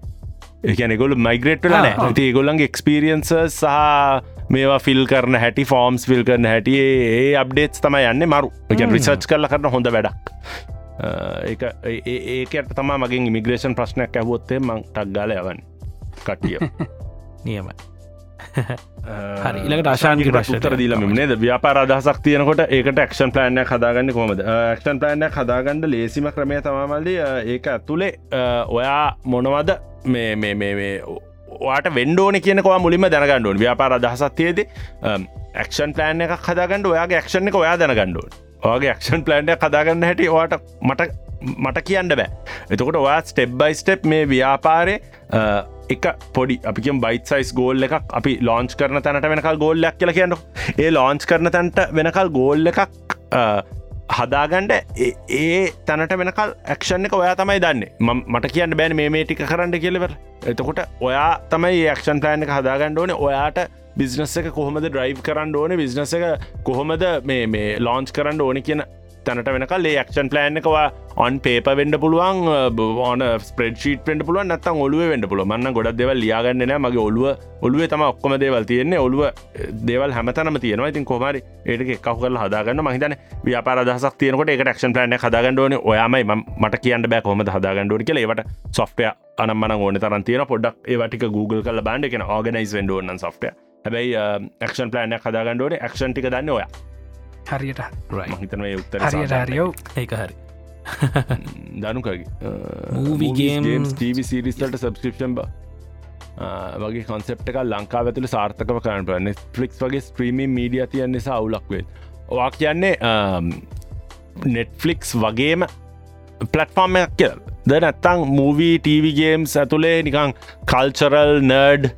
එකන ගොල මයිග්‍රේට්ල නෑ ති ගොල්ලන්ගේ එක්ස්පිරියන්ස සහ මේවා ෆිල් කරන හැටි ෆෝම්ස් ෆිල් කරන හැටි ඒ අප්ඩේට්ස් තම යන්න මරු. රිසර්ච් කරල කරන හොඳ වැඩක් ඒකට තමා මගේ ඉමිග්‍රේෂන් ප්‍රශ්නයක් ඇහවොත්තේ මං ටක් ගාල යවන්න. කටිය. නියමයි. හරි ඉලකට ආශාන්ක ප්‍රශ්තර දීලම නේද? ව්‍යාපාර අදහසක් තියනකොට ඒකට ක්ෂන් ප්ලෑන්න හදාගන්න කොමද ක්ෂන් ප්ලෑන්න හදාගන්න ලේසිම ක්‍රමය තමමල්ලි ඒක ඇතුළේ ඔයා මොනවද මේ වාට වෙන්ඩෝන කියනකවා මුලින්ම දැනගණ්ඩුවන් ව්‍යාපාර අදහසත්තියේද ක්ෂන් ප්ලෑන් එකක් හදාගන්නඩ ඔයාගේ ක්ෂණ එක ඔයා දැනගණ්ඩුවන් ඔයාගේ ක්ෂන් ප්ලෑන්ඩ කදාගන්න හැට වාට මට මට කියන්න බෑ. එතකොට ඔයා ස්ටෙබ් බයි ස්ටප් මේ ව්‍යාපාරය එක පොඩි අපිකම් බයිත් සයිස් ගෝල් එකක් අපි ලෝංච් කරන තැනට වෙනකල් ගෝල්ලයක් කියල කියන්න ඒ ලෝංච් කරන තැන්ට වෙනකල් ගෝල්ල එකක් හදාගන්ඩ ඒ තැනට වෙනකල් ඇක්ෂණ එක ඔයා තමයි දන්න. මට කියන්න බෑන මේ ටික කරන්න කියලවර එතකොට ඔයා තමයි ඒක්ෂන් ප්ලෑන් එක හදාගන්න ඕන. ඔයාට බිස්නස එක කොහොමද ඩ්‍රයිව් කරන්න ඕන? බිස්නස එක කොහොමද මේ ලෝංච් කරන්න ඕන කියන තැනට වෙනකල් ඒ ක්ෂන් ප්ලෑන් එකවා ඔන් පේප වෙන්ඩ පුළුවන් ඕන ස්ප්‍රඩ්ෂීට පෙන්ට පුළුවන් නත්තන් ඔලුව වෙන්ඩ පුල මන්න ගොඩක් දෙවල් ලියගන්නන මගේ ඔලුව ඔලුව තම ඔක්කොම දේවල් තියෙන්නේ. ඔලුව දේවල් හැමතනම තියෙනවා. ඉතින් කොමරි ඒට එකක් කරල හදාගන්න. මහිතන ව්‍යාපාර දහක් තියනකට එක ක්ෂන් ප්ලන හදාගන්නඩන ඔයාමයි මට කියන්න බෑ කොම හදාගන්නඩ කියල. ඒවට සොෆ්ටය අනම්මන ඕන තරන් තියෙන පොඩක් ඒවටික Google කල බන්ඩ එකෙන ඕගනයිස් වෙන්ඩෝන්න සොෆ්ටය හැබයි ක්ෂන් ප්ලන හදාගන්නඩෝන ක්ෂන් ටික දන්න ඔයා. හරියට. හිතන උත්තර හරියට හරියෝ. ඒක හරි. දනුකගේ. ටීවි සිරිස්ලට සබස්ක්‍රපෂන් බ. වගේ කොන්සෙප්ට එක ලංකා ඇතුළ සාර්ථකව කරන්න පන්න ෆලික්ස් වගේ ස්ත්‍රීමී මීඩිය තියන්න නිසා අවුලක්වේ වා කියන්නේ නෙට්ෆලික්ස් වගේම පලට්ෆෝර්ම් එකක් කියල. ද නැත්තං මූවී ටීවිගේම්ස් ඇතුළේ නිකං කල්චරල් නර්ඩ්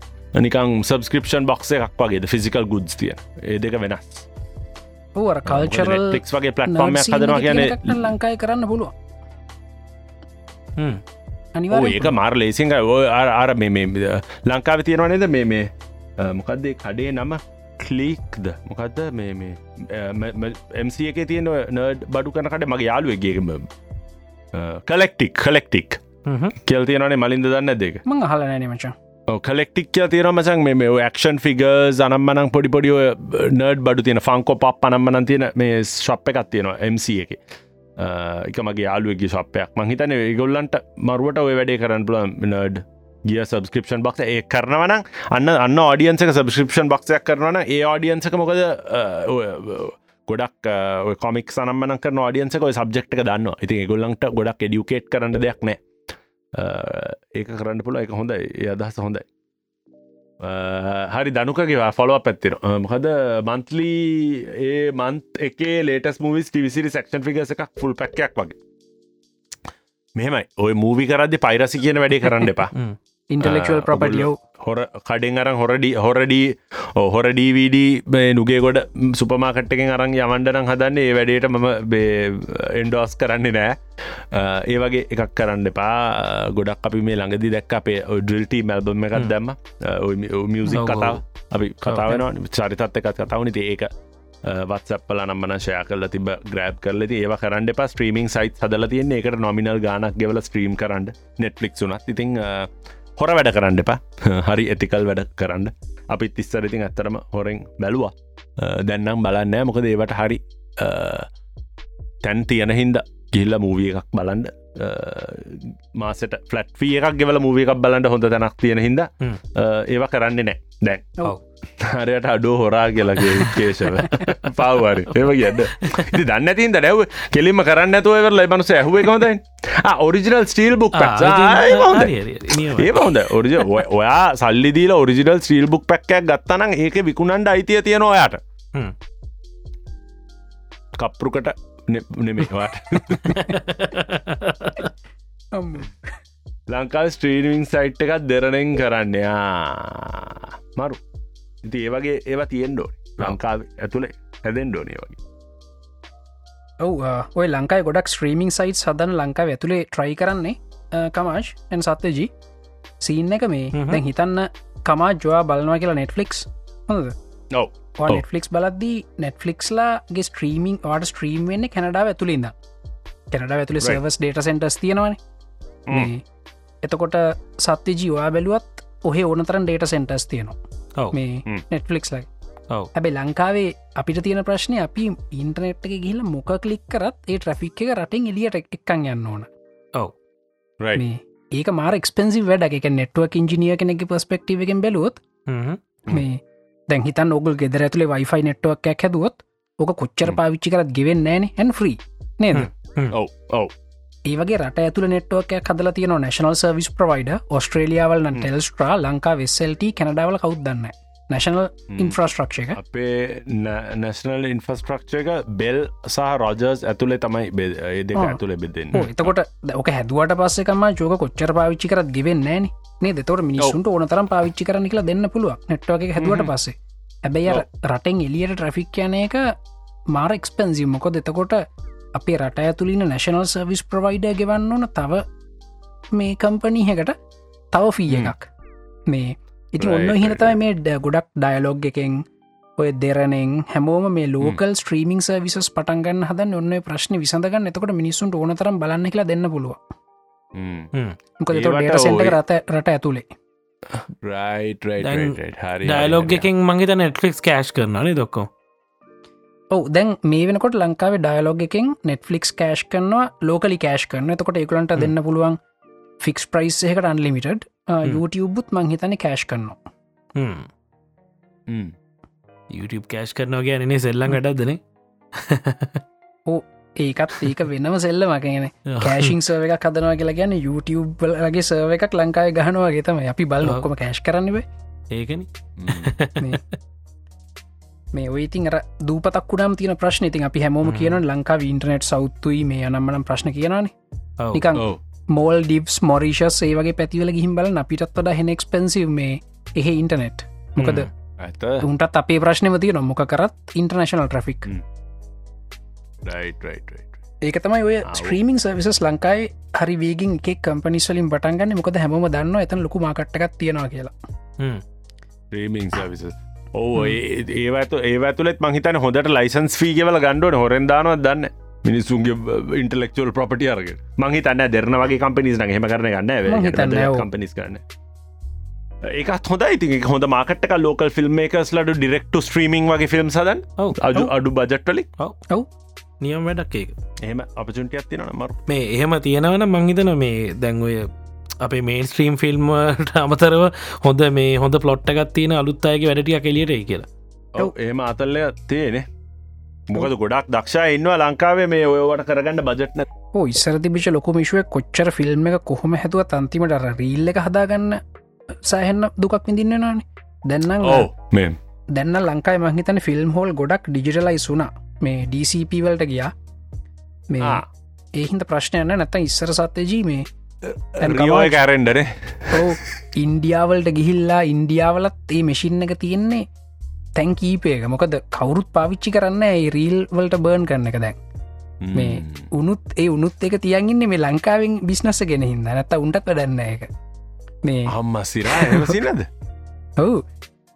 නිකං සබස්ක්‍රපෂන් බොක්ස එකක් වගේ ෆිසිකල් ගුඩ්ස් තිය ඒ දෙක වෙනස්. කල්චරල් ලික්ස් වගේ පලට්ෆෝර්ම හදනවා කියන ලංකායි කරන්න පුළුව ඒක මාර ලේසිංහ ඔය අර මේ ලංකාව තියෙනවා නේද? මේ මේ මොකක්දේ කඩේ නම? කලීක්ද මොකක්ද මේ මේ එMC එක තියෙන නඩ් බඩු කනකට මගේ යාලුවගේම කලෙක්ටික් කලෙක්ටික් කෙල් තියෙනනේ මලින්ද දන්න දෙක මං හලනෑන මචා කලෙක්ටික්ය තියෙන මසන් මේ ක්ෂන් ෆිග අනම්මනං පොඩි පොඩිය නර්ඩ් බඩු තියෙන ෆංකෝ පප් අනම්මන තියෙන මේ ශප් එකක් තියෙනවා MC එක. එක මගේ යාලුවගේ ශප්පයක් මහිතන ගොල්ලන්ට මරුවට ඔය වැඩේ කරන්න පුල නර්ඩ් ගිය සබස්ක්‍රපෂන් බක්ස ඒ කරනවන අන්න අන්න ෝඩියන්සක සබස්ක්‍රපෂන් බක්ෂයක් කරනවන ඒ ෝඩියන්සක මොකද ගොඩක් කොමික් සනම්මන කර ෝඩියන්සක සබ්ෙක්්ක දන්න ඉති ගොල්ලන්ට ගොඩක් එඩියුකේට් කරන්න දෙයක් නෑ ඒක කරන්න පුළ එක හොඳයි. ඒ අදහස හොඳයි. හරි දනුකගේ ෆොලෝ පැත්තිර මොකද මන්තලී ඒ මන්ත් එකේ ලේටස් මවිස් ටිවිසිරි සක්ෂන් ෆිගස එකක් ෆුල් පැක්කයක් වගේ. මෙහෙමයි. ඔය මූවි කරදදි පයිරසි කියන වැඩේ කරන්න එපා. ඉන්ටලෙක්ල් ප්‍රපටියෝ හොර කඩෙන් අරන් හොරඩි හොරඩී හොර ඩීවඩ නුගේ ගොඩ සුපමාකට්ටකෙන් අරන් යමන්ඩරන් හදන්නේ ඒ වැඩේට මම එන්ඩෝස් කරන්නේ නෑ. ඒ වගේ එකක් කරන්න එපා. ගොඩක් අපි මේ ළඟදි දැක් අපේ ඩල්ටී මැල්බම එකක් දැම්ම. මියසික් කතාව. අපි කතාවෙන චරිතත් එකත් කතාවනි ඒක වත්සපල නම්මන ශය කල තිබ ග්‍රෑබ් කරලති ඒව කරන්න එපා. ස්ත්‍රීමිං සයිත් හදල තියන්නේ. එකට නොමිනල් ගානක් ගෙවල ස්ත්‍රීම් කරන්න. නෙට්ලික් වුනත් ඉතිං හොර වැඩ කරන්න එපා. හරි ඇතිකල් වැඩ කරන්න. අපි තිස්සර ඉතින් ඇත්තරම හොරෙන් බැලවා. දැන්නම් බලන්නෑ මොකද ඒවට හරි තැන් තියෙන හින්ද ගිල්ල මූවිය එකක් බලන්ඩ මාසට ෆලට් ිය එකක් ගෙවල මූවිය එකක් බලන්ට හොඳ තැනක් තියෙන හිද ඒව කරන්නේ නෑ දැන් හරයට අඩෝ හොරා කියලගේ කේශව පව්වරි එම කියන්න. දන්න තින්ද නැව් කෙලිම කරන්න ඇතුවවර ලබනු ඇහුව කොදයි ඔරිජිනල් ස්ටීල් බුක් ඒ හොඳ. ඔරිජ ඔයා සල්ලිදීල ඔරිජිනල් ස්ටීල් බුක් පැක්කයක් ගත්තනම් ඒක විකුණන්ඩ අයිතිය තියෙන ඔයාට. කප්පරුකට නෙමේවාට ලංකාව ස්ට්‍රීනිං සයිට් එකත් දෙරණෙන් කරන්න. මරු ඉති ඒ වගේ ඒවා තියෙන්ඩෝ ලංකාව ඇතුළේ හැදෙන් ඩෝනය වගේ. ඔව ඔය ලංකායි ගොඩක් ස්ට්‍රීමිං සයිට් සදන ලංකාව ඇතුළේ ට්‍රයි කරන්නේ කමාශ් ඇන් සත්‍යජී. සීන් එක මේ දැන් හිතන්න කමා ජවා බලනවා කියලා නෙට්ෆලික්ස් හොඳ නොව නෙට්ෆලික්ස් බලද්දී නෙට්ෆලික්ස්ලාගේ ස්ට්‍රීමිං වාට ස්ට්‍රීම් වෙන්න කැනඩාව ඇතුළින්ද කැනඩා ඇතුළේ සර්වස් ඩේට සෙන්ටස් තියෙනවන. එතකොට සත්‍ය ජීවා බැලුවත් ඔහෙ ඕනතරන් ඩේට සෙන්ටස් තියෙනවා මේ නෙට්ෆලික්ස් ලයි හැබැයි ලංකාවේ අපිට තියෙන ප්‍රශ්නය අපි ඉන්ටනෙට් එක ගිහිල මොක කලික් කරත් ඒ ට්‍රෆික් එක රටින් එලියට එක්කන් යන්න ඕන. ඔව. මේ ඒක මාර එක්ස්පෙන්සි වැඩ එක නෙට්ුවක් ඉංජිනිය කෙනෙක පස්පෙක්ටව එකෙන් බැලුවොත් මේ දැන් හිතන් ඔගුල් ගෙදර ඇතුළේ වයිෆයි නෙට්ුවක් හැදුවොත් ඕක කොච්චර පාවිච්චි කරත් ගෙවෙන් නෑන හැන් ්‍රී නේද? ඔව. ඔව ඒවගේ රට ඇතුළ නෙට්ුවක් හදල තියන නශනල් සර්විස් ප්‍රවයිඩ ඔස්ට්‍රේලියාවල් ටෙල්ස්ට්‍රා ලංකා වෙස්සල්ට කැනඩාවල කවුදන්න නැශනල් ඉන්ෆ්‍රස්ට්‍රක්ෂ එක. අපේ නැශනල් ඉන්ෆස්ට්‍රක්ෂ එක බෙල් සහ රෝජර්ස් ඇතුළේ තමයි ඒ දෙක ඇතුළේ බෙදෙන් එතකොට ඕක හැදුවට පස්සෙකම ජෝක කොච්චර පාවිච්චි කරත් ගෙවෙන් නෑන මේ දෙතොට මිනිසුන්ට ඕන තරම් පාවිච්චි කරන කියලා දෙන්න පුළුව නෙට්ව එක හැදුවට පස්සේ. හැබැයි රටෙන් එලියට ට්‍රෆික් යන එක මාර එක්ස්පෙන්සිම් මොකො දෙතකොට අපේ රට ඇතුලින නැශනල් සර්විස් ප්‍රවයිඩ ගෙවන්න ඕන තව මේ කම්පනීහකට තව ෆී එකක්. මේ ඉතින් ඔන්න හිනතයි මේ ඩ ගොඩක් ඩයලොග් එකෙන් ඔය දෙරනෙන් හැමෝම මේ ලෝකල් ස්ට්‍රීමිං සවිසස් පටන්ගන්න හද ඔන්න ප්‍රශ්න විසඳගන්න. එතකොට මිනිසුන්ට ඕනතරම් බලන්න කියලා දෙන්න පුළුව රට ඇතුළේ ඩයිලෝග් එකෙන් මගේ නෙට්ලික්ස් කෑශ් කරනනේ දොක්කෝ ඔව දැන් මේ වෙනකොට ලංකාවේ ඩයලොග් එකෙන් නෙට්ෆලික්ස් කෑශ් කරනවා ලෝකලි කෑශ් කරන එතකොට එකලන්ට දෙන්න පුළුවන් ෆික්ස් ප්‍රයිස් එකට අන්ලිමිටඩ් YouTubeුත් මං හිතන කෑශ් කරනවා. YouTube කෑශ් කරනවා ගැනනේ සෙල්ලම් ගඩක්දන ඕ ඒකත් ඒක වෙනම සෙල්ල මකගෙන කෑශිං සර්ව එකක් හදනවා කියලා ගැන YouTube ලගේ සර්ව එකක් ලංකායි ගහනවා ගෙතම අපි බල ඔක්කොම කෑශ් කරන්නව ඒකන මේ ඔයිතින් දූපතක් කුඩම් තියන ප්‍රශ්න. ඉතින් අපි හැමෝම කියන ලංකා ඉන්ටනෙට් සෞත්තුයි මේ අනම්මනම් ප්‍රශ්න කියනනේ නිකං මෝල් ඩිප්ස් මොරිෂස් ඒ වගේ පැතිවල ගිහිම් බල අපිටත් වඩ හෙනෙක්ස්පෙන්සිව් මේ එහෙ ඉන්ටනෙට් මොකද උන්ටත් අපේ ප්‍රශ්නව තිය නොමොක කරත් ඉන්ටර්නශනල් ට්‍රෆික් ඒක තමයි ඔය ස්ත්‍රීමිං සර්විසස් ලංකායි හරි වේගින් එකක් කම්පනිස්වලින් පටන්ගන්න මොකද හැම දන්න එතන ලොකු මාකට්ටකක් තියෙනවා කියලා. ්‍රීමිං සවිස ඕ ඒවත ඒ තුලෙත් මහිතන හොඳට ලයිසන්ස් ෆීගවල ගණ්ඩුවන හොරෙන්දානවත් දන්න මිනිස්සුන්ගේ ඉන්ටලෙක්ල් පොපටි අරග මහි තන්න දෙරන වගේ කම්පිනිස් න හෙම කරන ගන්න කම්පිනිස් කරන්න ඒකත් හොඳ ඉති හොඳ මාකටක ලෝකල් ෆිල්ම් එකස් ලඩු ඩිරෙක්ට ස්ට්‍රීමිං වගේ ෆිල්ම් සදන් අඩු අඩු බජට්ටලි ඔව් නියම් වැඩක් ඒක. එහෙම අපචුන්ටි ඇතින මර. මේ එහෙම තියෙනවන මංහිතන මේ දැන්වය අපේ මේ ස්ත්‍රීම් ෆිල්ම්ට අමතරව හොඳ මේ හොඳ පලොට්ටගත් තියෙන අලුත් අයගේ වැඩටිය කෙලියට කියලා. ඒම අතල්ල තියෙනෙ මොකද ගොඩක් දක්ෂා ඉන්නවා ලංකාවේ මේ ඔයවට කරගන්න බජට්න ඉස්සර තිබිච ලොක මිශුව කොච්චර ෆිල්ම් එක කොහොම හැතුව තන්තිමට අර රීල්ල එක හදාගන්න සෑහෙන්න දුකක් විඳින්න නානේ දැන්නම් ඕ මේ දැන්න ලංකායි මහිතන ෆිල්ම් හෝල් ගොඩක් ඩිජිටලයි සුනා මේ DCP වලට ගියා. මේ ඒහින්ද ප්‍රශ්නයන්න නැත ඉස්සර සත්‍යජී මේ රියෝය කැරෙන්ඩරේ ඕ ඉන්ඩියාවල්ට ගිහිල්ලා ඉන්ඩියාවලත් ඒ මෙසින් එක තියෙන්නේ තැන් කීපයක මොකද කවුරුත් පාවිච්චි කරන්න ඒ රීල් වලට බර්න් කරන එක දැන්. මේ උනුත් ඒ උනුත් එක තියන්ගන්න මේ ලංකාවෙන් බිස්නස ගෙන හිද නැත්ත උන්ටත් වැඩන්න එක මේ හම්ම සිරා සිනද ඔවු.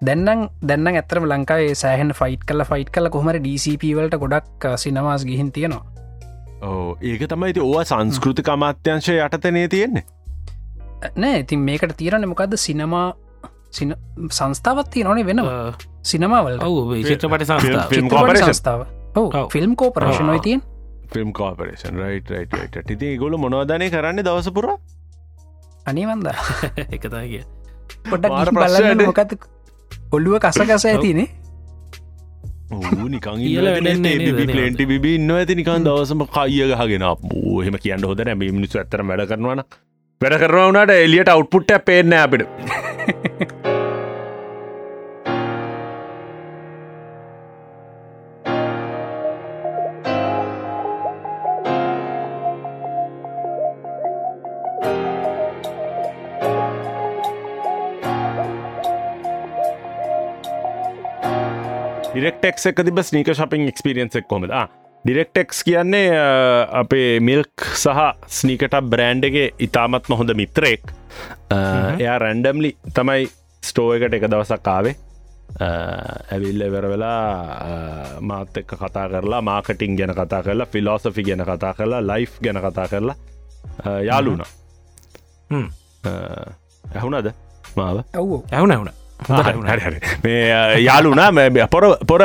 දැන්නම් දැන්න ඇතරම ලංකාවේ සෑහන් ෆයිට් කල ෆයිට් කල කොහමර DCP වලට ගොඩක් සිනමාස් ගිහින් තියෙනවා ඒක තමයි ඕ සංස්කෘතික අමාත්‍යංශය යටතනේ තියෙන්නේ. නෑ ඉතින් මේකට තීරණ මොකක්ද සිනමා සංස්ථාවත්ති නොනේ වෙන සිනමාවල් ඔව චිත්‍රපට සංස්ථා චිත්‍රපට සංස්ථාව. ඔව ෆිල්ම් කෝපරේෂනොයි තියෙන් film corporation right right right ඉති ගොල මොනවදනය කරන්න දවසපුර අනිවන්ද. එකතගේ පොඩක් බලන්න මොකත් ඔල්ලුව කස කස ඇතිනේ බිබි ඉන්න ඇති. නිකන් දවසම කයිය ගහගෙන හම කියන්න හොද නැ. මිනිස්සු ඇතර වැඩ කරනවන වැඩ කරනවනට එලියට අවට්පුට්ට පේන්න අපිට ඩිරෙක්ටෙක් එක තිබ ස්නීක ශපින් එක්ස්පිරියන්සෙක් කොමද ඩිරෙක්ටෙක්ස් කියන්නේ අපේ මිල්ක් සහ ස්නීකට බ්‍රෑන්්ඩ එක ඉතාමත්ම හොඳ මිත්‍රයෙක්. එයා රැන්ඩම්ලි තමයි ස්ටෝ එකට එක දවසක් කාවේ ඇවිල්ල වෙර වෙලා මාත එක්ක කතා කරලා මාකටිං ගැන කතා කරලා ෆිලෝසෆි ගැන කතා කරලා ලයිෆ් ගැන කතා කරලා යාලුන ඇහුනද මාව? ඇව්ෝ ඇවුන ඇවුන මේ යාලුනා පොර පොර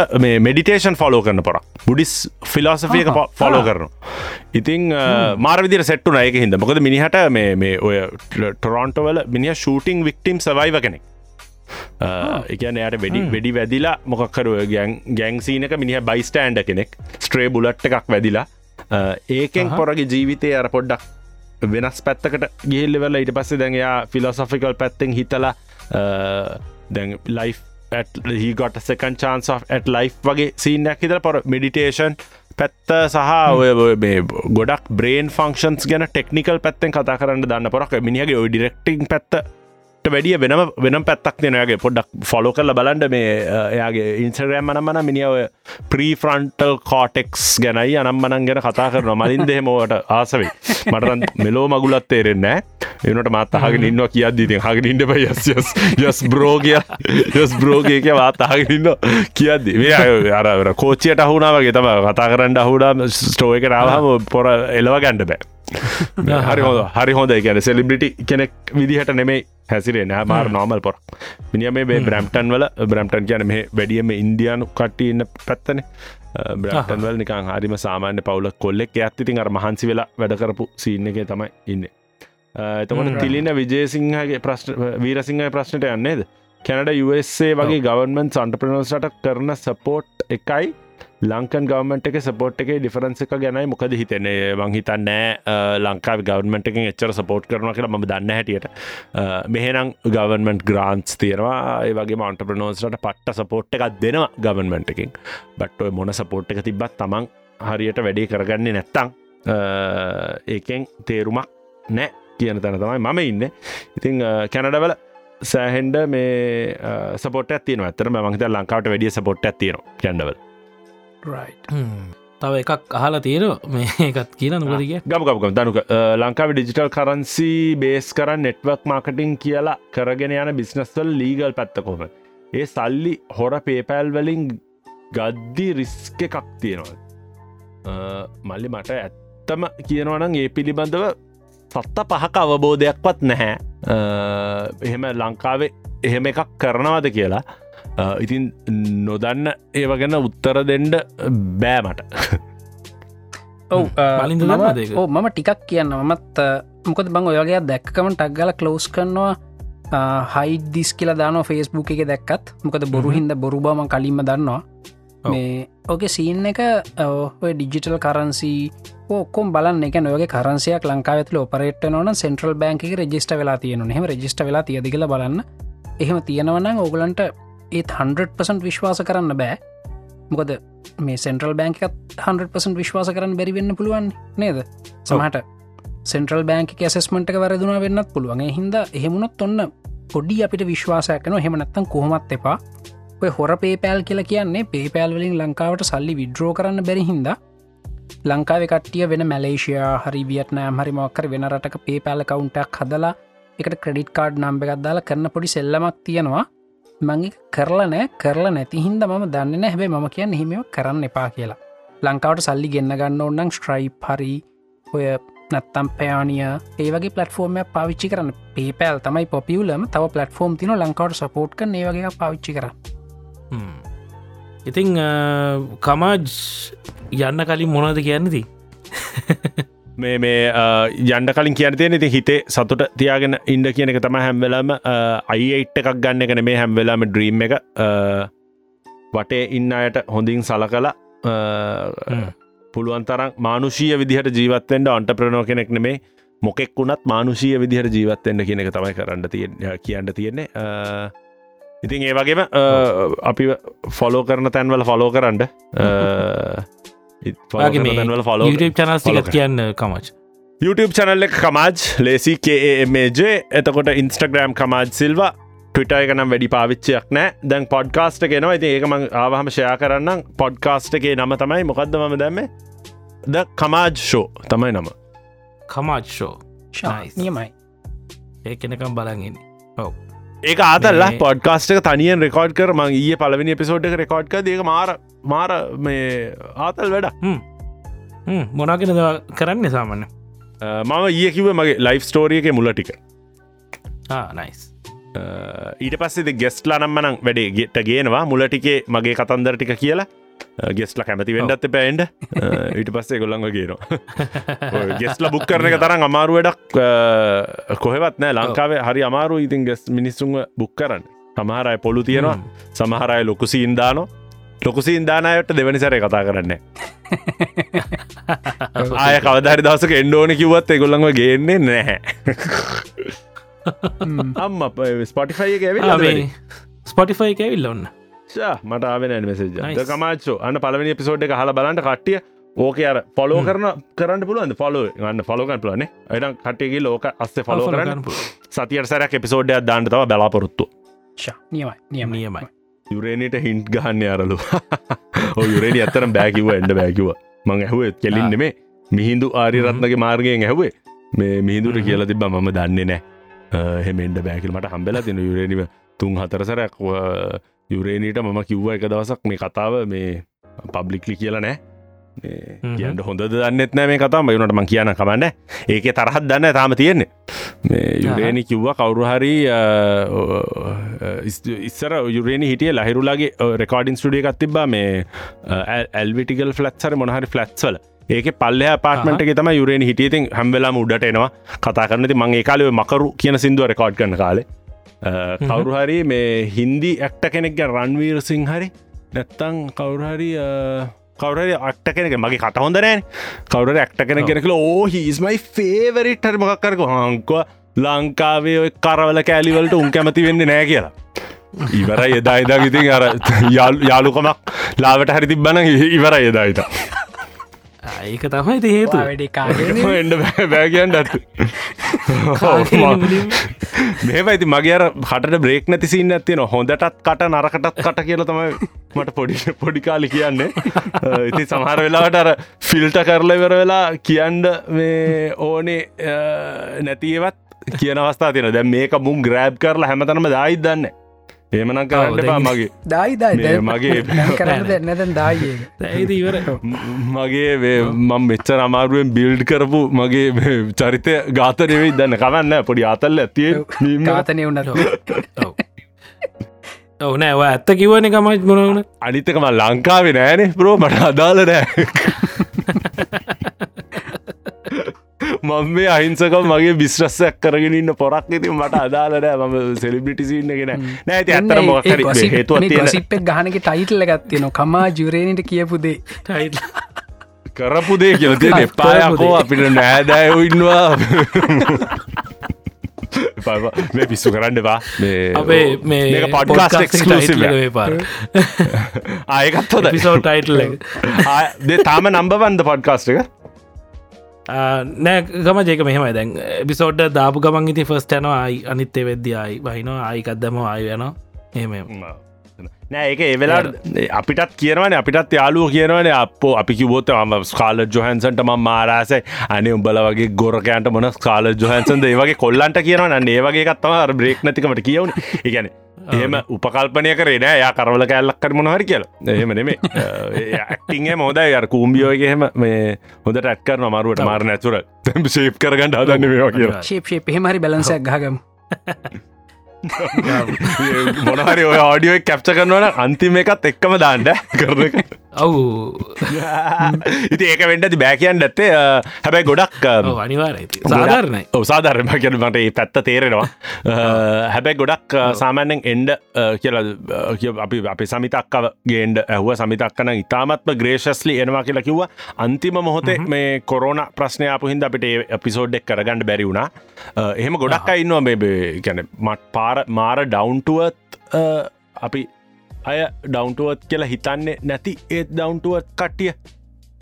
මෙඩිටේෂන් ෆලෝ කරන පොර. බුඩිස් ෆිලෝසෆියක ෆලෝ කරනු ඉතින් මාරවිදිර සෙට්ටු නයක හිද මොකද මිනිහට මේ ඔය ටොරොන්ටවල මිනිහ ෂූටිං වික්ටම් සවයිව කෙනෙක්. එකන යට වැඩි වැඩි වැදිලා මොකක්කරුව ගැන් ගැංසීනක මිනිහ බයිස්ටෑන්ඩ කෙනෙක් ස්ට්‍රේ බුලට් එකක් වැදිලා ඒකෙන් පොරගේ ජීවිතය අර පොඩ්ඩක් වෙනස් පැත්තකට ගිල්ලවෙල ඉට පස්සේ දැන්යා ෆිලොසොෆිකල් පැත්තෙන් හිතලා දැන් ලයි් හිගොට සකන් චාන්ස් ඇට ලයි් වගේ සීනයක් හිතර පොර මෙඩිටේෂන් පැත්ත සහ ඔය ගොඩක් බ්‍රේන් ෆංක්ෂන්ස් ගැන ටෙක්නිකල් පැත්තෙන් කතා කරන්න දන්න පොරක්. මිනිගේ ඔය ඩිරෙක්ටිං පැත්ත වැඩිය වෙනම වෙනම් පැත්තක් දෙනයාගේ පොඩ්ඩක් ෆොලෝ කරල බලන්ඩ මේ එයාගේ ඉන්සරෑම් මනම්මන මිනිියාව ප්‍රීෆරන්ටල් කෝටෙක්ස් ගැනයි අනම්මනන් ගැන කතා කරන මලින් දෙහෙමෝට ආසවේ මටරන් මෙලෝ මගුලත් තේරෙන්න එනට මත් අහගෙන ඉන්නවා කියද්දීති හගෙන ඉන්න යස් යස් බ්‍රෝගය යස් බ්‍රෝගයක වාතාහගෙනන්න කියද්දි. මේ අර කෝච්චියට අහුනාවගේ තම කතා කරන්න අහුඩා ස්ටෝ එක රාහම පොර එලව ගැන්ඩ බෑ. හරි හොඳ හරි හොඳ ගැන සෙලිබිටි කෙනෙක් විදිහට නෙමේ හැසිරේ නෑ මාර නෝමල් පොර. මිනිිය මේ බ්‍රම්ටන් වල බ්‍රම්ටන් කියන මේ වැඩියම ඉන්දයානු කට්ටි ඉන්න පැත්තන. බ්‍රටන් වල නිකං හරිම සාමාන්‍ය පවුල කොල්ලෙක් ඇත්තිතින් අර මහන්සි වෙලා වැඩකරපු සීන්න එක තමයි ඉන්න. එතකොට තිලින විජේසිංහගේ ප්‍රශ්න වීරසිංහය ප්‍රශ්නට යන්නේද කැනඩ USA වගේ ගවන්මන් සන්ටපනෝසට කරන සපෝට් එකයි ලංකන් ගවමට එක සපෝට් එක ඩිෆරන්ස එක ගැනයි මොකද හිතන්නේ? මං හිතන්න ලංකා ගවන්මට එක එච්චර සපෝට් කරන කියලා ම දන්න හැටියට. මෙහෙනම් ගවන්මන්ට් ග්‍රන්ස් තියෙනවා. ඒ වගේ මන්ටපනෝස්ට පට්ට සපෝට් එකක් දෙනවා ගවන්මට එකින් බට්ටොය මොන සපෝට් එක තිබත් තමන් හරියට වැඩේ කරගන්නේ නැත්තං ඒකෙන් තේරුමක් නෑ කියන තැන තමයි මම ඉන්න. ඉතිං කැනඩවල සෑහෙන්ඩ මේ සපොට ඇතින ඇතර මංහිත ලංකාවට වැඩිය සපොට් ඇතියනවා කැන්ඩවල් තව එකක් අහලා තේර මේ එකත් කියන නොකරගේ ගමගම දනුක ලංකාව ඩිජිටල් කරන්සි බේස් කරන්න නෙට්වක් මාකටිං කියලා කරගෙන යන බිස්නස්වල් ලීගල් පැත්තකොම ඒ සල්ලි හොර පේපෑල් වලින් ගද්දි රිස්ක එකක් තියෙනවා. මල්ලි මට ඇත්තම කියනවනම් ඒ පිළිබඳව සත්ත පහක අවබෝධයක්වත් නැහැ. එහෙම ලංකාවේ එහෙම එකක් කරනවද කියලා ඉතින් නොදන්න ඒව ගැන උත්තර දෙන්ඩ බෑමට ඔව් මම ටිකක් කියන්න. මත් මොකද බං ඔයගේ දැක්කම ටක්ගල කලෝස් කරනවා. හයිඩිස් කියලා දාන ෆෙස්බුක් එක දැක්කත්. මොකද බොරු හින්ද බොරු බම කලින්ම දන්නවා. මේ ඕක සීන් එක ඔය ඩිජිටල් කරන්සි ඔක්කොම් බලන්න. එක නොයගේ කරන්සියක් ලංකා ඇතුල ඔපරේට නොන සෙන්ට්‍රල් බැංක රජිස්ට වෙලා තියෙන හෙම රජිස්ට වෙලා තියද කියලා බලන්න. එහෙම තියෙනවනම් ඕගලන්ට ඒත් 100% විශ්වාස කරන්න බෑ. මොකද මේ සෙන්ට්‍රල් බෑංකත් 100% විශ්වාස කරන්න බැරිවෙන්න පුළුවන් නේද? සමහට සෙන්ට්‍රල් බෑංක ඇසස්මට එක වැරදුනා වෙන්නත් පුළුවන්ගේ හිද එහෙමුණොත් ඔන්න පොඩි අපිට විශ්වාසයක්කන හෙමනත්තන් කොහොමත් එපා. ඔය හොර පේපෑල් කියලා කියන්නේ පේපෑල් වලින් ලංකාවට සල්ලි විඩ්‍රෝ කරන්න බැරි හින්ද ලංකාව කටිය වෙන මැලේෂයා හරි වියටනෑම් හරි මොක්කර වෙන රටක පේපෑල කවුන්ටක් හදලා එකට ක්‍රඩිට් කාඩ් නම්බ එකක්දාලා කරන්න පොඩි සෙල්ලමක් තියෙනවා. මංගේ කරලා නෑ කරලා නැති හින්ද මම දන්න හැබේ මම කියන්න හිම කරන්න එපා කියලා. ලංකාවට සල්ලි ගෙන්න්න ගන්න ඔන්නන් ස්ට්‍රයිප් හරි ඔය නත්තම් පයානිය ඒවගේ පලටෆෝර්ම පාවිච්චි කරන්න. පේපෑල් තමයි පොපියලම තව පලටෆෝර්ම් තින ලංකාවට සපෝට් කන ඒ වගේ පාවිච්චි කර. ඉතිං කමාජ් යන්න කලින් මොනද කියන්නති මේ මේ යන්ඩ කලින් කියනතිය ති හිතේ සතුට තියාගෙන ඉන්ඩ කියන එක තම හැම්වෙලම අයියිට් එකක් ගන්න එකන මේ හැම්වෙලාම ඩ්‍රීම් එක. වටේ ඉන්න අයට හොඳින් සල කලා පුළුවන් තරම් මානුෂීය විදිහට ජීවත්තෙන්ට අන්ට ප්‍රනෝ කෙනෙක් නෙමේ. මොකෙක් වුණත් මානුෂීය විදිහට ජීවත්තෙන්ට කියන එක තමයි කරන්න තිය කියන්න තියෙන්නේ. ඉතින් ඒ වගේම අපි ෆොලෝ කරන තැන්වල ෆොලෝ කරන්න වල ෆොලෝ චනස්තිකත් කියන්න කමච්. YouTube චනල්ල එක කමාජ් ලේසි කේමජ එතකොට ඉන්ස්ටග්‍රම් කමාජ් සිල්වා ටවිට එක නම් වැඩි පාවිච්චයක් නෑ. දැන් පොඩ්කාස්ට කෙනවා ඇති ඒකම ආවහම ෂයා කරන්න පොඩ්කාස්ට එකේ නම තමයි. මොකක්ද මම දැම්ම? ද කමාජ් ෂෝ තමයි නම. කමාච්ෂෝ Nice. නියමයි. ඒ කෙනකම් බලගෙන ඔව ඒක ආතල්ලා මේ- පොඩ්කාස්ට තනියෙන් රෙකෝඩ් කර මං ඒ පලවෙනි පිසෝඩ් එක රෙකෝඩ්ක දේක මාර මාර මේ ආතල් වැඩ මොනගෙන කරන්න සාමන්න මම ඒ කිව මගේ ලයිෆ් ස්ටෝරියක මුල ටික. නයිස් ඊට පස්සෙද ගෙස්ලා නම්මනං වැඩේ ගෙට ගේනවා. මුල ටිකේ මගේ කතන්දර ටික කියලා ගෙස්ල කැමති වෙන්ඩත් පැන්ඩ ඊට පස්සේ ගොල්ලඟ ගේනවා. ගෙස්ල බුක් කරන එක තරම් අමාරු වැඩක් අ, කොහෙවත් නෑ. ලංකාවේ හරි අමාරු ඉතින් ගෙස් මිනිස්සුන්ව බුක් කරන්න. සමහරයි පොලු තියෙනවා සමහරය ලොකුසිීන් දානො ලොකුසිීන් දානයට දෙවනි සැරය කතා කරන්න ආය කවදරි දවසක එන්ඩෝන කිවත් එගොල්ලඟ ගේන්නේ නැහැ. අම්ම ස්පටිෆයි ඇවිල්ලා ස්පොටිෆයි ඇවිල්ල ඔන්න මට ආවෙන මෙසේජ Nice. කමාච්චෝ. අන්න පලවෙනි පිසෝඩ් එක හල බලන්ට කට්ටිය. ඕක අර පොලෝ කරන කරන්න පුළුවන් ෆොලෝ ගන්න ෆලෝකන් පුලන එඩම් කට්ටයගේ ලෝක අස්සේ ෆලෝ කරන්න. සතියට සැරක් එපිසෝඩ්ඩයක් දාන්න තව බලාපොරොත්තු. ෂා නියමයි නියම නියමයි. යුරේනට හින්ට් ගහන්න අරලු යුරේනි අත්තරම් බෑකිව එන්ඩ බෑකිව මං ඇහුවේ කෙලින් නෙමේ මිහින්දු ආරිරත්නගේ මාර්ගයෙන් ඇහුවේ. මේ මිහිදුට. කියලා තිබ මම දන්නේ නෑ. හෙමෙන්ඩ බෑකිල් මට හම්බෙලා තින යුරේනිව තුන් හතරසරක් යුරේනීට මම කිව්ව එක දවසක් මේ කතාව මේ පබ්ලික්ලි කියලා නෑ. කියන්න හොඳ දන්නෙත් නෑ මේ කතාම යුනට මං කියන කමන්න. ඒක තරහත් දන්න තාම තියෙන්නේ. මේ යුරේනි කිව්ව කවුරු හරි අ, ඔ, අ, ඉස්- ඉස්සර යුරේනි හිටිය ලහිරුලාගේ රෙකෝඩින් ස්ටඩිය එකත් තිබා මේ ඇල්විටිකල් ෆලත්සර මොනහරි ෆලත්ස්වල ඒක පල්ල පාටමට තම යුරේනි හිටියතින් හැම්වෙලාම උඩට එනවා. කතා කරනති මං ඒ කාලව මකරු කියන සිින්දුව රෙකෝඩ් කන කාලේ කවුරු හරි මේ හින්දි ඇක්ට කෙනෙක්ග රන්වීර සිං හරි නැත්තං කවුරුහරි කවර අක්ට කෙනෙක මගේ කට හොඳ නෑ කවර ඇක්ට කෙන කෙනෙකල ඕ හිස්මයි ෆේවරිට හරි මොකක්කරක හංකව ලංකාවේ ඔය කරවල කෑලිවලට උන් කැමති වෙන්න නෑ කියලා. ඉවර එදා එදා ඉතින් අර යාල් යාලුකමක් ලාවට හරි තිබ්බන ඉවර එදායිත ඒක තමයි ති හේතු වැඩි කාගෙන එඩ බෑගයන්ට ඇත්තු මේම ඇති මගේ අර හට බ්‍රේක් නැතිසින්න ඇතින හොඳටත් කට නරකටත් කට කියල තමයි මට පොඩි පොඩිකාලි කියන්නේ. ඉති සමහර වෙලාට අර ෆිල්ට කරල වෙර වෙලා කියන්ඩ මේ ඕනේ නැතිවත් කියන අවස්ථා තියෙන දැ මේක මුම් ග්‍රෑබ් කරලා හැමතනම දායිත් දන්න ඒමනං කරන්න ඔව්, පා දැන්- මගේ. දායි දායි. මේ මගේ- කරන්න ඉවර ම- මගේ මම මෙච්චර අමාරුවෙන් බිල්ඩ් කරපු මගේ මේ චරිතය ගාතරවෙයි දන්න කවන්න පොඩි අතල්ල ඇතිය කාතනය වුනත් ඔව. නෑ ඔය ඇත්ත කිවන එකමයි මොනවන අනිතකම ලංකාවේ නෑනේ ප්‍රෝ මට අදාල නෑ මම මේ අහිංසක මගේ බිස්්‍රස්සයක් කරගෙන ඉන්න පොරක් ඉති මට අදාලනෑ මම සෙලිබිටිසින්න ගෙන නෑ ඇති අත්තර මොකර හේතුවත් තියෙන ගොසිප්පෙක් ගහනක ටයිටල්ල ගත්තියන කමා ජුරේණට කියපුදේ ටයිල් කරපු දේ කියල කරපු එපායකෝ. අපිට නෑදෑයෝ ඉන්නවා. මේ පිස්සු කරන්න බා අපේ මේ එක්ස්ලසිව පාර ආයකත් හොද පිසෝ ටයිටල් තාම නම්බවන්ද පොඩ්කාස්ට එක නෑ ගම ජේක මෙහෙමයි. දැන් එපිසෝඩ් දාපු ගමන් ඉති ෆස්ට යනවා අයි අනිත්තේ වෙද්‍ය අයි වහිනවා ආයිකක්දම ආය යන එහෙම නෑ ඒක ඒවෙලා අපිටත් කියනවන අපිටත් යාලුව කියනවන අප අපි කිවොත් ම ස්කාල ජොහන්සන්ට ම මාරාසයි. අන උඹල වගේ ගොරකයන්ට මොන ස්කාල ජොහන්සන්ද ඒවගේ කොල්ලන්ට කියනවන. ඒවගේ කත්තම බ්‍රේක් නැතිකමට කියවන. ඉගැන එහෙම උපකල්පනය කරේ නෑ. යා කරවල කැල්ලක් කර මොනහරි කියලා. එහෙම නෙමේ ඇක්ටිං මොදයි අර කූම්බියෝගේ එහෙම මේ හොඳට ඇත්කරන මරුවට මාර නැතුර තැම් ශේප් කරගන්න හදන්න මේවා කියලා. ශේප්ෂේ පහෙමරි බලන්සයක් ගහගම මොනහරි ඔය ආඩියෝ කැප්ච කරනවන අන්තිම එකත් එක්කම දාන්ඩ කරන ඔවු. ඉති ඒක වෙන්ඩති බෑකයන් ඇත්තේ හැබැයි ගොඩක් අනිවාරයි සාධාරණයි. සාධර්ම කියන මට ඒ පැත්ත තේරෙනවා. හැබැයි ගොඩක් සාමාන්‍යෙන් එන්ඩ කියල අපි අපි සමිතක්කව ගේන්ඩ ඇහුව. සමිතක්කන ඉතාමත්ම ග්‍රේශස්ලි එනවා කියලා කිව්ව. අන්තිම මොහොතේ මේ කොරෝන ප්‍රශ්නයාපු හින්ද අපිට පිසෝඩ්ඩෙක් කරගන්නඩ බැරි වුණා. එහෙම ගොඩක් අයින්නවා මේ ගැන මට පාර මාර ඩවන්ටුවත් අපි අය ඩවන්ටුවත් කියලා හිතන්නේ නැති ඒත් ඩවන්ටුවත් කට්ටිය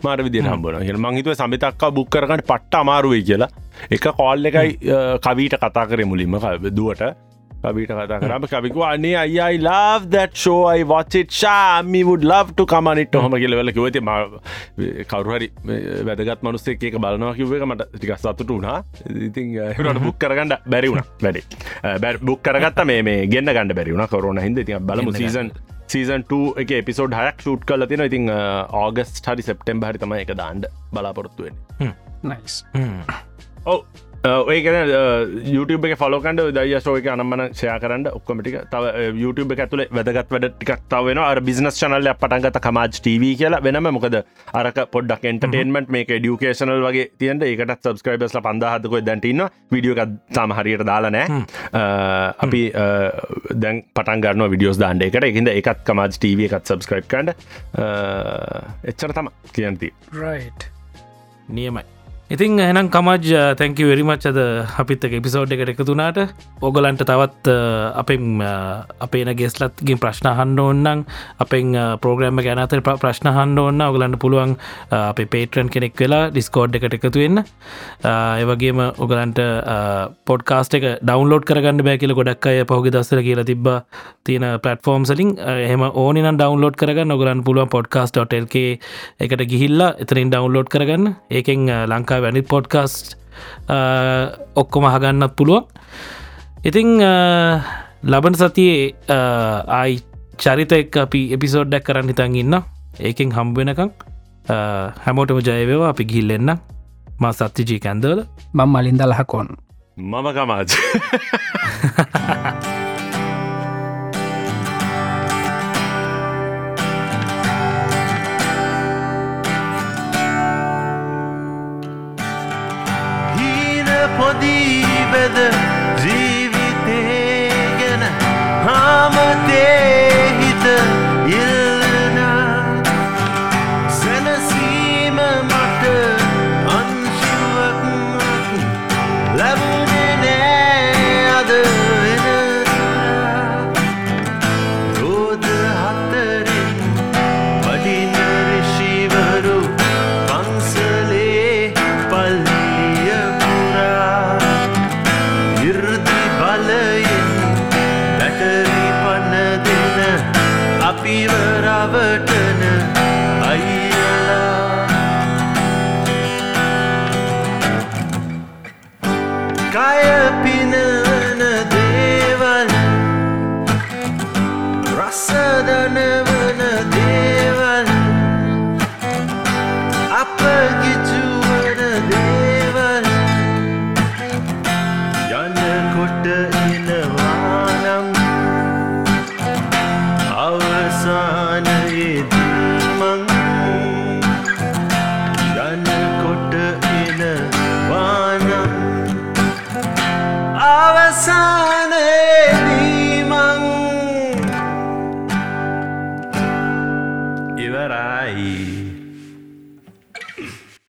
මාර විදි හම්බන හ මංහිතුව සමිතක්කා බුක් කරගට පට්ට අමාරුවයි කියලා. එක කොල් එකයි කවීට කතා කරේ මුලින්ම දුවට කවිට කතා කරම කවිකු අනේ අයි love that show. I watch it. ශාමි would love to come on it. හොම කියලවෙල කිවති ම කවරුහරි වැදගත් මනුස්සේ එක බලනවා කිව්ව එක මට ටික සතුට වුණා. ඉතින් හට බුක් කරගන්න බැරිවුණ වැඩි. බැ බුක් කරගත්ත. මේ මේ ගන්න ගන්න බැරිවුණ කරුණ හිද ති බලමු සීසන් සීසන් 2 එක එපිසෝඩ් හයක් ෂූට් කල තින ඉතින් ආගස් හරි සෙප්ටම් හරි තම එක දාන්ඩ බලාපොරොත්තුවෙන් නයිස් ඔව ඒකන YouTube එක ෆලෝකන්ඩ දය ශෝක අනම්මන ෂය කරන්න. ඔක්කොමටික තව YouTube එක ඇතුළ වැදගත් වැඩ ටිකක් තවෙන අර බිස්නස් චනල්ල පටන්ගත කමාජ් TV කියලා වෙනම. මොකද අරක පොඩ්ඩක් එන්ටර්ටේන්මට මේක ඩියුකේෂනල් වගේ තියන්ට ඒකට සබස්ක්‍රයිබස්ල පන්දාහතකො දැන්ටන්න විඩියෝ තම හරියට දාලනෑ අපි දැන් පටන්ගන්න විඩියෝස් දාන්ඩ එකට. එකහිද එකත් කමාජ් TV එකත් සබස්ක්‍රයිබ් කන්ඩ එච්චර තම කියන්ති. නියමයි ඉතින් එනම් කමජ් uh, තැංකි වෙරිමච් අද අපිත් එපිසෝඩ් එකට එකතුනාට ඔගලන්ට තවත් uh, අපෙන් uh, අපේන ගෙස්ලත්ගින් ප්‍රශ්න හන්ඩ ඔන්නන් අපෙන් පෝග්‍රම ගැනතර ප්‍රශ්න හන්ඩ ඔන්න ඔගලන්ට පුළුවන් අපේ පේටරන් කෙනෙක් වෙලා ඩිස්කෝඩ් එකට එකතු වෙන්න. ඒවගේම ඔගලන්ට පොඩ්කාස්ට එක ඩවන්ලෝඩ් කරගන්න බෑ කියල ගොඩක් අය පහුග දස්සර කියලා තිබ තියෙන පලටෆෝම් සලින් එහම ඕනන ඩවන්ලෝඩ් කරගන්න. ඔගලන් පුළුවන් පොඩ්කාස්.ල්ක එකට ගිහිල්ලා එතරින් ඩවන්ලෝඩ් කරගන්න. ඒකෙන් ලංකා වැනි පොඩ්කස්ට් ඔක්කොම හගන්නත් පුළුවන්. ඉතිං ලබන සතියේ ආයි චරිත එක් අපි එපිසෝඩ්ඩක් කරන්න හිතන් ඉන්න ඒකෙන් හම්බෙනකං හැමෝටම ජයවවා අපි ගිල්ලෙන්න ම සත්තිජී කැන්දවල. බම් මලින්ද ලහකොන්. මම කමාජ bebê